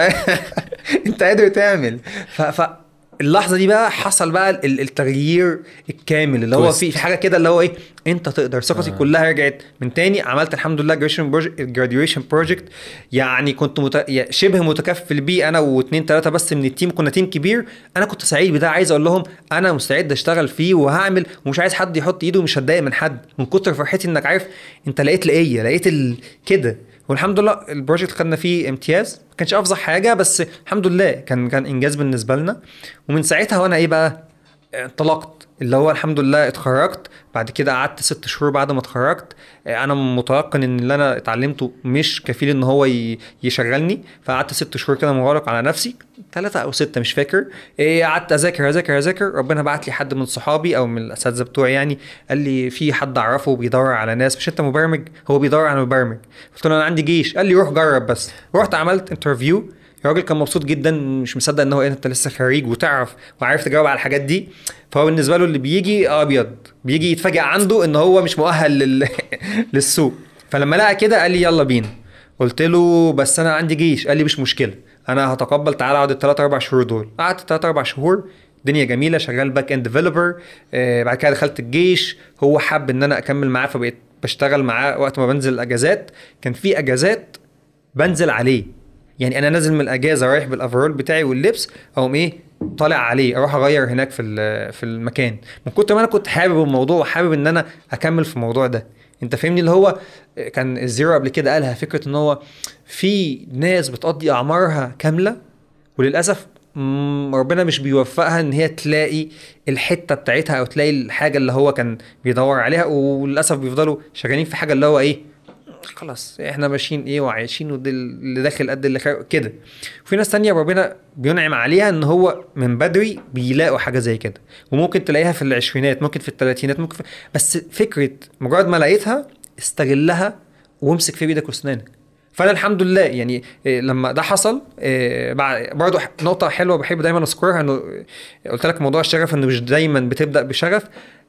أنت قادر تعمل. ف... ف... اللحظة دي بقى حصل بقى ال- التغيير الكامل اللي هو. في في حاجة كده اللي هو إيه أنت تقدر ثقتي آه. كلها رجعت. من تاني عملت الحمد لله graduation project يعني كنت مت... شبه متكفل بيه أنا واثنين ثلاثة بس من ال team. كنا team كبير. أنا كنت سعيد بده. عايز أقول لهم أنا مستعد أشتغل فيه وهعمل ومش عايز حد يحط إيده ومش هتضايق من حد. من كتر فرحتي إنك عارف أنت لقيت لقيه لقيت ال... كده. والحمد لله ال project خدنا فيه امتياز ما كانش أفظع حاجة بس الحمد لله كان كان إنجاز بالنسبة لنا. ومن ساعتها وأنا إيه بقى انطلقت اللي هو الحمد لله اتخرجت. بعد كده قعدت ست شهور بعد ما اتخرجت. آه، أنا متيقن إن اللي أنا اتعلمته مش كفيل إن هو يشغلني. فقعدت ست شهور كده مغلق على نفسي. ثلاثة أو ستة مش فاكر. إيه، قعدت أذاكر أذاكر أذاكر. ربنا بعت لي حد من صحابي أو من الاساتذه بتوعي يعني. قال لي في حد أعرفه بيدور على ناس. مش أنت مبرمج؟ هو بيدور على مبرمج. قلت له أنا عندي جيش. قال لي روح جرب بس. رحت عملت interview الراجل كان مبسوط جدا مش مصدق إن هو إيه، أنت لسه خريج وتعرف وعارف تجاوب على الحاجات دي. فهو بالنسبة له اللي بيجي أبيض بيجي يتفاجئ عنده إن هو مش مؤهل لل... للسوق. فلما لقى كده قال لي يلا بينا. قلت له بس أنا عندي جيش. قال لي مش مشكلة أنا هتقبل تعالى اقعد الثلاث أربع شهور دول. قعدت ثلاث أربع شهور الدنيا جميلة شغال back end developer آه بعد كده دخلت الجيش. هو حب إن أنا أكمل معاه فبقيت بشتغل معاه وقت ما بنزل الأجازات. كان في أجازات بنزل عليه. يعني أنا نازل من الأجازة رايح بالأفرول بتاعي واللبس أقوم إيه طالع عليه أروح أغير هناك في في المكان. من كتر ما أنا كنت حابب الموضوع وحابب إن أنا أكمل في الموضوع ده. أنت فاهمني؟ اللي هو كان الزيرو قبل كده قالها فكرة إن هو في ناس بتقضي أعمارها كاملة وللأسف ربنا مش بيوفقها إن هي تلاقي الحتة بتاعتها أو تلاقي الحاجة اللي هو كان بيدور عليها وللأسف بيفضلوا شغالين في حاجة اللي هو إيه خلاص إحنا ماشيين إيه وعايشين وده اللي داخل قد اللي خارج كده. وفي ناس تانية ربنا بينعم عليها إن هو من بدري بيلاقوا حاجة زي كده. وممكن تلاقيها في العشرينات ممكن في الثلاثينات ممكن في... بس فكرة مجرد ما لقيتها استغلها وامسك في بايدك واسنانك فأنا الحمد لله يعني إيه، لما ده حصل بعد برضه نقطة حلوة بحب دايما أذكرها إنه قلت لك موضوع الشغف إنه مش دايما بتبدأ بشغف.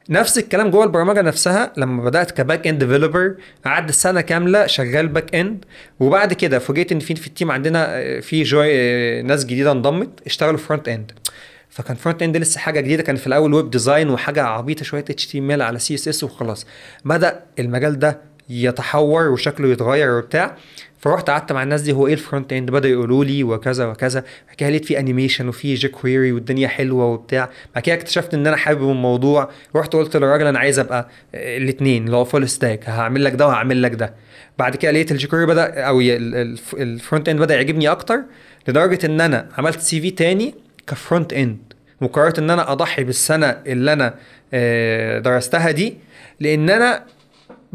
نفس الكلام جوه البرمجة نفسها لما بدأت ك back end developer قعدت سنة كاملة شغال back end. وبعد كده فوجئت إن في في ال team عندنا آه، في جوي آه، ناس جديدة انضمت اشتغلوا front end. فكان front end لسه حاجة جديدة كان في الأول web design وحاجة عبيطة شوية HTML على CSS وخلاص. بدأ المجال ده يتحور وشكله يتغير وبتاع. فرحت قعدت مع الناس دي هو إيه ال front end بدأوا يقولوا لي وكذا وكذا. بعد كده لقيت في animation وفي jQuery والدنيا حلوة وبتاع. بعد كده اكتشفت إن أنا حابب الموضوع. رحت قلت للراجل أنا عايز أبقى الاثنين اللي هو full stack هعمل لك ده وهعمل لك ده. بعد كده لقيت ال jQuery بدأ أو ال front end بدأ يعجبني أكتر لدرجة إن أنا عملت CV تاني ك front end وقررت إن أنا أضحي بالسنة اللي أنا آه، درستها دي. لأن أنا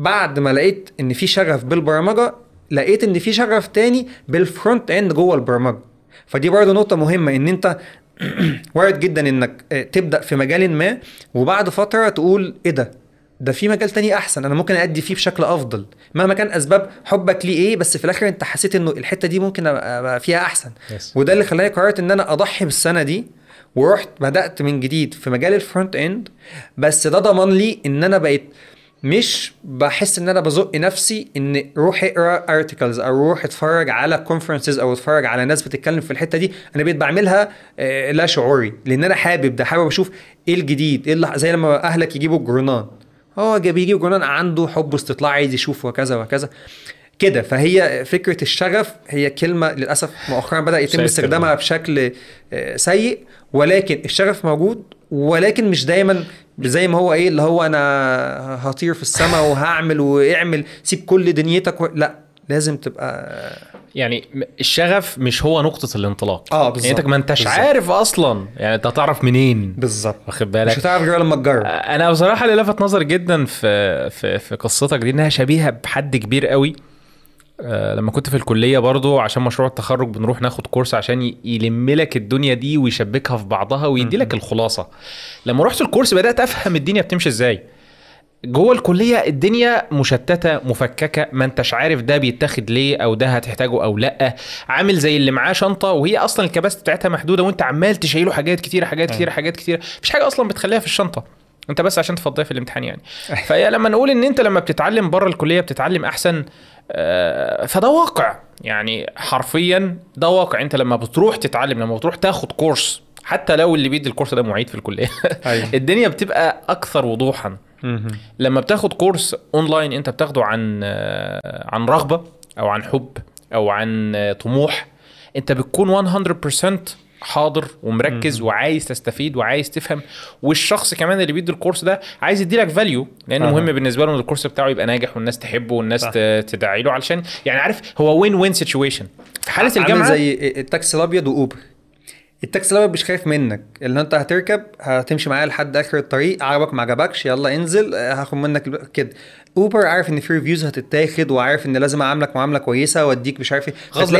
بعد ما لقيت إن في شغف بالبرمجة لقيت إن في شغف تاني بال front end جوه البرمجة. فدي برضه نقطة مهمة إن أنت وارد جدا إنك آه، تبدأ في مجال ما وبعد فترة تقول إيه ده؟ ده في مجال تاني أحسن أنا ممكن ادي فيه بشكل أفضل. مهما كان أسباب حبك ليه إيه بس في الآخر أنت حسيت إنه الحتة دي ممكن أبقى فيها أحسن. Yes. وده اللي خلاني قررت إن أنا أضحي بالسنة دي ورحت بدأت من جديد في مجال ال front end بس ده ضمن لي إن أنا بقيت مش بحس إن أنا بزق نفسي إن روح أقرأ articles أو روح أتفرج على conferences أو أتفرج على ناس بتتكلم في الحتة دي أنا بقيت بعملها آه، لا شعوري. لأن أنا حابب ده حابب أشوف إيه الجديد إيه اللي زي لما أهلك يجيبوا الجورنان هو جا- بيجيب جورنان عنده حب واستطلاع عايز يشوف وكذا وكذا. كده فهي فكرة الشغف هي كلمة للأسف مؤخرا بدأ يتم استخدامها بشكل آه، سيء. ولكن الشغف موجود ولكن مش دايما زي ما هو إيه اللي هو أنا هطير في السماء وهعمل واعمل سيب كل دنيتك و... لا لازم تبقى يعني الشغف مش هو نقطة الانطلاق. آه، بالظبط. يعني أنت ما أنتش. عارف أصلا يعني أنت هتعرف منين؟ بالظبط. واخد مش بالك هتعرف غير لما تجرب. أنا بصراحة اللي لفت نظري جدا في في في قصتك دي إنها شبيهة بحد كبير قوي. لما كنت في الكلية برضو عشان مشروع التخرج بنروح ناخد كورس عشان يلم لك الدنيا دي ويشبكها في بعضها ويدي لك الخلاصة. لما رحت الكورس بدأت أفهم الدنيا بتمشي إزاي. جوه الكلية الدنيا مشتتة مفككة ما أنتش عارف ده بيتاخد ليه أو ده هتحتاجه أو لأ. عامل زي اللي معاه شنطة وهي أصلا الكباست بتاعتها محدودة وأنت عمال تشيله حاجات كتيرة حاجات كتيرة حاجات كتيرة. مفيش حاجة أصلا بتخليها في الشنطة. انت بس عشان تفضيها في الامتحان يعني. فهي لما نقول إن أنت لما بتتعلم بره الكلية بتتعلم أحسن آه، فده واقع. يعني حرفيا ده واقع. أنت لما بتروح تتعلم لما بتروح تاخد كورس حتى لو اللي بيدي الكورس ده معيد في الكلية. أيوة. الدنيا بتبقى أكثر وضوحا. لما بتاخد course online أنت بتاخده عن آه، عن رغبة أو عن حب أو عن آه، طموح. أنت بتكون 100% حاضر ومركز وعايز تستفيد وعايز تفهم والشخص كمان اللي بيدي ال course ده عايز يديلك value لأن. مهم بالنسبة له إن ال course بتاعه يبقى ناجح والناس تحبه والناس تدعي له علشان يعني عارف هو win-win situation في حالة الجامعة زي التاكسي الأبيض وأوبر. التاكسي الأبيض مش خايف منك. اللي أنت هتركب هتمشي معاه لحد آخر الطريق عجبك ما عجبكش يلا انزل هاخد منك كده. اوبر عارف إن في reviews هتتاخد وعارف إن لازم أعاملك معاملة كويسة وأديك مش عارف إيه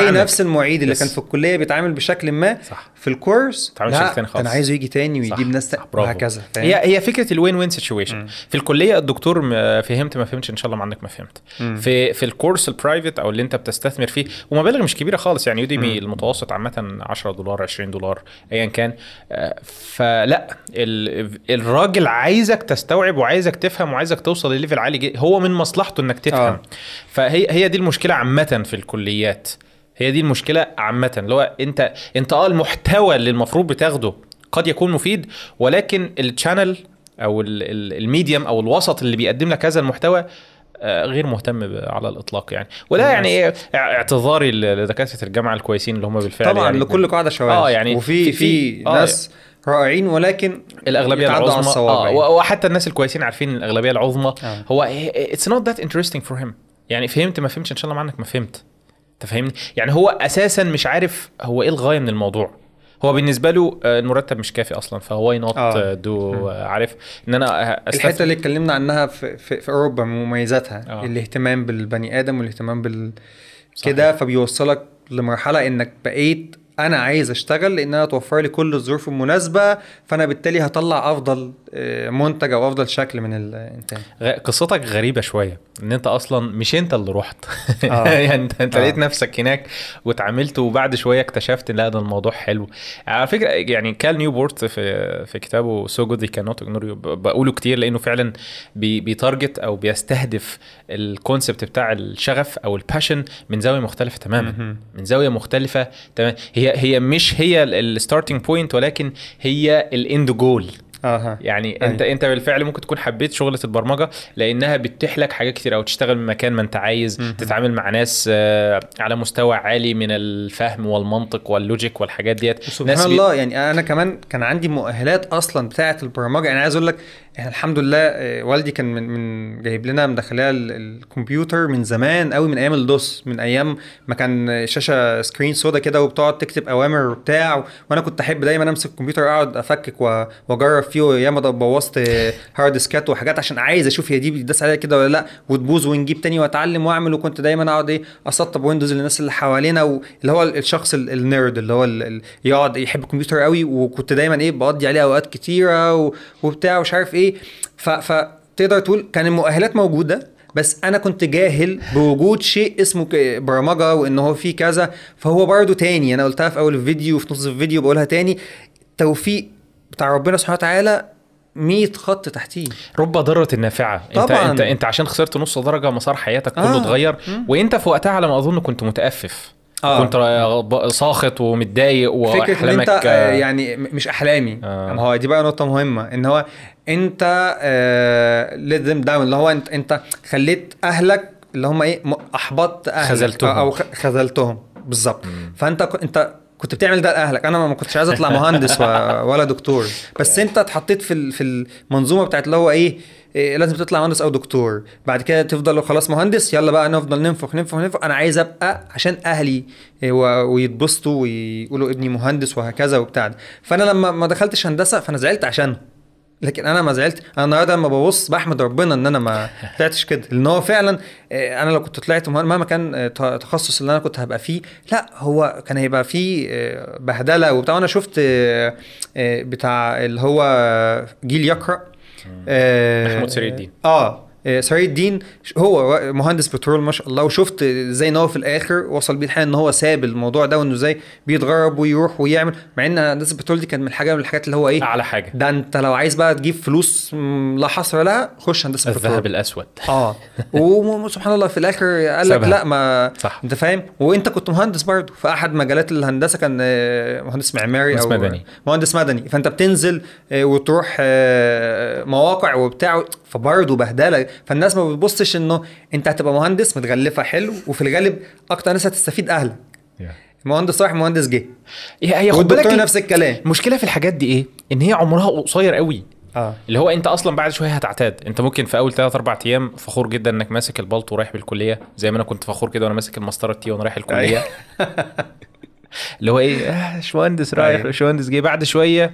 عنك. نفس المعيد اللي. كان في الكلية بيتعامل بشكل ما صح. في ال course لا تاني خالص. أنا عايزه يجي تاني ويجيب ناس تاني. وهكذا؟ هي هي فكرة الوين وين سيتويشن في الكلية الدكتور م- فهمت ما فهمتش إن شاء الله ما عنك ما فهمت في في ال course ال private أو اللي أنت بتستثمر فيه ومبالغ مش كبيرة خالص يعني يوديمي المتوسط عامة 10 دولار 20 دولار ايا كان آه، فلا ال- الراجل عايزك تستوعب وعايزك تفهم وعايزك توصل لل level عالي هو من مصلحته إنك تفهم. آه. فهي هي دي المشكلة عامة في الكليات. هي دي المشكلة عامة اللي هو أنت أنت آه المحتوى اللي المفروض بتاخده قد يكون مفيد ولكن ال channel أو ال- ال- ال medium أو الوسط اللي بيقدم لك هذا المحتوى آه، غير مهتم على الإطلاق يعني. وده يعني إيه، اعتذاري لدكاترة الجامعة الكويسين اللي هم بالفعل طبعا يعني لكل قاعدة شواذ آه يعني وفي في, آه، ناس رائعين ولكن الأغلبية العظمى. و- وحتى الناس الكويسين عارفين الأغلبية العظمى آه. هو it's not that interesting for him يعني فهمت ما فهمتش إن شاء الله عنك ما فهمت أنت فاهمني يعني هو أساسا مش عارف هو إيه الغاية من الموضوع هو بالنسبة له آه، المرتب مش كافي أصلا فهو not آه. do عارف إن أنا أستث- الحتة اللي اتكلمنا عنها في, في, في أوروبا من مميزاتها آه. الاهتمام بالبني آدم والاهتمام بال كده فبيوصلك لمرحلة إنك بقيت أنا عايز أشتغل لأن أنا توفر لي كل الظروف المناسبة فأنا بالتالي هطلع أفضل آه، منتج أو أفضل شكل من الإنتاج. قصتك غريبة شوية إن أنت أصلا مش أنت اللي رحت. آه. يعني أنت, أنت آه. لقيت نفسك هناك واتعاملت وبعد شوية اكتشفت لا ده الموضوع حلو. على فكرة يعني كال نيوبورت في في كتابه سو جود كانوت اجنور بقوله كتير لأنه فعلا بي بي target أو بيستهدف ال concept بتاع الشغف أو ال passion من زاوية مختلفة تماما. من زاوية مختلفة تماما هي هي مش هي ال starting point ولكن هي ال end goal أها. يعني أيوة. انت انت بالفعل ممكن تكون حبيت شغلة البرمجة لأنها بتتيح لك حاجات كتير أو تشتغل من مكان ما أنت عايز تتعامل مع ناس آه، على مستوى عالي من الفهم والمنطق وال logic والحاجات ديت. سبحان ناس بي- الله يعني أنا كمان كان عندي مؤهلات أصلا بتاعة البرمجة. يعني عايز أقول لك إحنا الحمد لله آه، والدي كان من, من جايب لنا مدخلها ال- الكمبيوتر من زمان قوي من أيام الدوس من أيام ما كان شاشة screen سودا كده وبتقعد تكتب أوامر وبتاع وأنا كنت أحب دايما أمسك الكمبيوتر أقعد أفكك وأجرب فيه ياما بوظت hard ديسكات وحاجات عشان عايز أشوف هي دي بيداس عليها كده ولا لأ وتبوظ ونجيب تاني وأتعلم وأعمل وكنت دايما أقعد إيه أسطب ويندوز للناس اللي حوالينا واللي هو الشخص ال- ال nerd اللي هو يقعد يحب الكمبيوتر قوي وكنت دايما إيه بقضي عليه أوقات كتيرة وبتاع ومش عارف إيه. ف فتقدر تقول كان المؤهلات موجودة بس أنا كنت جاهل بوجود شيء اسمه برمجة وإن هو في كذا فهو برضو تاني. أنا قلتها في أول الفيديو وفي نص الفيديو بقولها تاني. توفيق بتاع ربنا سبحانه وتعالى 100 خط تحتيه. رب ضارة النافعة. انت طبعاً. انت أنت عشان خسرت نص درجة مسار حياتك كله آه. اتغير وأنت في وقتها على ما أظن كنت متأفف. آه. كنت ساخط ومتضايق فكرة إن وأحلامك انت آه، يعني مش أحلامي. آه. ما هو دي بقى نقطة مهمة إن هو أنت ليت ذيم داون اللي هو أنت أنت خليت أهلك اللي هم إيه أحبطت أهلك خذلتهم. أو خذلتهم. بالظبط. فأنت أنت كنت بتعمل ده لأهلك. أنا ما كنتش عايز أطلع مهندس ولا دكتور. بس أنت اتحطيت في في المنظومة بتاعت اللي هو إيه إيه، لازم تطلع مهندس أو دكتور. بعد كده تفضل خلاص مهندس يلا بقى نفضل ننفخ ننفخ ننفخ. أنا عايز أبقى عشان أهلي إيه، ويتبسطوا ويقولوا ابني مهندس وهكذا وبتاع ده. فأنا لما ما دخلتش هندسة فأنا زعلت عشانهم لكن أنا ما زعلت. أنا النهارده لما ببص بحمد ربنا إن أنا ما طلعتش كده. لأن هو فعلا آه، أنا لو كنت طلعت مهما كان التخصص اللي أنا كنت هبقى فيه لا هو كان هيبقى فيه آه، بهدلة وبتاع. وأنا شفت بتاع اللي هو جيل يقرأ. آه، محمود سري الدين. آه آه، سري الدين هو مهندس بترول ما شاء الله وشفت إزاي ان هو في الآخر وصل بيه الحال إن هو ساب الموضوع ده وإنه إزاي بيتغرب ويروح ويعمل مع إن هندسة البترول دي كان من الحاجة من الحاجات اللي هو إيه أعلى حاجة ده أنت لو عايز بقى تجيب فلوس لا حصر لها خش هندسة الذهب بترول الأسود آه وسبحان الله في الآخر قال لك. لا ما صح. أنت فاهم وأنت كنت مهندس برضه في أحد مجالات الهندسة كان آه، مهندس معماري مهندس أو مدني. مهندس مدني فأنت بتنزل آه، وتروح مواقع وبتاع فبرضه بهدلة. فالناس ما بتبصش إنه أنت هتبقى مهندس متغلفة حلو وفي الغالب أكتر ناس هتستفيد أهلك. مهندس راح مهندس جه. هي هي خد بالك نفس الكلام. المشكلة في الحاجات دي إيه؟ إن هي عمرها قصير قوي. آه. اللي هو أنت أصلا بعد شوية هتعتاد. أنت ممكن في أول 3 4 أيام فخور جدا إنك ماسك البلط ورايح بالكلية زي ما أنا كنت فخور كده وأنا ماسك المسطره التي وأنا رايح الكلية. اللي هو إيه؟ آه، باشمهندس رايح أيوة. باشمهندس جه. بعد شوية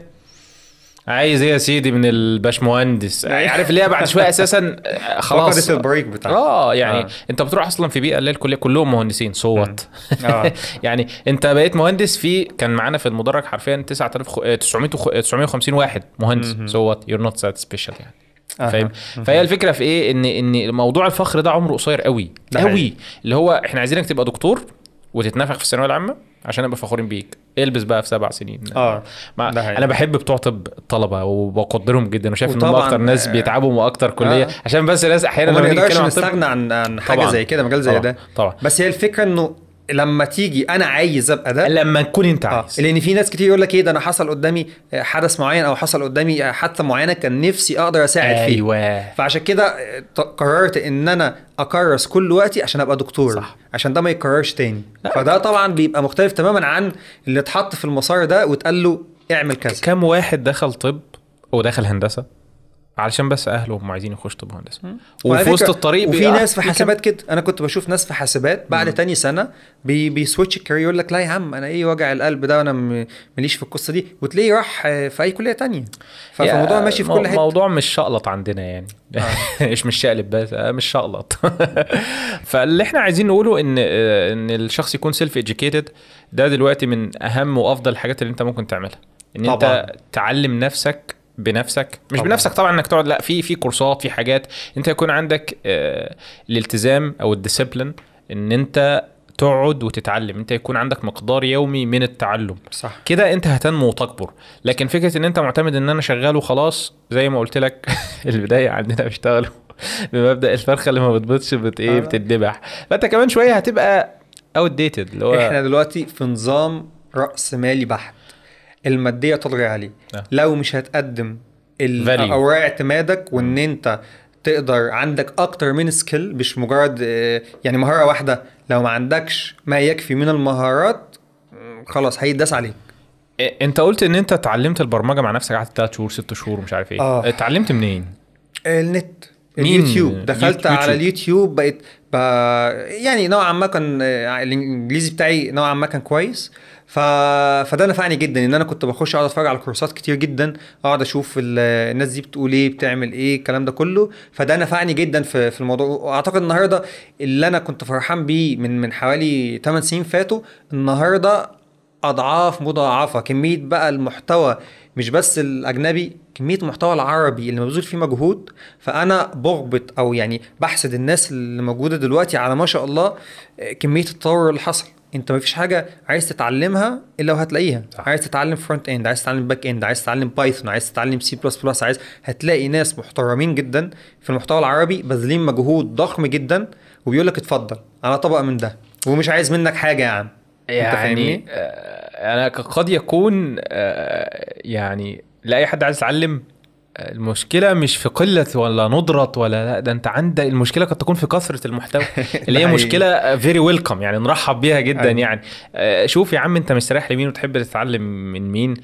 عايز إيه يا سيدي من الباشمهندس؟ عارف اللي هي بعد شوية أساسا آه، خلاص. فقدت البريك بتاعك؟ آه يعني آه. أنت بتروح أصلا في بيئة اللي الكلية كلهم مهندسين صوت آه. يعني أنت بقيت مهندس في كان معانا في المدرج حرفيا 9000 خ- آه، 900 وخ- آه، 950 واحد مهندس صوت يور نوت ذات سبيشال يعني. فاهم؟ فهي الفكرة في إيه؟ إن إن موضوع الفخر ده عمره قصير قوي قوي. اللي هو إحنا عايزينك تبقى دكتور وتتنافق في الثانوية العامة عشان نبقى فخورين بيك. البس بقى في سبع سنين آه مع. أنا بحب بتوع طب الطلبه وبقدرهم جدا وشايف ان هم أكتر ناس آه، بيتعبوا وأكتر كلية آه. عشان بس الناس أحيانا نيجي نقدرش نستغنى عن عن حاجة طبعاً. زي كده مجال زي طبعاً. ده طبعا بس هي الفكرة إنه لما تيجي أنا عايز أبقى ده لما تكون أنت آه عايز. لأن في ناس كتير يقول لك إيه ده أنا حصل قدامي حدث معين أو حصل قدامي حادثة معينة كان نفسي أقدر أساعد فيه. أيوه. فعشان كده آه، قررت إن أنا أكرس كل وقتي عشان أبقى دكتور صح. عشان ده ما يتكررش تاني. لا. فده طبعا بيبقى مختلف تماما عن اللي اتحط في المسار ده واتقال له اعمل كذا. كم واحد دخل طب ودخل هندسة؟ علشان بس أهله هم عايزين يخشوا طب هندسة. وفي وسط الطريق وفي ناس في. حاسبات كده. أنا كنت بشوف ناس في حاسبات بعد تاني سنة بي بي switch ال career يقول لك لا يا عم أنا إيه وجع القلب ده وأنا ماليش في القصة دي. وتلاقيه راح آه، في أي كلية تانية. فالموضوع ماشي في كل حتة. موضوع مش شقلط عندنا يعني. مش مش شقلب بس آه، مش شقلط. فاللي إحنا عايزين نقوله إن آه، إن الشخص يكون self-educated ده دلوقتي من أهم وأفضل الحاجات اللي أنت ممكن تعملها. إن طبعاً. انت تعلم نفسك بنفسك. مش طبعاً. بنفسك طبعا إنك تقعد لا في في كورسات في حاجات. أنت يكون عندك آه، الالتزام أو الديسيبلين إن أنت تقعد وتتعلم. أنت يكون عندك مقدار يومي من التعلم. صح. كده أنت هتنمو وتكبر. لكن فكرة إن أنت معتمد إن أنا شغال وخلاص زي ما قلت لك البداية عندنا بيشتغلوا بمبدأ الفرخة اللي ما بتبيضش بت إيه آه. بتتذبح. فأنت كمان شوية هتبقى outdated اللي هو إحنا دلوقتي في نظام رأس مالي بحت. المادية تطغي عليه آه. لو مش هتقدم. اوراق اعتمادك وإن أنت تقدر عندك أكتر من skill مش مجرد آه، يعني مهارة واحدة لو ما عندكش ما يكفي من المهارات خلاص هيتداس عليك أنت قلت إن أنت اتعلمت البرمجة مع نفسك قعدت 3 شهور 6 شهور مش عارف إيه آه. اتعلمت منين النت مين؟ اليوتيوب دخلت يوتيوب. على اليوتيوب بقيت ب... يعني نوعا ما كان آه، الإنجليزي بتاعي نوعا ما كان كويس ف... فده نفعني جدا ان أنا كنت بخش اقعد اتفرج على كورسات كتير جدا اقعد أشوف ال- الناس دي بتقول إيه بتعمل إيه الكلام ده كله. فده نفعني جدا في في الموضوع. واعتقد النهارده اللي أنا كنت فرحان بيه من من حوالي 8 سنين فاتوا النهارده اضعاف مضاعفة. كمية بقى المحتوى مش بس الأجنبي كمية المحتوى العربي اللي مبذول فيه مجهود. فأنا بغبط أو يعني بحسد الناس اللي موجودة دلوقتي على ما شاء الله كمية التطور اللي حصل. انت مفيش حاجة عايز تتعلمها إلا وهتلاقيها صح. عايز تتعلم front end عايز تتعلم back end عايز تتعلم بايثون عايز تتعلم C plus plus عايز هتلاقي ناس محترمين جدا في المحتوى العربي باذلين مجهود ضخم جدا وبيقول لك اتفضل أنا طبق من ده ومش عايز منك حاجة يا عم أنت فاهمني؟ يعني آه، أنا قد يكون آه، يعني لأي حد عايز يتعلم المشكلة مش في قلة ولا ندرة ولا لا ده انت عندك المشكلة قد تكون في كثرة المحتوى. اللي هي. مشكلة فيري ويلكم يعني نرحب بيها جدا أيوة. يعني. آه، شوف يا عم انت مستريح لمين وتحب تتعلم من مين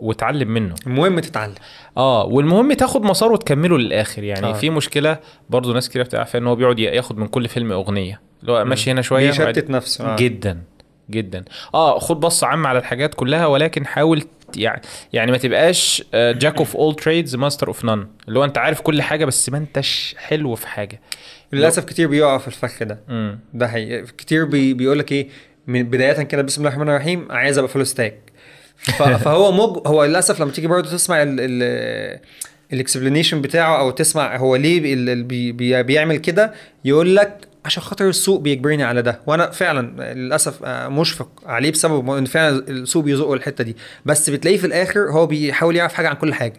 وتعلم منه. المهم تتعلم. آه والمهم تاخد مسار وتكمله للآخر يعني. آه. في مشكلة برضو ناس كتير بتعرف إن هو بيقعد ياخد من كل فيلم أغنية. اللي هو ماشي هنا شوية بيشتت نفسه. آه. جدا جدا. آه خد بص عام على الحاجات كلها ولكن حاول يعني يعني ما تبقاش jack of all trades master of none اللي هو انت عارف كل حاجة بس ما انتش حلو في حاجة. للأسف كتير بيقع في الفخ ده. امم ده حقيقي. كتير بي بيقول لك إيه من بداية كده بسم الله الرحمن الرحيم عايز أبقى full stack فهو مج هو للأسف لما تيجي برضه تسمع ال ال ال explanation بتاعه أو تسمع هو ليه بي بي بيعمل كده يقول لك عشان خاطر السوق بيجبرني على ده. وأنا فعلا للأسف آه، مشفق عليه بسبب إن فعلا السوق بيزقه الحتة دي. بس بتلاقيه في الآخر هو بيحاول يعرف حاجة عن كل حاجة.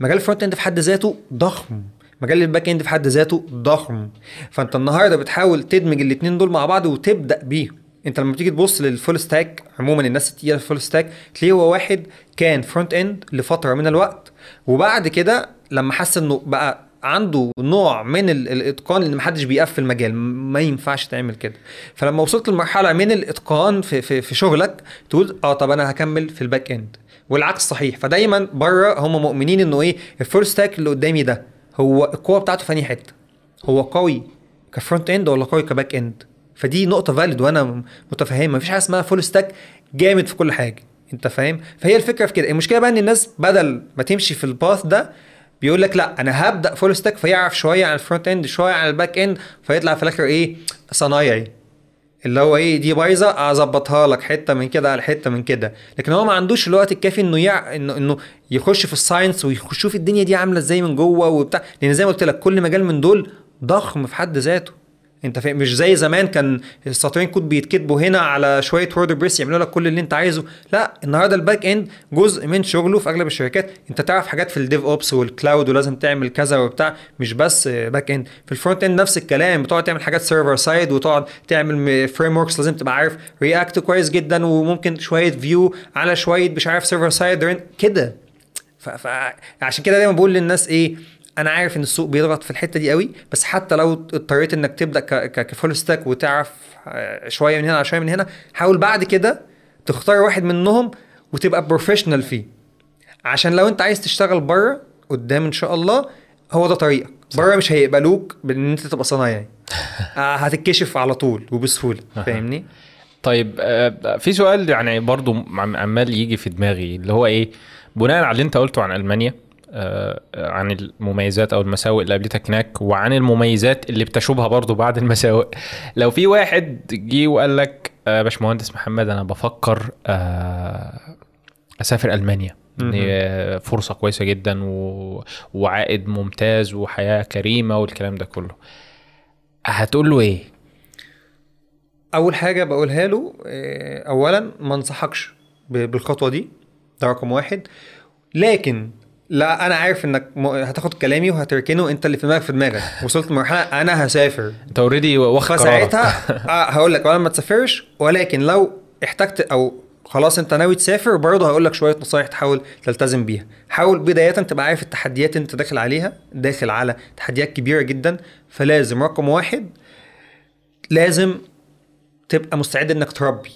مجال ال front end في حد ذاته ضخم. مجال ال back end في حد ذاته ضخم. فأنت النهارده بتحاول تدمج الاثنين دول مع بعض وتبدأ بيهم. أنت لما تيجي تبص لل full stack عموما الناس التقيلة ال full stack تلاقيه هو واحد كان front end لفترة من الوقت. وبعد كده لما حس إنه بقى عنده نوع من ال- الإتقان اللي محدش بيقفل مجال ما ينفعش تعمل كده. فلما وصلت لمرحلة من الإتقان في في, في شغلك تقول آه طب أنا هكمل في ال back end والعكس صحيح. فدايما بره هم مؤمنين إنه إيه ال full stack اللي قدامي ده هو القوة بتاعته في حتة؟ هو قوي ك front end ولا قوي ك back end فدي نقطة valid وأنا م- متفهمها مفيش حاجة اسمها full stack جامد في كل حاجة. أنت فاهم؟ فهي الفكرة في كده. المشكلة بقى إن الناس بدل ما تمشي في ال path ده بيقول لك لا أنا هبدأ full stack فيعرف شوية عن ال front end شوية عن ال back end فيطلع في الآخر إيه؟ صنايعي. اللي هو إيه؟ دي بايظة أظبطها لك حتة من كده على حتة من كده. لكن هو ما عندوش الوقت الكافي إنه يع... إنه إنه يخش في ال science ويشوف الدنيا دي عاملة إزاي من جوه وبتاع. لأن زي ما قلت لك كل مجال من دول ضخم في حد ذاته. انت فاهم؟ مش زي زمان كان السطرين كود بيتكتبوا هنا على شوية WordPress يعملوا لك كل اللي انت عايزه. لا النهارده ال back end جزء من شغله في أغلب الشركات. انت تعرف حاجات في ال DevOps وال cloud ولازم تعمل كذا وبتاع مش بس back end في ال front end نفس الكلام بتقعد تعمل حاجات server side وتقعد تعمل frameworks لازم تبقى عارف React كويس جدا وممكن شوية Vue على شوية مش عارف server side كده. فعشان كده دايما بقول للناس إيه أنا عارف إن السوق بيضغط في الحتة دي قوي بس حتى لو اضطريت إنك تبدأ ك full stack وتعرف آه، شوية من هنا على شوية من هنا حاول بعد كده تختار واحد منهم وتبقى professional فيه. عشان لو أنت عايز تشتغل بره قدام إن شاء الله هو ده طريقك. بره مش هيقبلوك بإن أنت تبقى صنايعي. آه، هتتكشف على طول وبسهولة. فاهمني؟ طيب آه، في سؤال يعني برضو عم- عمال يجي في دماغي اللي هو إيه؟ بناء على اللي أنت قلته عن ألمانيا عن المميزات أو المساوئ اللي قابلتك هناك وعن المميزات اللي بتشوبها برضو بعد المساوئ. لو في واحد جه وقال لك آه، يا باشمهندس محمد أنا بفكر آه، أسافر ألمانيا. آه، فرصة كويسة جدا و... وعائد ممتاز وحياة كريمة والكلام ده كله. هتقول له إيه؟ أول حاجة بقولها له آه، اولا ما انصحكش بالخطوة دي. ده رقم واحد. لكن لا أنا عارف إنك م- هتاخد كلامي وهتركنه أنت اللي في دماغك في دماغك. وصلت لمرحلة أنا هسافر. أنت اوريدي واخد. فساعتها آه هقول لك ما تسافرش ولكن لو احتجت أو خلاص أنت ناوي تسافر برضه هقول لك شوية نصايح تحاول تلتزم بيها. حاول بداية تبقى عارف التحديات اللي أنت داخل عليها داخل على تحديات كبيرة جدا. فلازم رقم واحد لازم تبقى مستعد إنك تربي.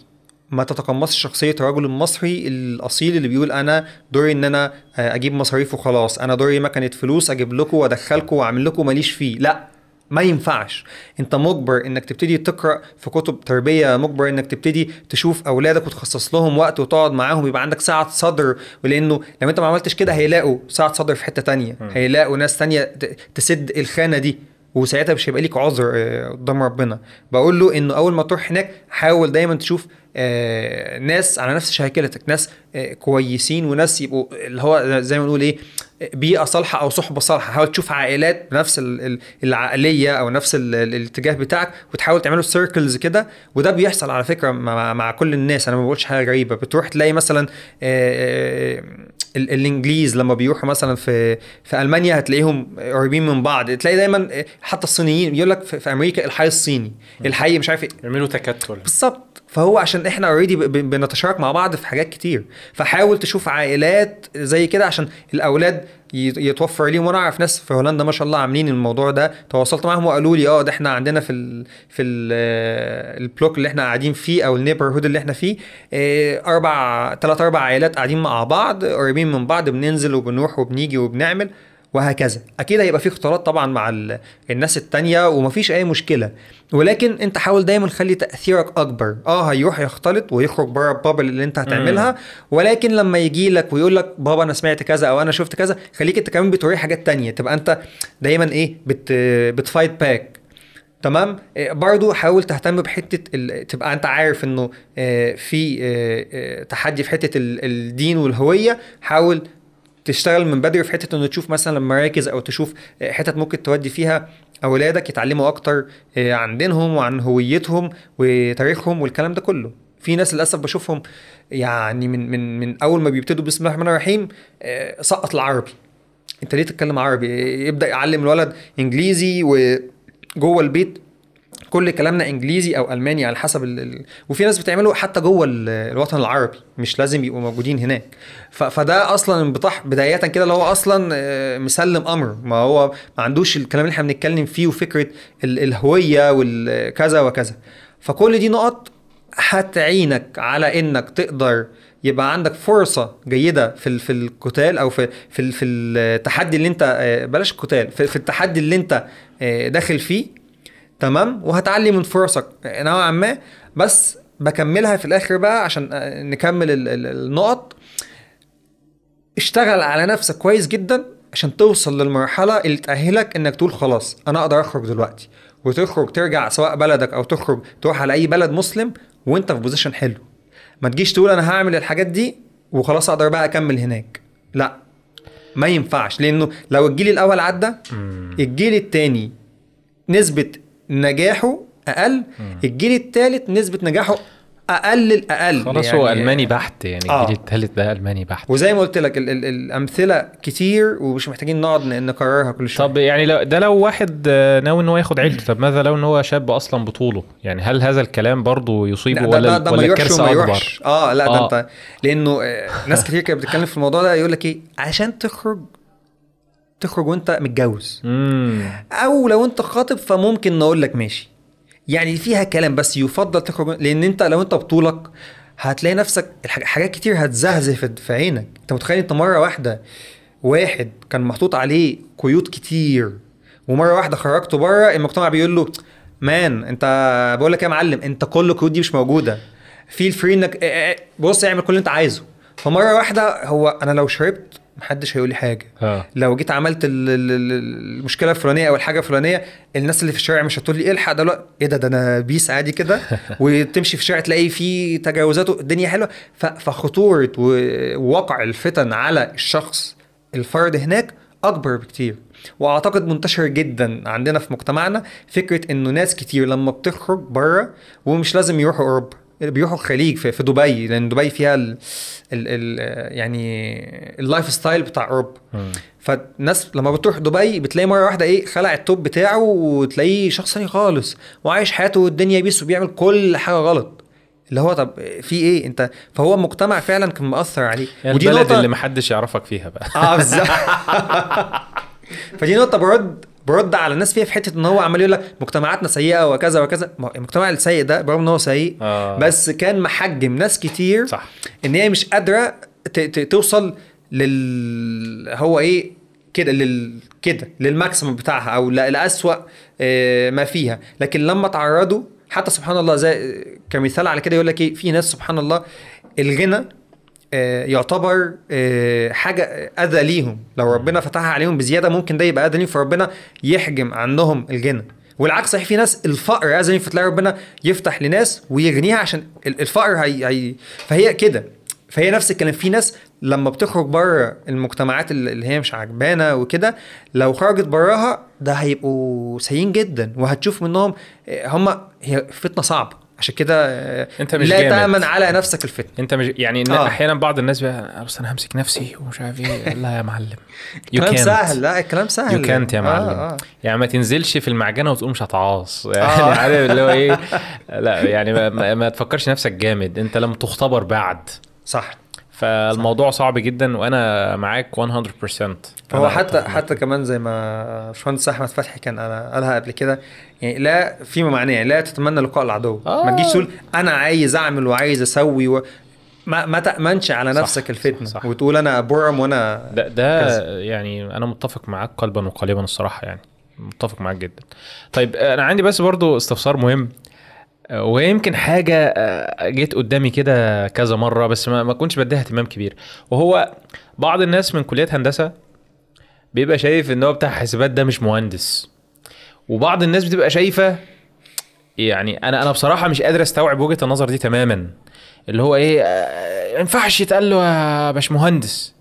ما تتقمصش شخصية الرجل المصري الأصيل اللي بيقول أنا دوري إن أنا آه، أجيب مصاريف وخلاص. أنا دوري مكنه فلوس أجيب لكم وأدخلكم وأعمل لكم ماليش فيه. لا ما ينفعش. أنت مجبر إنك تبتدي تقرأ في كتب تربية مجبر إنك تبتدي تشوف أولادك وتخصص لهم وقت وتقعد معاهم يبقى عندك ساعة صدر. ولأنه لو أنت ما عملتش كده هيلاقوا ساعة صدر في حتة تانية. هيلاقوا ناس تانية تسد الخانة دي. وساعتها مش هيبقى ليك عذر آه، قدام ربنا. بقول له إنه أول ما تروح هناك حاول دايما تشوف ناس على نفس شاكلتك ناس آه، كويسين وناس يبقوا اللي هو زي ما نقول إيه بيئة صالحة أو صحبة صالحة. حاول تشوف عائلات بنفس ال- ال- العقلية أو نفس ال- ال- الاتجاه بتاعك وتحاول تعملوا سيركلز كده. وده بيحصل على فكرة مع, مع كل الناس. أنا ما بقولش حاجة غريبة. بتروح تلاقي مثلا آه، ال- الإنجليز لما بيروحوا مثلا في في ألمانيا هتلاقيهم قريبين من بعض. تلاقي دايما آه، حتى الصينيين يقول لك في في أمريكا الحي الصيني. الحي مش عارف إيه. يعملوا تكتل. بالظبط. فهو عشان إحنا already بنتشارك مع بعض في حاجات كتير. فحاول تشوف عائلات زي كده عشان الأولاد يتوفر ليهم. وأنا أعرف ناس في هولندا ما شاء الله عاملين الموضوع ده. تواصلت معاهم وقالوا لي آه ده إحنا عندنا في ال في ال ال block اللي إحنا قاعدين فيه أو ال neighborhood اللي إحنا فيه آه، أربع ثلاث أربع عائلات قاعدين مع بعض قريبين من بعض بننزل وبنروح وبنيجي وبنعمل. وهكذا. أكيد هيبقى في اختلاط طبعا مع ال- الناس التانية ومفيش أي مشكلة. ولكن أنت حاول دايما خلي تأثيرك أكبر. آه هيروح يختلط ويخرج بره البابل اللي أنت هتعملها. ولكن لما يجي لك ويقول لك بابا أنا سمعت كذا أو أنا شفت كذا خليك أنت كمان بتوريه حاجات تانية. تبقى أنت دايما إيه بت بتفايت باك تمام؟ إيه، برضو حاول تهتم بحتة ال... تبقى أنت عارف إنه آه، في آه، آه، تحدي في حتة ال- الدين والهوية. حاول تشتغل من بدري في حتة إنه تشوف مثلا مراكز أو تشوف حتت ممكن تودي فيها أولادك يتعلموا أكتر آه، عن دينهم وعن هويتهم وتاريخهم والكلام ده كله. في ناس للأسف بشوفهم يعني من من من أول ما بيبتدوا بسم الله الرحمن الرحيم آه، سقط العربي. أنت ليه تتكلم عربي؟ يبدا يعلم الولد إنجليزي وجوه البيت كل كلامنا إنجليزي أو ألماني على حسب ال... وفي ناس بتعمله حتى جوه ال- الوطن العربي مش لازم يبقوا موجودين هناك. ف... فده أصلا انبطاح بداية كده اللي هو أصلا آه، مسلم أمر. ما هو ما عندوش الكلام اللي إحنا بنتكلم فيه وفكرة ال... الهوية والكذا وكذا. فكل دي نقط هتعينك على إنك تقدر يبقى عندك فرصة جيدة في في القتال أو في في في التحدي اللي أنت آه، بلاش القتال في, في التحدي اللي أنت آه، داخل فيه. تمام؟ وهتعلي من فرصك نوعا ما. بس بكملها في الآخر بقى عشان نكمل ال- ال- النقط. اشتغل على نفسك كويس جدا عشان توصل للمرحلة اللي تأهلك إنك تقول خلاص أنا أقدر أخرج دلوقتي. وتخرج ترجع سواء بلدك أو تخرج تروح على أي بلد مسلم وأنت في position حلو. ما تجيش تقول أنا هعمل الحاجات دي وخلاص أقدر بقى أكمل هناك. لا ما ينفعش. لأنه لو الجيل الأول عدى الجيل التاني نسبة نجاحه أقل الجيل الثالث نسبة نجاحه أقل الأقل خلاص هو ألماني بحت يعني آه. الجيل الثالث ده ألماني بحت. وزي ما قلت لك ال ال الأمثلة كتير ومش محتاجين نقعد نكررها كل شوية. طب يعني لو ده لو واحد آه، ناوي إن هو ياخد عيلته طب ماذا لو إن هو شاب أصلا بطوله؟ يعني هل هذا الكلام برضه يصيبه لا، ولا ده, ده ما ولا الكارثة أكبر؟ آه لا ده آه. أنت لأنه آه، ناس كتير كانت بتتكلم في الموضوع ده يقول لك إيه عشان تخرج تخرج وانت متجوز. أو لو انت خاطب فممكن نقول لك ماشي. يعني فيها كلام بس يفضل تخرج لأن انت لو انت بطولك هتلاقي نفسك حاجات كتير هتزهزه في- عينك. انت متخيل انت مرة واحدة واحد كان محطوط عليه قيود كتير ومرة واحدة خرجته بره المجتمع بيقول له مان انت بقول لك يا معلم انت كل القيود دي مش موجودة. في ال free إنك بص اعمل كل اللي انت عايزه. فمرة واحدة هو أنا لو شربت محدش هيقول لي حاجة. آه. لو جيت عملت ال- ال- ال- المشكلة الفلانية أو الحاجة الفلانية الناس اللي في الشارع مش هتقول لي الحق ده إيه ده؟ ده أنا peace عادي كده. وتمشي في الشارع تلاقي في تجاوزات الدنيا حلوة. فخطورة ووقع الفتن على الشخص الفرد هناك أكبر بكتير. وأعتقد منتشر جدا عندنا في مجتمعنا فكرة إنه ناس كتير لما بتخرج بره ومش لازم يروحوا أوروبا. بيروحوا الخليج في, في دبي لأن دبي فيها ال ال ال يعني ال lifestyle بتاع أوروبا. فالناس لما بتروح دبي بتلاقي مرة واحدة إيه خلع التوب بتاعه وتلاقيه شخص ثاني خالص. وعايش حياته والدنيا peace وبيعمل كل حاجة غلط. اللي هو طب في إيه؟ أنت فهو المجتمع فعلا كان مأثر عليه. يعني البلد اللي محدش يعرفك فيها بقى. آه بالظبط. فدي نقطة برضه برضه على الناس فيها في حتة إن هو عمال يقول لك مجتمعاتنا سيئة وكذا وكذا. المجتمع السيء ده برغم إن هو سيء آه. بس كان محجم ناس كتير صح. إن هي مش قادرة ت- ت- توصل لل هو إيه كده لل كده للماكسيمم بتاعها أو لأسوأ آه، ما فيها. لكن لما تعرضوا حتى سبحان الله زي كمثال على كده يقول لك إيه في ناس سبحان الله الغنى يعتبر آه، حاجة أذى ليهم. لو ربنا فتحها عليهم بزيادة ممكن ده يبقى أذى ليهم. فربنا يحجم عنهم الغنى والعكس صحيح في ناس الفقر أذى ليهم فتلاقي ربنا يفتح لناس ويغنيها عشان ال- الفقر هي, هي فهي كده. فهي نفس الكلام. في ناس لما بتخرج بره المجتمعات اللي اللي هي مش عجبانه وكده لو خرجت براها ده هيبقوا سيئين جدا. وهتشوف منهم آه، هم هي فتنة صعبة. عشان كده آه، أنت مش لا جامد. تأمن على نفسك الفتنة انت مش يعني إن آه. أحيانا بعض الناس بقى بس أنا همسك نفسي ومش عارف إيه لا يا معلم You كلام can't. سهل لا الكلام سهل يو كانت يا معلم آه آه. يعني ما تنزلش في المعجنة وتقوم مش هتعاص يعني آه. عارف اللي هو إيه لا يعني ما, ما تفكرش نفسك جامد أنت لم تختبر بعد صح فالموضوع صعب جدا وأنا معاك 100% هو حتى حتى كمان زي ما باشمهندس أحمد فتحي كان أنا قالها قبل كده يعني لا فيما معناه لا تتمنى لقاء العدو آه. ما تجيش تقول أنا عايز أعمل وعايز أسوي و... ما ما تأمنش على صح، نفسك الفتنة صح. وتقول أنا برم وأنا ده ده كذا. يعني أنا متفق معاك قلبا وقالبا الصراحة يعني متفق معاك جدا طيب أنا عندي بس برضو استفسار مهم ويمكن حاجة آه، جيت قدامي كده كذا مرة بس ما, كنتش بديها اهتمام كبير. وهو بعض الناس من كليات هندسة بيبقى شايف إن هو بتاع حسابات ده مش مهندس. وبعض الناس بتبقى شايفة يعني أنا أنا بصراحة مش قادر أستوعب وجهة النظر دي تماما. اللي هو إيه آه، ما ينفعش يتقال له يا باشمهندس.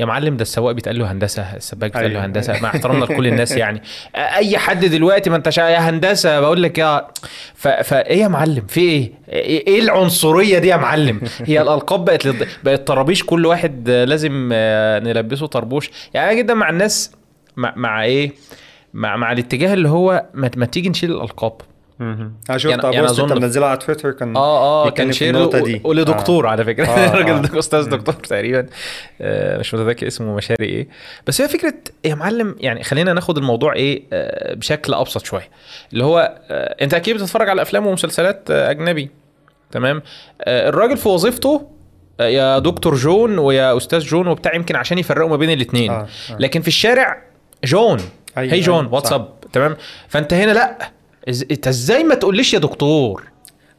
يا معلم ده السواق بيتقال له هندسة السباك بيتقال له أيوة. هندسة مع احترامنا لكل الناس يعني. أي حد دلوقتي ما انتش يا هندسة بقول لك يا ف... فايه يا معلم؟ في إيه؟ إيه إيه العنصرية دي يا معلم؟ هي الألقاب بقت لض... بقت طرابيش كل واحد لازم آه، نلبسه طربوش. يعني أنا جدا مع الناس مع, مع إيه؟ مع مع الاتجاه اللي هو ما, ما تيجي نشيل الألقاب. أنا شفت يعني- post انت منزلها على تويتر كان آه آه كان share دي. ولدكتور على فكرة. آه، آه. الراجل ده أستاذ دكتور تقريبا. آه، مش متذكر اسمه مشاري إيه. بس هي فكرة يا معلم يعني خلينا ناخد الموضوع إيه آه، بشكل أبسط شوية. اللي هو آه، أنت أكيد بتتفرج على أفلام ومسلسلات آه، أجنبي. تمام؟ آه، الراجل في وظيفته آه، يا دكتور جون ويا أستاذ جون وبتاع يمكن عشان يفرقوا ما بين الاثنين آه، آه. لكن في الشارع جون. أيوة، هي جون واتساب. تمام؟ فأنت هنا لأ. إز- إنت إزاي ما تقوليش يا دكتور؟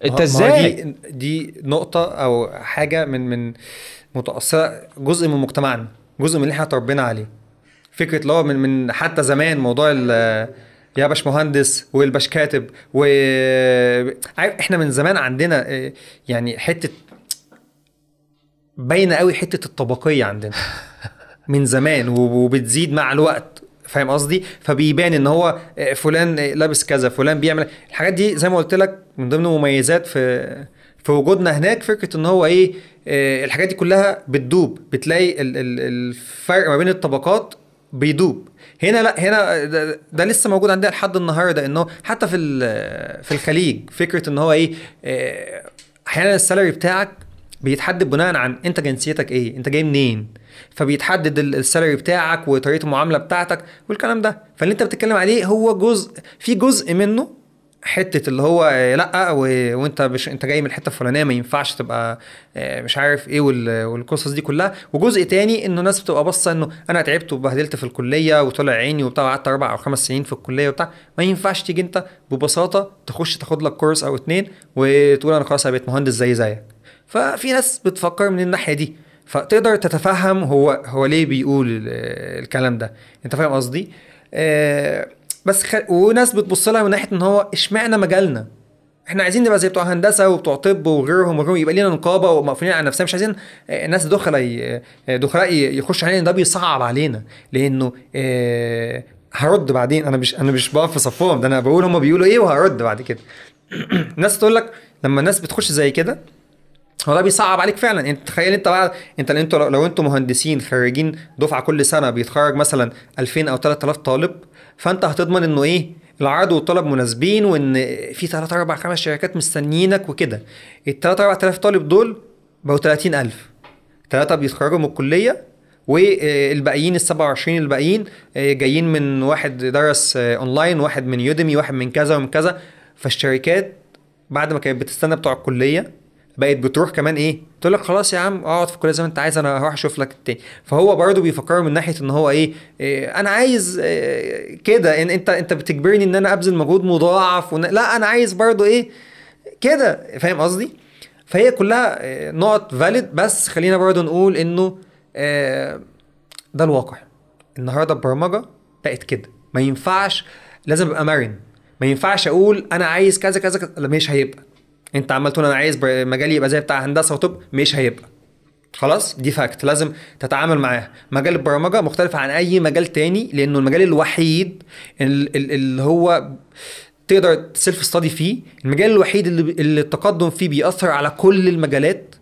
إنت إزاي؟ دي دي نقطة أو حاجة من من متأثرة جزء من مجتمعنا جزء من اللي إحنا اتربينا عليه. فكرة اللي هو من من حتى زمان موضوع ال يا باش مهندس والباش كاتب و إحنا من زمان عندنا آه، يعني حتة باينة قوي حتة الطبقية عندنا. من زمان وبتزيد مع الوقت. فاهم قصدي؟ فبيبان إن هو آه، فلان آه، لابس كذا فلان بيعمل الحاجات دي زي ما قلت لك من ضمن مميزات في في وجودنا هناك فكرة إن هو إيه آه، الحاجات دي كلها بتدوب. بتلاقي ال- ال- الفرق ما بين الطبقات بيدوب. هنا لا هنا ده, لسه موجود عندنا لحد النهارده إنه حتى في في الخليج فكرة إن هو إيه أحيانا ال salary بتاعك بيتحدد بناء عن أنت جنسيتك إيه أنت جاي منين. فبيتحدد ال- ال salary بتاعك وطريقة المعاملة بتاعتك والكلام ده. فاللي انت بتتكلم عليه هو جزء في جزء منه حتة اللي هو آه، لأ وانت مش انت جاي من الحتة الفلانية ما ينفعش تبقى آه، مش عارف إيه وال- والقصص دي كلها. وجزء تاني انه ناس بتبقى باصة انه أنا تعبت وبهدلت في الكلية وطلع عيني وبتاع قعدت أربع أو خمس سنين في الكلية وبتاع. ما ينفعش تيجي انت ببساطة تخش تاخد لك كورس أو اتنين وتقول أنا خلاص أنا بقيت مهندس زي زيك. ففي ناس بتفكر من الناحية دي. فتقدر تتفهم هو هو ليه بيقول ال- الكلام ده. انت فاهم قصدي؟ آه، بس خ... وناس بتبص لها من ناحية إن هو اشمعنى مجالنا؟ إحنا عايزين نبقى زي بتوع هندسة وبتوع طب وغيرهم وغيرهم يبقى لينا نقابة ومقفولين على نفسنا. مش عايزين آه، ناس دخلاء آه، دخلاء ي- يخش علينا. ده بيصعب علينا لأنه آه، هرد بعدين. أنا مش أنا مش بقف في صفهم. ده أنا بقول هم بيقولوا إيه وهرد بعد كده. ناس تقول لك لما الناس بتخش زي كده هو ده بيصعب عليك فعلا. انت تخيل انت بقى انت أنتوا لو, أنتوا مهندسين خريجين دفعة كل سنة بيتخرج مثلا 2000 أو 3000 طالب فانت هتضمن انه إيه؟ العرض والطلب مناسبين وان في 3 4 5 شركات مستنيينك وكده. ال 3 4000 طالب دول بقوا 30000 ثلاثة بيتخرجوا من الكلية والباقيين ال 27 الباقيين آه، جايين من واحد درس آه، اونلاين واحد من يوديمي واحد من كذا ومن كذا. فالشركات بعد ما كانت بتستنى بتوع الكلية بقت بتروح كمان إيه؟ تقول لك خلاص يا عم أقعد في الكلية زي ما أنت عايز أنا هروح أشوف لك التاني فهو برضه بيفكروا من ناحية إن هو إيه, إيه أنا عايز إيه كده. إن أنت أنت بتجبرني إن أنا أبذل مجهود مضاعف ون... لا أنا عايز برضه إيه؟ كده. فاهم قصدي؟ فهي كلها إيه، نقط فاليد بس خلينا برضه نقول إنه إيه، ده الواقع. النهارده البرمجة بقت كده. ما ينفعش لازم أبقى مرن. ما ينفعش أقول أنا عايز كذا كذا كذا. مش هيبقى. انت عمال تقول أنا عايز مجالي يبقى زي بتاع هندسة وطب مش هيبقى. خلاص؟ دي فاكت لازم تتعامل معاها. مجال البرمجة مختلف عن أي مجال تاني لأنه المجال الوحيد ال- ال- اللي هو تقدر ت self study فيه. المجال الوحيد اللي, التقدم فيه بيأثر على كل المجالات.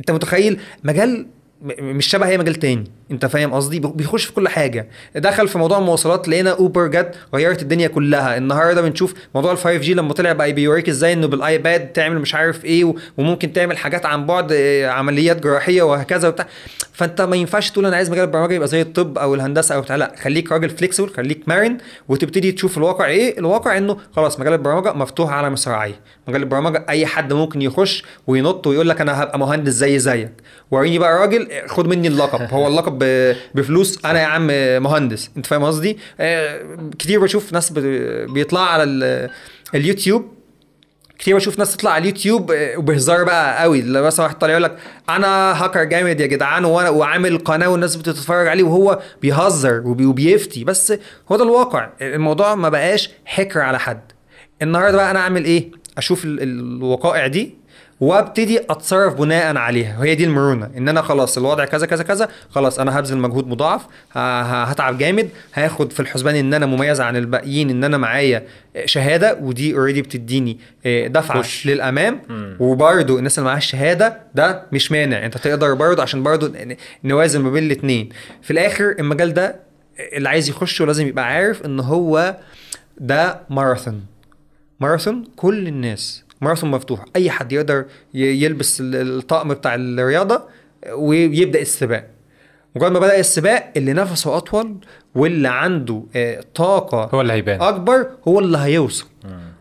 انت متخيل؟ مجال مش شبه أي مجال تاني. أنت فاهم قصدي؟ بيخش في كل حاجة. دخل في موضوع المواصلات لقينا Uber جت غيرت الدنيا كلها. النهارده بنشوف موضوع ال 5 G لما طلع بقى بيوريك إزاي إنه بال iPad تعمل مش عارف إيه وممكن تعمل حاجات عن بعد آه، عمليات جراحية وهكذا وبتاع. فأنت ما ينفعش تقول أنا عايز مجال البرمجة يبقى زي الطب أو الهندسة أو بتاع. لا خليك راجل flexible خليك مرن وتبتدي تشوف الواقع إيه؟ الواقع إنه خلاص مجال البرمجة مفتوح على مصراعيه. مجال البرمجة أي حد ممكن يخش وينط ويقول لك أنا هبقى مهندس زي زيك. وريني بقى راجل خد مني اللقب. هو اللقب بفلوس أنا يا عم مهندس. أنت فاهم قصدي؟ آه، كتير بشوف ناس بيطلع على ال- اليوتيوب. كتير بشوف ناس تطلع على اليوتيوب آه، وبهزار بقى قوي. اللي مثلا واحد طالع يقول لك أنا هاكر جامد يا جدعان وعامل قناة والناس بتتفرج عليه. وهو بيهزر وبي- وبيفتي. بس هو ده الواقع. الموضوع ما بقاش حكر على حد. النهارده بقى أنا أعمل إيه؟ أشوف ال- الوقائع دي وابتدي اتصرف بناء عليها. وهي دي المرونة إن أنا خلاص الوضع كذا كذا كذا خلاص أنا هبذل مجهود مضاعف هتعب جامد هاخد في الحسبان إن أنا مميز عن الباقيين إن أنا معايا شهادة ودي اوريدي بتديني آه، دفعة. للأمام. وبرده الناس اللي معاها الشهادة ده مش مانع. أنت تقدر برده عشان برده نوازن ما بين الاثنين في الآخر المجال ده اللي عايز يخشه لازم يبقى عارف إن هو ده ماراثون ماراثون كل الناس. ماراثون مفتوح أي حد يقدر يلبس ال- الطقم بتاع الرياضة ويبدأ السباق. مجرد ما بدأ السباق اللي نفسه أطول واللي عنده آه، طاقة هو اللي هيبان. أكبر هو اللي هيوصل.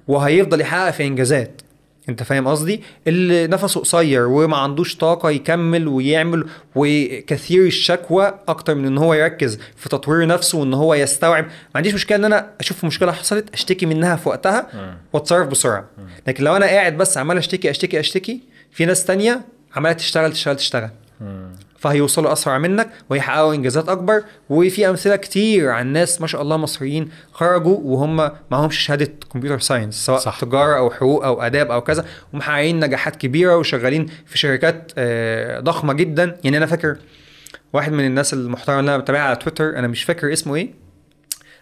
وهيفضل يحقق في إنجازات. انت فاهم قصدي؟ اللي نفسه قصير وما عندوش طاقة يكمل ويعمل وكثير الشكوى أكتر من إن هو يركز في تطوير نفسه وإن هو يستوعب. ما عنديش مشكلة إن أنا أشوف مشكلة حصلت أشتكي منها في وقتها وأتصرف بسرعة. لكن لو أنا قاعد بس عمال أشتكي أشتكي أشتكي في ناس تانية عمالة تشتغل تشتغل تشتغل. فهيوصلوا أسرع منك ويحققوا إنجازات أكبر. وفي أمثلة كتير عن ناس ما شاء الله مصريين خرجوا وهم معهمش شهادة كمبيوتر ساينس سواء صح. تجارة أو حقوق أو آداب أو كذا. ومحققين نجاحات كبيرة وشغالين في شركات آه، ضخمة جدا. يعني أنا فاكر واحد من الناس المحترمة اللي أنا بتابعها على تويتر أنا مش فاكر اسمه إيه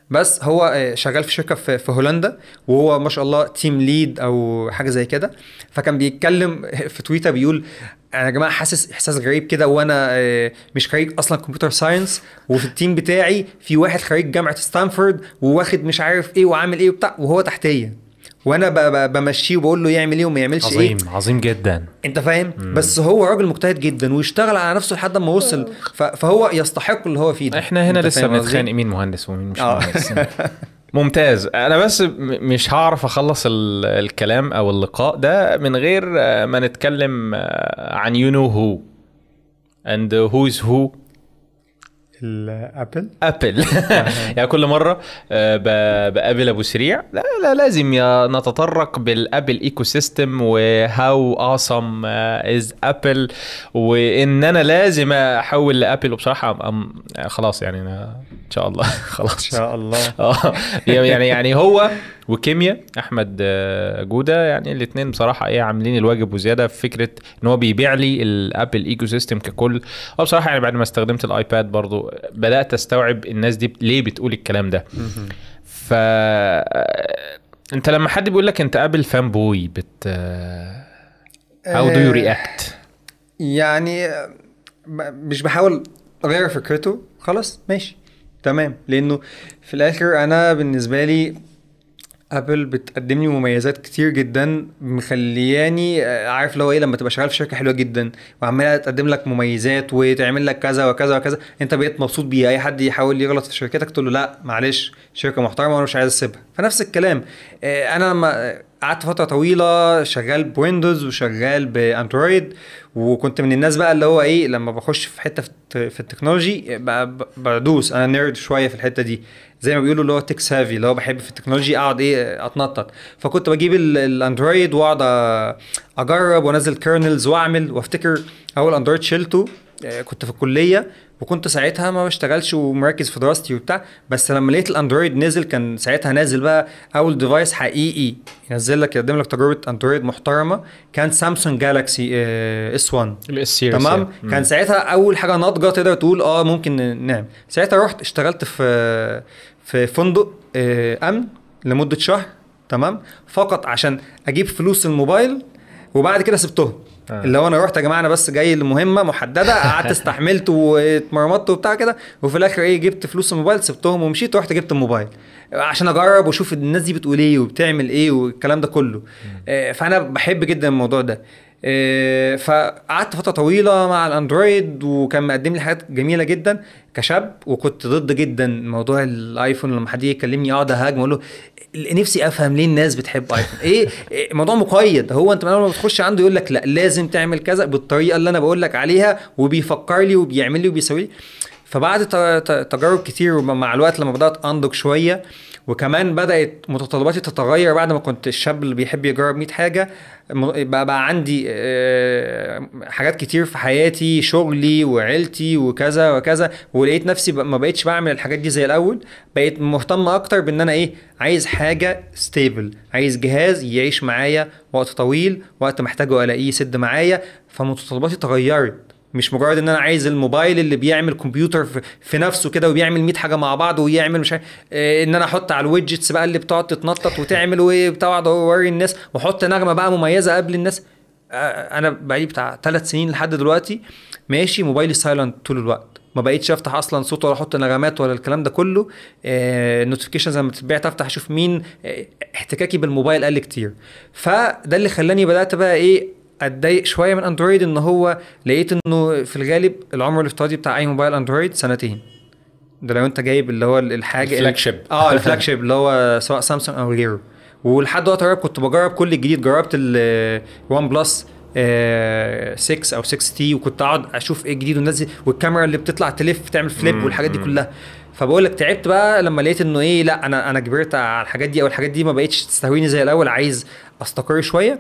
بس هو آه، شغال في شركة في هولندا. وهو ما شاء الله team lead أو حاجة زي كده. فكان بيتكلم في تويتر بيقول أنا يا جماعة حاسس إحساس غريب كده وأنا آه، مش خريج أصلا computer science وفي ال team بتاعي في واحد خريج جامعة ستانفورد وواخد مش عارف إيه وعامل إيه وبتاع وهو تحتيه. وأنا بمشيه وبقول له يعمل إيه وما يعملش إيه. عظيم عظيم جدا. أنت فاهم؟ بس هو راجل مجتهد جدا واشتغل على نفسه لحد ما وصل. فهو يستحق اللي هو فيه ده. إحنا هنا لسه؟ بنتخانق مين مهندس ومين مش آه. مهندس. ممتاز. أنا بس مش هعرف أخلص ال- الكلام أو اللقاء ده من غير آه، ما نتكلم آه، عن you know who and who is who ال Apple Apple؟ يعني كل مرة بقابل أبو سريع. لا لا لازم يا نتطرق بال Apple ecosystem و how awesome is Apple. وإن أنا لازم أحول ل Apple وبصراحة خلاص يعني أنا ان شاء الله. خلاص. إن شاء الله. آه. يعني يعني هو وكيمياء أحمد آه، جودة يعني الاثنين بصراحة إيه عاملين الواجب وزيادة في فكرة إن هو بيبيع لي ال Apple ecosystem ككل. آه بصراحة يعني بعد ما استخدمت ال iPad برضو بدأت أستوعب الناس دي ليه بتقول الكلام ده. ف أنت لما حد بيقول لك أنت Apple fanboy but how do you react يعني ب- مش بحاول أغير فكرته خلاص ماشي. تمام. لأنه في الآخر أنا بالنسبة لي Apple بتقدم لي مميزات كتير جدا مخلياني آه، عارف لو إيه لما تبقى شغال في شركة حلوة جدا وعمالة تقدم لك مميزات وتعمل لك كذا وكذا وكذا أنت بقيت مبسوط بيها. أي حد يحاول يغلط في شركتك تقول له لا معلش شركة محترمة وأنا مش عايز أسيبها. فنفس الكلام آه، أنا لما قعدت فترة طويلة شغال ب Windows وشغال ب Android وكنت من الناس بقى اللي هو إيه لما بخش في حتة في الت- في ال technology بدوس أنا nerd شوية في الحتة دي. زي ما بيقولوا اللي هو tech savvy اللي هو بحب في ال technology أقعد إيه أتنطط. فكنت بجيب ال- ال Android وأقعد أجرب وأنزل kernels وأعمل وأفتكر أول Android شلته. كنت في الكلية وكنت ساعتها ما بشتغلش ومركز في دراستي وبتاع بس لما لقيت ال Android نزل كان ساعتها نازل بقى أول device حقيقي ينزل لك يقدم لك تجربة Android محترمة كان Samsung Galaxy S 1 ال S series تمام؟ كان ساعتها أول حاجة ناضجة تقدر تقول آه ممكن نعمل ساعتها رحت اشتغلت في في فندق آه، أمن لمدة شهر تمام؟ فقط عشان أجيب فلوس الموبايل وبعد كده سبتهم. آه. اللي هو أنا رحت يا جماعة أنا بس جاي لمهمه محددة قعدت استحملت واتمرمطت وبتاع كده وفي الآخر إيه جبت فلوس الموبايل سبتهم ومشيت ورحت جبت الموبايل. عشان أجرب وأشوف الناس دي بتقول إيه وبتعمل إيه والكلام ده كله. آه، فأنا بحب جدا الموضوع ده. آه، فقعدت فترة طويلة مع الأندرويد وكان مقدم لي حاجات جميلة جدا كشاب وكنت ضد جدا موضوع الآيفون لما حد يكلمني أقعد أهاجم أقول له نفسي افهم ليه الناس بتحب ايفون إيه إيه، موضوع مقيد. هو انت من اول ما بتخش عنده يقول لك لا لازم تعمل كذا بالطريقة اللي أنا بقول لك عليها وبيفكر لي وبيعمل لي وبيسوي لي. فبعد تجارب كتير ومع الوقت لما بدأت أنضج شوية وكمان بدأت متطلباتي تتغير بعد ما كنت الشاب اللي بيحب يجرب 100 حاجة. بقى, بقى عندي آه، حاجات كتير في حياتي شغلي وعيلتي وكذا وكذا ولقيت نفسي ما بقتش بعمل الحاجات دي زي الأول. بقيت مهتم أكتر بإن أنا إيه عايز حاجة stable عايز جهاز يعيش معايا وقت طويل وقت محتاجه ألاقيه يسد معايا. فمتطلباتي اتغيرت. مش مجرد إن أنا عايز الموبايل اللي بيعمل كمبيوتر في, نفسه كده وبيعمل 100 حاجة مع بعض ويعمل مش عارف إيه إن أنا أحط على ال widgets بقى اللي بتقعد تتنطط وتعمل وبتقعد اوري الناس وأحط نغمة بقى مميزة قبل الناس. أنا بقالي بتاع ثلاث سنين لحد دلوقتي ماشي موبايلي silent طول الوقت. ما بقيتش أفتح أصلا صوت ولا أحط نغمات ولا الكلام ده كله. ال notifications لما بتتبعت أفتح أشوف مين آه، احتكاكي بالموبايل قل كتير. فده اللي خلاني بدأت بقى إيه أتضايق شوية من Android إن هو لقيت إنه في الغالب العمر الافتراضي بتاع أي موبايل Android سنتين. ده لو أنت جايب اللي هو الحاجة ال flagship. آه ال flagship اللي هو سواء سامسونج أو غيره. ولحد وقت قريب كنت بجرب كل الجديد. جربت ال OnePlus 6 أو 6 تي وكنت أقعد أشوف إيه الجديد دي والكاميرا اللي بتطلع تلف تعمل flip والحاجات دي. كلها. فبقول لك تعبت بقى لما لقيت إنه إيه لأ أنا أنا كبرت على الحاجات دي أو الحاجات دي ما بقتش تستهويني زي الأول. عايز أستقر شوية.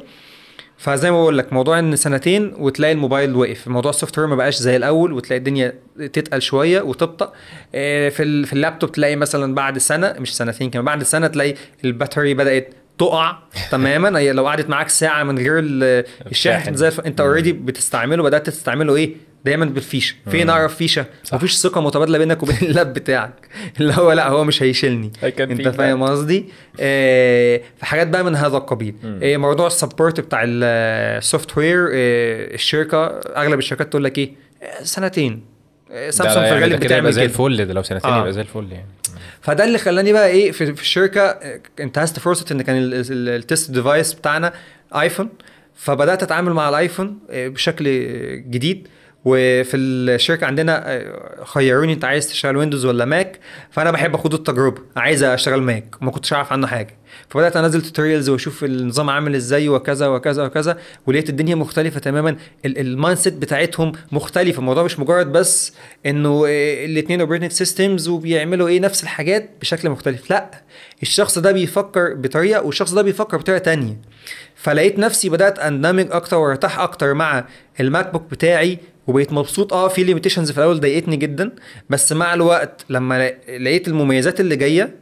فزي ما بقول لك موضوع إن سنتين وتلاقي الموبايل وقف موضوع ال software ما بقاش زي الأول وتلاقي الدنيا تتقل شوية وتبطأ آه، في في اللابتوب تلاقي مثلا بعد سنة مش سنتين كمان بعد سنة تلاقي ال battery بدأت تقع تماما هي لو قعدت معاك ساعة من غير ال- الشاحن. زي. أنت already بتستعمله بدأت تستعمله إيه دايما بالفيشة. فين أقرب فيشة؟ صح. مفيش ثقة متبادلة بينك وبين ال lap بتاعك. اللي هو لا هو مش هيشيلني. أنت فاهم قصدي؟ آه، فحاجات بقى من هذا القبيل. آه، موضوع ال support بتاع ال software الشركة أغلب الشركات تقول لك إيه؟ آه، سنتين. آه، سامسونج في يعني الغالب كده يبقى بتعمل زي الفل ده لو سنتين آه. يبقى زي الفل يعني. فده اللي خلاني بقى إيه في, في الشركة آه، انتهزت فرصه إن كان ال- ال- ال test device بتاعنا iPhone فبدأت أتعامل مع ال iPhone آه، بشكل آه، جديد. وفي الشركة عندنا آه، خيروني انت عايز تشتغل Windows ولا Mac فأنا بحب أخد التجربة عايز أشتغل Mac ما كنتش اعرف عنه حاجة. فبدأت أنزل tutorials وأشوف النظام عامل إزاي وكذا وكذا وكذا ولقيت الدنيا مختلفة تماما ال mindset بتاعتهم مختلفة. الموضوع مش مجرد بس إنه الاثنين operating systems وبيعملوا إيه نفس الحاجات بشكل مختلف. لأ الشخص ده بيفكر بطريقة والشخص ده بيفكر بطريقة تانية. فلقيت نفسي بدأت أندمج أكتر وأرتاح أكتر مع ال MacBook بتاعي وبقيت مبسوط. آه في limitations في الأول ضايقتني جدا بس مع الوقت لما لقيت المميزات اللي جاية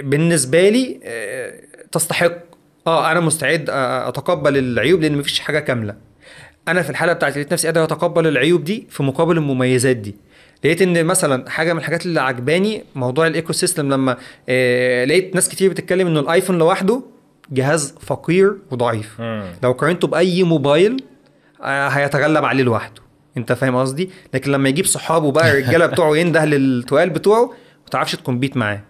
بالنسبة لي آه، تستحق. آه أنا مستعد آه، أتقبل العيوب لأن مفيش حاجة كاملة. أنا في الحالة بتاعتي لقيت نفسي قادر أتقبل العيوب دي في مقابل المميزات دي. لقيت إن مثلا حاجة من الحاجات اللي عجباني موضوع ال ecosystem لما آه لقيت ناس كتير بتتكلم إنه ال iPhone لوحده جهاز فقير وضعيف. مم. لو قارنته بأي موبايل آه هيتغلب عليه لوحده. انت فاهم قصدي؟ لكن لما يجيب صحابه بقى الرجالة بتوعه ينده للتقال بتوعه ما تعرفش تـ compete معاه.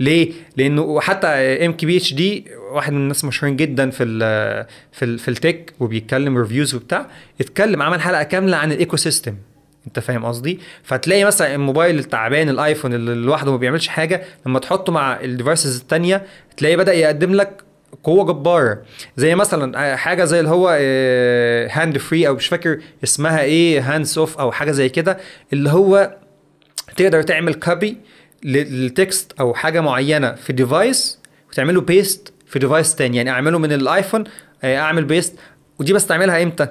ليه؟ لأنه حتى ام كي بي اتش دي واحد من الناس مشهورين جدا في ال في ال في ال tech وبيتكلم reviews وبتاع اتكلم عمل حلقة كاملة عن ال ecosystem انت فاهم قصدي؟ فتلاقي مثلا الموبايل التعبان ال iPhone اللي لوحده ما بيعملش حاجة لما تحطه مع ال devices التانية تلاقيه بدأ يقدم لك قوة جبارة زي مثلا حاجة زي اللي هو hand free أو مش فاكر اسمها إيه hands off أو حاجة زي كده اللي هو تقدر تعمل copy لل text أو حاجة معينة في device وتعمله paste في device تاني يعني أعمله من ال iPhone آه، أعمل paste ودي بستعملها إمتى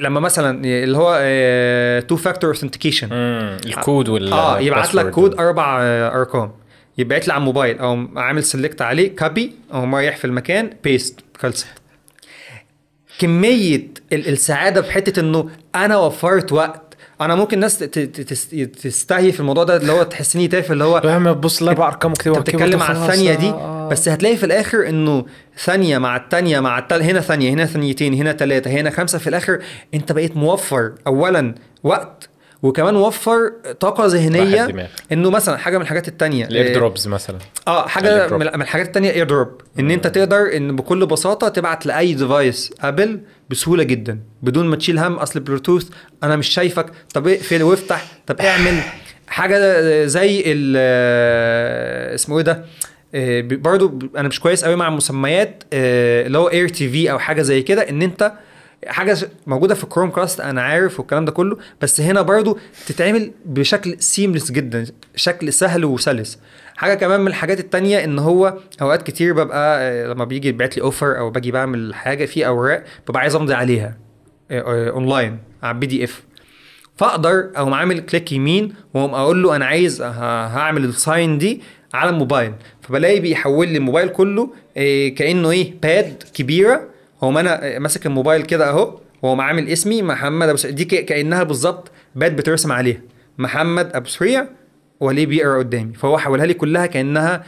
لما مثلا اللي هو two factor authentication. الكود وال آه يبعت لك. كود أربع آه، أرقام يبعت لي على الموبايل. أو عامل select عليه copy أو رايح في المكان paste خلصت كمية ال- السعادة في حتة إنه أنا وفرت وقت. أنا ممكن ناس تستتفه الموضوع ده اللي هو تحسني تافه اللي هو تبص الاربع أرقام وكده أنت بتتكلم على الثانية دي بس هتلاقي في الآخر إنه ثانية مع الثانية مع التل... هنا ثانية هنا ثانيتين هنا ثلاثة هنا خمسة في الآخر أنت بقيت موفر اولا وقت وكمان موفر طاقة ذهنية. إنه مثلا حاجة من الحاجات التانية ال Air آه، Drops مثلا. آه حاجة. من الحاجات التانية AirDrop إن أنت تقدر إن بكل بساطة تبعت لأي device Apple بسهولة جدا. بدون ما تشيل هم أصل بلوتوث أنا مش شايفك. طب اقفل وافتح. طب اعمل. حاجة زي ال اسمه إيه ده؟ آه، برضو أنا مش كويس قوي مع المسميات آه، اللي هو Air TV أو حاجة زي كده. إن أنت حاجة موجودة في Chromecast أنا عارف والكلام ده كله بس هنا برضو تتعمل بشكل seamless جدا شكل سهل وسلس. حاجة كمان من الحاجات التانية إن هو أوقات كتير ببقى آه، لما بيجي يبعت لي offer أو باجي بعمل حاجة في أوراق ببقى عايز أمضي عليها آه، آه، اونلاين على PDF فأقدر أقوم عامل click يمين وأقوم أقول له أنا عايز هعمل ال sign دي على الموبايل فبلاقي بيحول لي الموبايل كله كأنه إيه pad كبيرة هو أنا ماسك الموبايل كده أهو وهو عامل اسمي محمد أبو سريع دي كأنها بالظبط pad بترسم عليها. محمد أبو سريع وليه بيقرا قدامي. فهو حولها لي كلها كأنها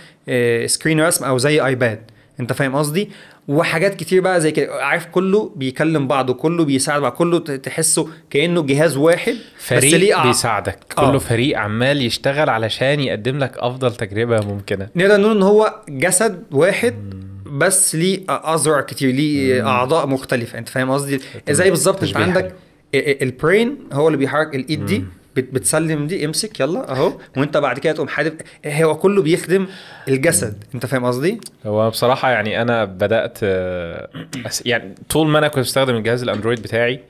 screen رسم أو زي iPad أنت فاهم قصدي؟ وحاجات كتير بقى زي كده. عارف كله بيكلم بعضه كله بيساعد بعض. كله تحسه كأنه جهاز واحد بس ليه فريق بيساعدك. آه. كله فريق عمال يشتغل علشان يقدم لك أفضل تجربة ممكنة. نقدر نقول إن هو جسد واحد بس ليه اذرع كتير ليه أعضاء مختلفة. أنت فاهم قصدي؟ زي بالظبط؟ أنت عندك البرين هو اللي بيحرك الإيد دي بت- بتسلم دي امسك يلا أهو. وأنت بعد كده تقوم حادف. هو كله بيخدم الجسد. أنت فاهم قصدي؟ هو بصراحة يعني أنا بدأت آه، أس- يعني طول ما أنا كنت بستخدم الجهاز ال Android بتاعي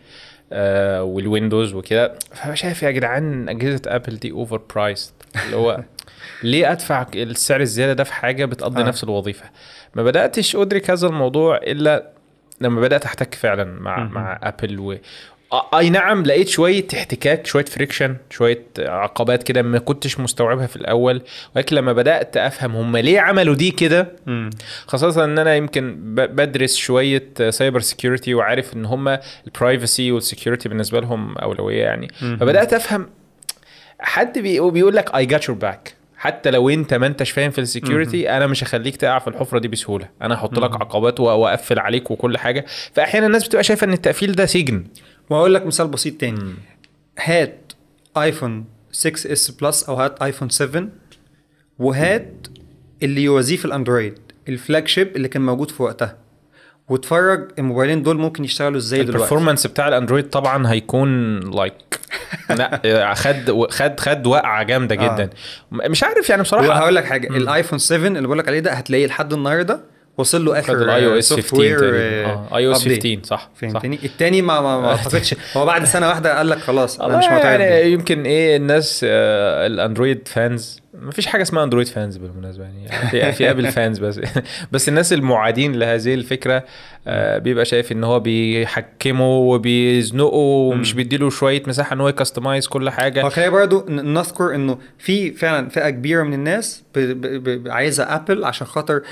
آه، وال Windows وكده فشايف يا جدعان أجهزة Apple دي overpriced اللي هو ليه أدفع السعر الزيادة ده في حاجة بتقضي آه. نفس الوظيفة؟ ما بدأتش أدرك هذا الموضوع إلا لما بدأت أحتك فعلا مع مهم. مع Apple و أي نعم لقيت شوية احتكاك شوية friction شوية عقبات كده ما كنتش مستوعبها في الأول ولكن لما بدأت أفهم هم ليه عملوا دي كده خاصة إن أنا يمكن بدرس شوية cyber security وعارف إن هم ال privacy وال security بالنسبة لهم أولوية يعني مهم. فبدأت أفهم حد بي- بيقول لك I got your back حتى لو انت ما انتش فاهم في ال security أنا مش هخليك تقع في الحفرة دي بسهولة. أنا هحط لك. عقبات واقفل عليك وكل حاجة. فأحيانا الناس بتبقى شايفة إن التقفيل ده سجن. واقول لك مثال بسيط تاني. هات iPhone 6s Plus أو هات iPhone 7 وهات اللي يوازيه في ال Android ال flagship اللي كان موجود في وقتها. واتفرج الموبايلين دول ممكن يشتغلوا إزاي دلوقتي؟ ال performance بتاع ال Android طبعا هيكون like لا خد خد خد وقعة جامدة آه. جدا. مش عارف يعني بصراحة. وهقول لك حاجة ال iPhone 7 اللي بقول لك عليه ده هتلاقيه لحد النهارده وصل له آخر ال iOS 15 software، تقريبا. آه، آه iOS update. 15 صح فهمتني؟ التاني ما ما, اعتقدش. هو بعد سنة واحدة قال لك خلاص أنا مش معترف يعني. يمكن إيه الناس آه ال Android fans ما فيش حاجة اسمها Android fans بالمناسبة يعني. في, في Apple fans بس. بس الناس المعادين لهذه الفكرة آه بيبقى شايف إن هو بيحكمه وبيزنقه ومش بيديله شوية مساحة إن هو ي customize كل حاجة. هو خلينا برضو نذكر إنه في فعلا فئة كبيرة من الناس ب- ب- ب- عايزة Apple عشان خاطر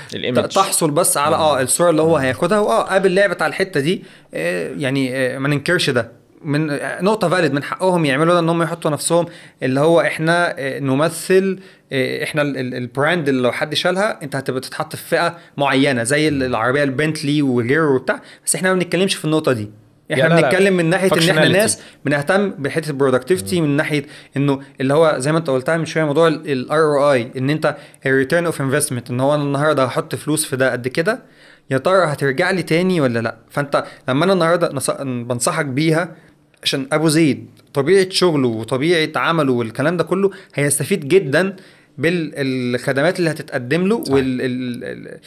تحصل بس على آه الصورة اللي هو هياخدها. وآه Apple لعبت على الحتة دي. آه، يعني آه، ما ننكرش ده. من نقطة valid من حقهم يعملوا ده إن هم يحطوا نفسهم اللي هو إحنا آه، نمثل آه، إحنا ال- ال- ال brand اللي لو حد شالها أنت هتبقى تتحط في فئة معينة زي ال- العربية البنتلي وغيره وبتاع بس إحنا ما بنتكلمش في النقطة دي إحنا لا، لا. بنتكلم من ناحية إن إحنا. ناس بنهتم بحتة ال productivity من ناحية إنه اللي هو زي ما أنت قلتها من شوية موضوع ال ROI إن أنت ال return of investment إن هو أنا النهارده هحط فلوس في ده قد كده يا ترى هترجع لي تاني ولا لأ فأنت لما أنا النهارده نص- بنصحك بيها عشان أبو زيد طبيعة شغله وطبيعة عمله والكلام ده كله هيستفيد جدا بالخدمات اللي هتتقدم له وال ال- ال-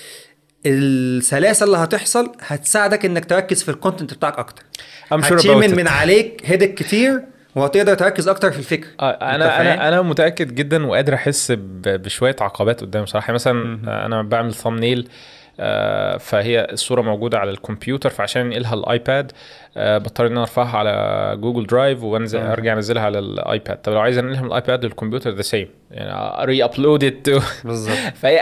السلاسة اللي هتحصل هتساعدك إنك تركز في الكونتنت بتاعك أكتر. I'm sure هتشيل من عليك هيدك كتير وهتقدر تركز أكتر في الفكر. آه، أنا؟ أنا أنا متأكد جدا وقادر أحس بشوية عقبات قدام. صراحة مثلا آه، أنا بعمل ثامنيل فهي الصورة موجودة على الكمبيوتر فعشان انقلها ال iPad آه، بضطر إن أنا أرفعها على Google Drive وأنزل آه. أرجع أنزلها على ال iPad طب لو عايز أنقلها من ال iPad للكمبيوتر the same يعني re-upload بالظبط فهي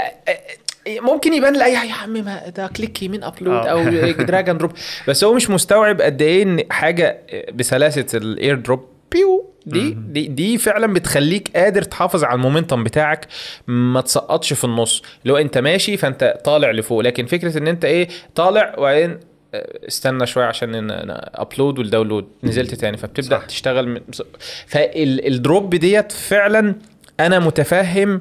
ممكن يبان لاي يا عم ما ده click يمين upload آه. أو drag and drop بس هو مش مستوعب قد إيه إن حاجة بسلاسة ال AirDrop بيو دي دي دي فعلا بتخليك قادر تحافظ على ال momentum بتاعك ما تسقطش في النص لو انت ماشي فانت طالع لفوق لكن فكرة ان انت إيه طالع وبعدين آه، استنى شوية عشان upload وال download نزلت تاني فبتبدأ صح. صح. تشتغل من فالدروب ديت فعلا أنا متفهم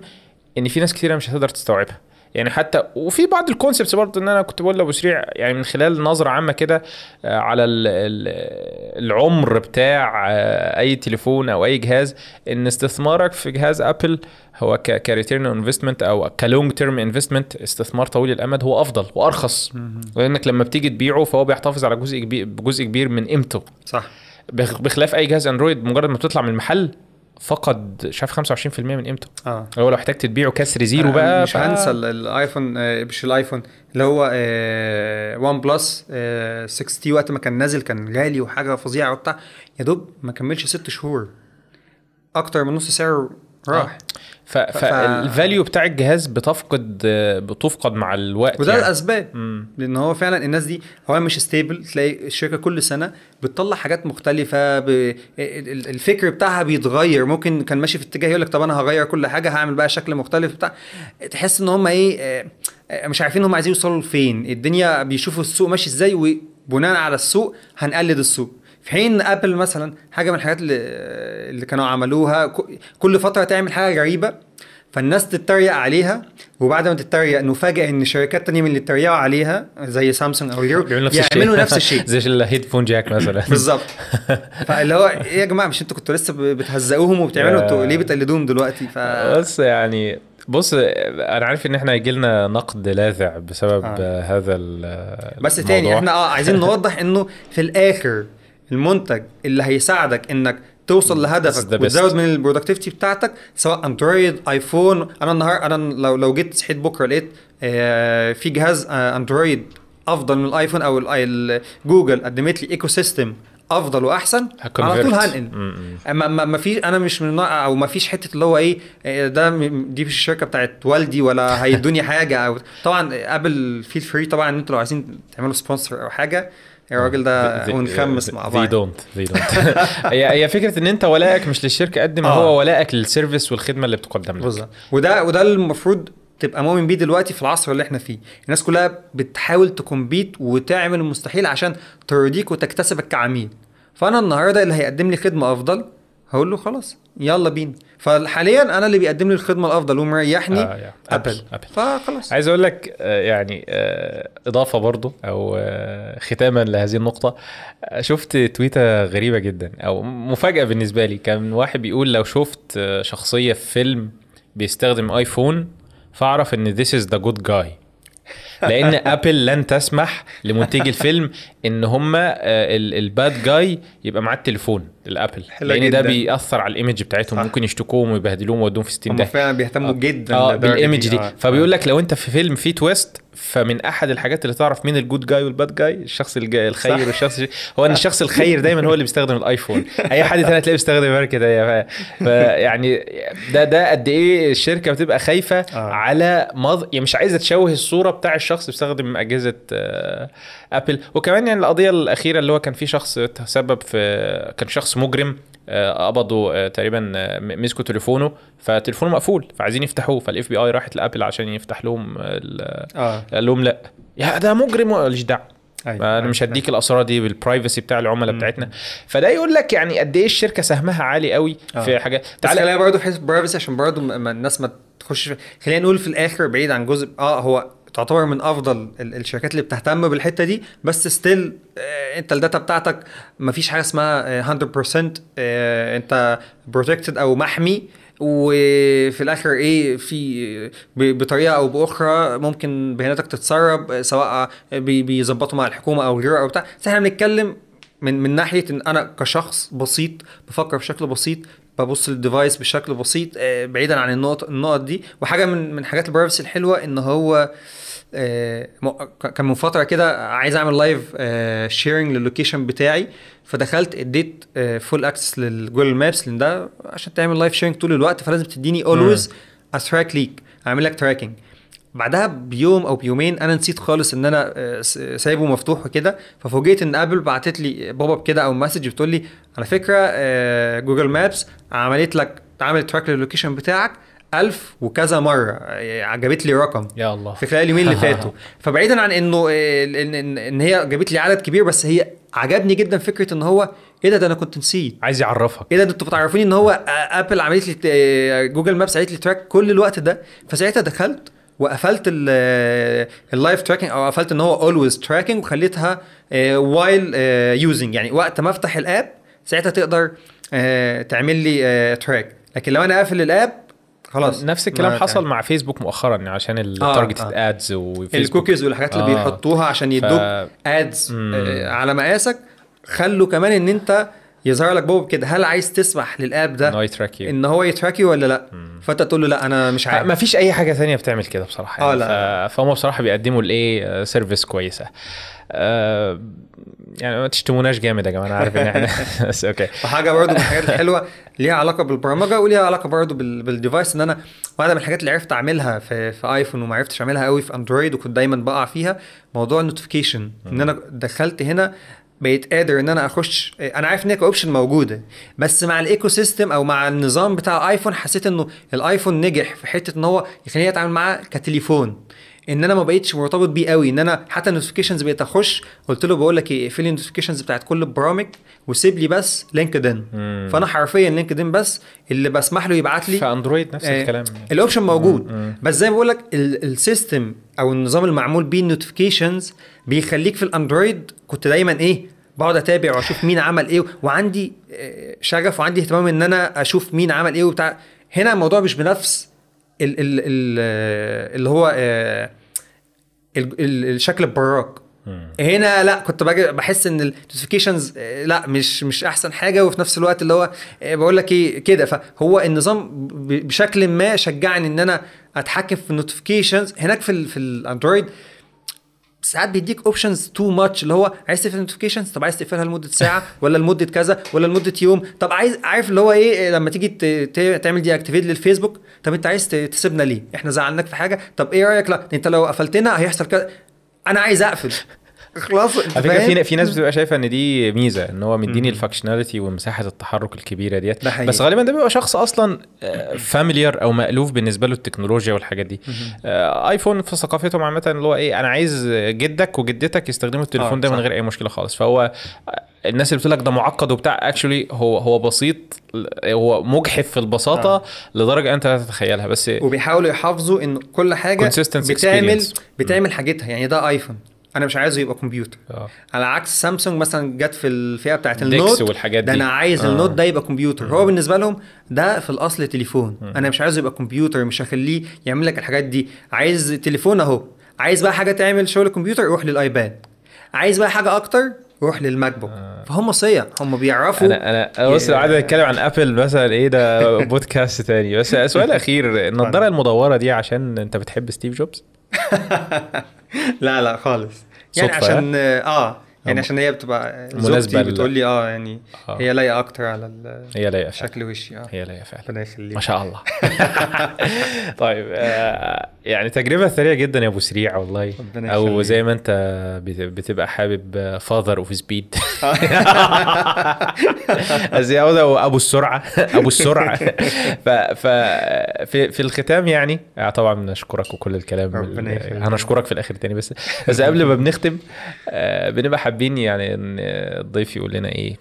إن في ناس كتيرة مش هتقدر تستوعبها يعني حتى وفي بعض ال concepts برضه إن أنا كنت بقول لأبو سريع يعني من خلال نظرة عامة كده آه، على ال- ال- العمر بتاع آه، أي تليفون أو أي جهاز إن استثمارك في جهاز Apple هو ك return investment أو ك long term investment استثمار طويل الأمد هو أفضل وأرخص. لأنك لما بتيجي تبيعه فهو بيحتفظ على جزء كبير جزء كبير من قيمته. صح. بخ- بخلاف أي جهاز Android مجرد ما بتطلع من المحل فقد شاف 25% من قيمته. آه. هو لو احتجت تبيعه كسر zero بقى مش ف- هنسى ال- ال iPhone آه، مش ال iPhone اللي هو آه، OnePlus 6T وقت ما كان نازل كان غالي وحاجة فظيعة وبتاع. يا دوب ما كملش ست شهور. أكتر من نص سعره راح. ف... فال value بتاع الجهاز بتفقد بتفقد مع الوقت وده يعني. الأسباب مم. لأن هو فعلا الناس دي هو مش stable تلاقي الشركة كل سنة بتطلع حاجات مختلفة ب... ال- ال- الفكر بتاعها بيتغير. ممكن كان ماشي في اتجاه يقول لك طب أنا هغير كل حاجة هعمل بقى شكل مختلف بتاع. تحس إن هم إيه آه، آه، مش عارفين هم عايزين يوصلوا لفين. الدنيا بيشوفوا السوق ماشي إزاي وبناء على السوق هنقلد السوق. في حين Apple مثلا حاجة من الحاجات اللي, اللي كانوا عملوها كل فترة تعمل حاجة غريبة فالناس تتريق عليها وبعد ما تتريق نفاجئ إن شركات تانية من اللي اتريقوا عليها زي سامسونج أو غيره يعملوا نفس الشيء. زي ال headphone jack مثلا. بالظبط. فاللي هو إيه يا جماعة مش أنتوا كنتوا لسه بتهزقوهم وبتعملوا أنتوا ليه بتقلدوهم دلوقتي؟ ف بس يعني بص أنا عارف إن إحنا هيجي لنا نقد لاذع بسبب آه. هذا بس. تاني إحنا آه عايزين نوضح إنه في الآخر المنتج اللي هيساعدك إنك توصل لهدفك. وتزود من ال productivity بتاعتك سواء Android iPhone أنا النهار أنا لو لو جيت صحيت بكرة لقيت آه في جهاز آه Android أفضل من ال iPhone أو جوجل قدمت لي ecosystem أفضل وأحسن على طول. هنقل. ما ما ما في أنا مش من أو ما فيش حتة اللي هو إيه إيه ده دي مش الشركة بتاعت والدي ولا هيدوني حاجة أو طبعا Apple feel free طبعا إن أنتوا لو عايزين تعملوا sponsor أو حاجة الراجل ده They- they- ونخمس مع they بعض. don't they don't. هي هي فكرة إن أنت ولائك مش للشركة قد ما آه. هو ولائك لل service والخدمة اللي بتقدم لك. بالظبط. وده وده المفروض تبقى مؤمن بيه دلوقتي في العصر اللي إحنا فيه. الناس كلها بتحاول ت compete وتعمل المستحيل عشان ترضيك وتكتسبك كعميل. فأنا النهارده اللي هيقدم لي خدمة أفضل هقول له خلاص يلا بينا فحاليا أنا اللي بيقدم لي الخدمة الأفضل ومريحني آه، يا. Apple. Apple. فخلاص عايز أقول لك آه، يعني آه، إضافة برضو أو آه، ختاما لهذه النقطة شفت تويتة غريبة جدا أو مفاجأة بالنسبة لي كان واحد بيقول لو شفت شخصية في فيلم بيستخدم iPhone فأعرف إن this is the good guy لأن Apple لن تسمح لمنتجي الفيلم إن هم ال bad guy يبقى معاه التليفون ال Apple لأن ده جداً. بيأثر على ال image بتاعتهم صح. ممكن يشتكوهم ويبهدلوهم ويودوهم في 60 هم داهيه فعلا بيهتموا جدا آه بال image دي آه. فبيقول لك لو أنت في فيلم فيه twist فمن أحد الحاجات اللي تعرف مين ال good guy وال bad guy الشخص الخير صح. والشخص هو إن الشخص الخير دايما هو اللي بيستخدم ال iPhone أي حد تاني تلاقيه بيستخدم ماركه ف- فيعني ده ده قد إيه الشركة بتبقى خايفة آه. على مض... يعني مش عايزة تشوه الصورة بتاع الشخص بيستخدم أجهزة آه، Apple وكمان يعني القضية الأخيرة اللي هو كان في شخص تسبب في كان شخص مجرم آه، قبضوا آه، تقريبا آه، مسكوا تليفونه فتليفونه مقفول فعايزين يفتحوه. فال FBI راحت ل Apple عشان يفتح لهم ال- آه. قال لهم لأ. يا ده مجرم ماليش دعوة. أيوة. أنا مش هديك الأسرار دي بال privacy بتاع العملاء بتاعتنا. فده يقول لك يعني قد إيه الشركة سهمها عالي قوي في آه. حاجات بس تعالى خلينا برضه في حتة privacy عشان برضه الناس ما تخش في- خلينا نقول في الآخر بعيد عن جزء آه هو تعتبر من أفضل ال- الشركات اللي بتهتم بالحتة دي. بس still آه أنت ال data بتاعتك ما فيش حاجة اسمها آه 100% آه أنت protected أو محمي. وفي الآخر إيه في بطريقة أو بأخرى ممكن بياناتك تتسرب آه، سواء بي- بيظبطوا مع الحكومة أو غيره أو بتاع. بس إحنا بنتكلم من من ناحية إن أنا كشخص بسيط بفكر بشكل بسيط ببص لل device بشكل بسيط آه، بعيدا عن النقط النقط دي. وحاجة من من حاجات ال privacy الحلوة إن هو آه، كان من فترة كده عايز أعمل live sharing لل location بتاعي. فدخلت اديت full access لل Google Maps لأن ده عشان تعمل live sharing طول الوقت فلازم تديني always ا track ليك أعمل لك tracking بعدها بيوم أو بيومين أنا نسيت خالص إن أنا آه، سايبه مفتوح وكده. ففوجئت إن Apple بعتت لي pop up كده أو message بتقول لي على فكرة آه، Google Maps عملت لك عملت track لل location بتاعك. ألف وكذا مرة. جابت لي رقم يا الله. في خلال اليومين اللي فاتوا. فبعيدا عن إنه ان ان, إن هي جابت لي عدد كبير بس هي عجبني جدا فكرة إن هو إيه ده؟ ده أنا كنت نسيت. عايز يعرفك. إيه ده؟ أنتوا بتعرفوني إن هو Apple عملت لي Google Maps عملت لي track كل الوقت ده. فساعتها دخلت وقفلت ال- ال live tracking أو قفلت إن هو always tracking وخليتها while using يعني وقت ما أفتح ال app ساعتها تقدر تعمل لي track لكن لو أنا قافل ال app خلاص نفس الكلام حصل مع فيسبوك مؤخرا عشان ال targeted آه. ads وفيسبوك الكوكيز والحاجات اللي آه. بيحطوها عشان يدوك ads آه على مقاسك خلوا كمان إن أنت يظهر لك بوب كده هل عايز تسمح لل app ده إن هو. إن هو ي track you ولا لا؟ فأنت تقول له لا أنا مش عارف. ما فيش أي حاجة ثانية بتعمل كده بصراحة آه، يعني لا. ف- فهم بصراحة بيقدموا الايه service كويسة. آه، يعني ما تشتموناش جامد يا جماعة أنا عارف إن إحنا بس okay. وحاجة برضو من الحاجات الحلوة ليها علاقة بالبرمجة وليها علاقة بال- بال device إن أنا واحدة من الحاجات اللي عرفت أعملها في في ايفون وما عرفتش أعملها قوي في اندرويد وكنت دايما بقع فيها موضوع ال notification إن أنا دخلت هنا بقيت قادر إن أنا أخش. أنا عارف إن هي ك option موجودة بس مع ال ecosystem أو مع النظام بتاع ايفون حسيت إنه الايفون نجح في حتة إن هو يخليني أتعامل معاه كتليفون. ان أنا ما بقيتش مرتبط بيه قوي ان أنا حتى ال notifications بقيت اخش. قلت له بقول لك إيه اقفل لي ال notifications بتاعت كل البرامج وسيب لي بس LinkedIn مم. فأنا حرفيا LinkedIn بس اللي بسمح له يبعت لي في اندرويد نفس آه، الكلام. ال option موجود. بس زي ما بقول لك ال- ال system أو النظام المعمول بيه ال notifications بيخليك في الأندرويد كنت دايما إيه بقعد أتابع وأشوف مين عمل إيه وعندي آه، شغف وعندي اهتمام إن أنا أشوف مين عمل إيه وبتاع. هنا الموضوع مش بنفس ال ال ال آه، اللي هو آه، ال- ال- الشكل البراك هنا لا كنت باجي بحس إن ال notifications لا مش مش أحسن حاجة وفي نفس الوقت اللي هو آه، بقول لك إيه كده. فهو النظام بشكل ما شجعني إن أنا أتحكم في ال notifications هناك في في الاندرويد ساعات بيديك options too much اللي هو عايز تقفل ال notifications طب عايز تقفلها لمدة ساعة؟ ولا لمدة كذا؟ ولا لمدة يوم؟ طب عايز عارف اللي هو إيه؟ لما تيجي تعمل deactivate للفيسبوك؟ طب أنت عايز تسيبنا ليه؟ إحنا زعلناك في حاجة؟ طب إيه رأيك؟ لا أنت لو قفلتنا هيحصل كذا. أنا عايز أقفل. خلاص على فكرة؟ في في ناس بتبقى شايفة إن دي ميزة إن هو مديني ال functionality ومساحة التحرك الكبيرة ديت. بس غالبا ده بيبقى شخص أصلا familiar أو مألوف بالنسبة له التكنولوجيا والحاجات دي آه، ايفون في ثقافتهم عامة اللي هو إيه أنا عايز جدك وجدتك يستخدموا التليفون آه، ده من. غير أي مشكلة خالص فهو آه، الناس اللي بتقول لك ده معقد وبتاع actually هو هو بسيط هو مجحف في البساطة آه. لدرجة أنت لا تتخيلها بس وبيحاولوا يحافظوا إن كل حاجة بتعمل experience. بتعمل حاجتها يعني ده ايفون أنا مش عايزه يبقى كمبيوتر. آه. على عكس سامسونج مثلا جت في الفئة بتاعت ال Note والحاجات ده دي. أنا عايز آه. آه. ال Note ده يبقى كمبيوتر. هو بالنسبة لهم ده في الأصل تليفون. أنا مش عايزه يبقى كمبيوتر مش هخليه يعمل لك الحاجات دي. عايز تليفون أهو. عايز بقى حاجة تعمل شغل الكمبيوتر روح لل iPad. عايز بقى حاجة أكتر روح لل MacBook. فهم صيع. هم بيعرفوا أنا أنا أنا بص لو قعدنا نتكلم عن Apple مثلا إيه ده؟ بودكاست تاني. بس سؤال أخير النضارة المدورة دي عشان أنت بتحب ستيف جوبز؟ لا لا خالص. يعني صدفة، عشان آه يعني عشان هي بتبقى زوجتي لل- بتقول لي آه يعني آه. هي لايقة أكتر على ال- هي لايقة شكل وشي آه. هي لايقة فعلا. ربنا يخليك. ما شاء الله. طيب آه يعني تجربة ثرية جدا يا أبو سريع والله. ربنا أو. زي ما أنت بت- بتبقى حابب father of speed أبو السرعة. أبو السرعة. ف ف في في الختام يعني آه، طبعا بنشكرك وكل الكلام. ربنا يخليك. هنشكرك في الآخر تاني بس. بس قبل ما بنختم آه، بنبقى حابين يعني إن الضيف يقول لنا إيه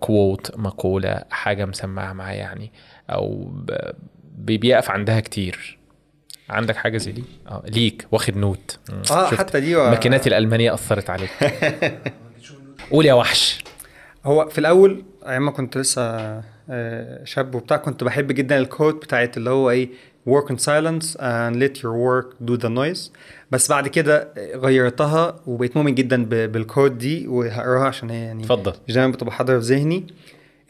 quote مقولة حاجة مسمعة معاه يعني أو بيقف عندها كتير عندك حاجة زي دي؟ آه ليك واخد note. آه؟ حتى دي و... ماكينات الألمانية أثرت عليك قول يا وحش هو في الأول أيام ما كنت لسه آه، شاب وبتاع كنت بحب جدا الكوت بتاعت اللي هو إيه work in silence and let your work do the noise. بس بعد كده غيرتها وبقيت مؤمن جدا بالكود دي وهقراها عشان هي يعني اتفضل. دايما بتبقى حاضرة في ذهني.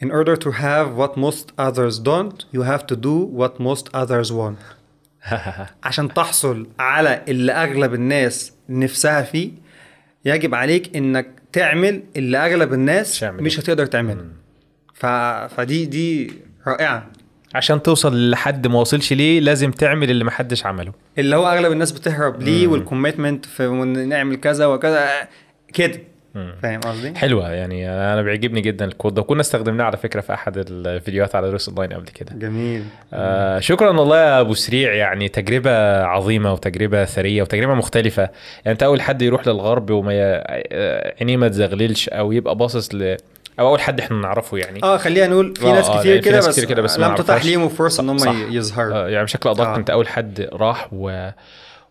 In order to have what most others don't, you have to do what most others want. عشان تحصل على اللي أغلب الناس نفسها فيه يجب عليك إنك تعمل اللي أغلب الناس. مش هتقدر تعمله. ف... فدي دي رائعة. عشان توصل لحد ما وصلش ليه لازم تعمل اللي محدش عمله. اللي هو أغلب الناس بتهرب ليه وال commitment في نعمل كذا وكذا كده. فاهم قصدي؟ حلوة يعني أنا بيعجبني جدا ال quote ده. وكنا استخدمناه على فكرة في أحد الفيديوهات على دروس أونلاين قبل كده. جميل. آه شكرا والله يا أبو سريع. يعني تجربة عظيمة وتجربة ثرية وتجربة مختلفة. يعني أنت أول حد يروح للغرب وما ي... آه، عينيه ما تزغللش أو يبقى باصص ل أو أول حد إحنا نعرفه يعني آه خلينا نقول في آه، ناس آه، كتير يعني كده ناس بس, كتير كده بس ما لم تتاح. ليهم فرصة إن هم. يظهروا آه يعني بشكل أدق آه. أنت أول حد راح و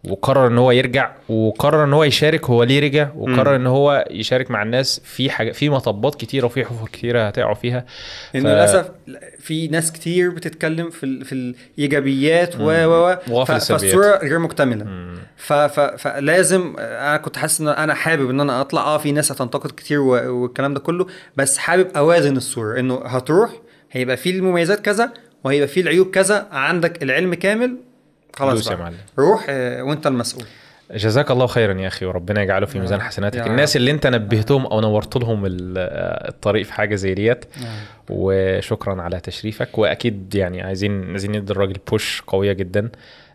وقرر إن هو يرجع وقرر إن هو يشارك هو ليه رجع وقرر إن هو يشارك مع الناس في حاجة في مطبات كتيرة وفي حفر كتيرة هتقعوا فيها. لأن ف- للأسف في ناس كتير بتتكلم في ال... في الإيجابيات و و و ف-. فالصورة غير مكتملة. ف... ف... فلازم أنا كنت حاسس إن أنا حابب إن أنا أطلع آه في ناس هتنتقد كتير و... والكلام ده كله بس حابب أوازن الصورة إنه هتروح هيبقى فيه المميزات كذا وهيبقى فيه العيوب كذا عندك العلم كامل خلاص يا. معلم. روح آه، وانت المسؤول. جزاك الله خيرا يا أخي وربنا يجعله في ميزان حسناتك. الناس اللي انت نبهتهم أو نورت لهم ال- الطريق في حاجة زي ديت وشكرا على تشريفك. وأكيد يعني عايزين عايزين ندي الراجل بوش قوية جدا.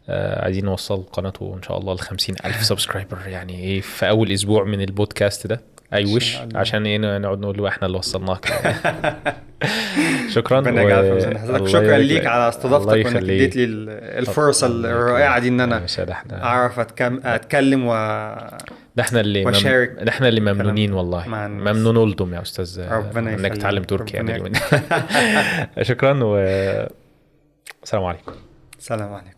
آه، عايزين نوصل قناته إن شاء الله ل 50 ألف subscriber يعني إيه في أول أسبوع من البودكاست ده. اي وش. عشان إيه نقعد نقول إحنا اللي وصلناك. شكرا ربنا و- في شكرا ليك على استضافتك وإنك. اديت لي ال- الفرصة الرائعة دي إن أنا أعرف أتكم... أتكلم و ده إحنا اللي مم... وشارك ده إحنا اللي ممنونين والله. ممنون أولدم يا أستاذ. ربنا إنك. تتعلم تركي يعني. شكرا و السلام عليكم. سلام عليكم.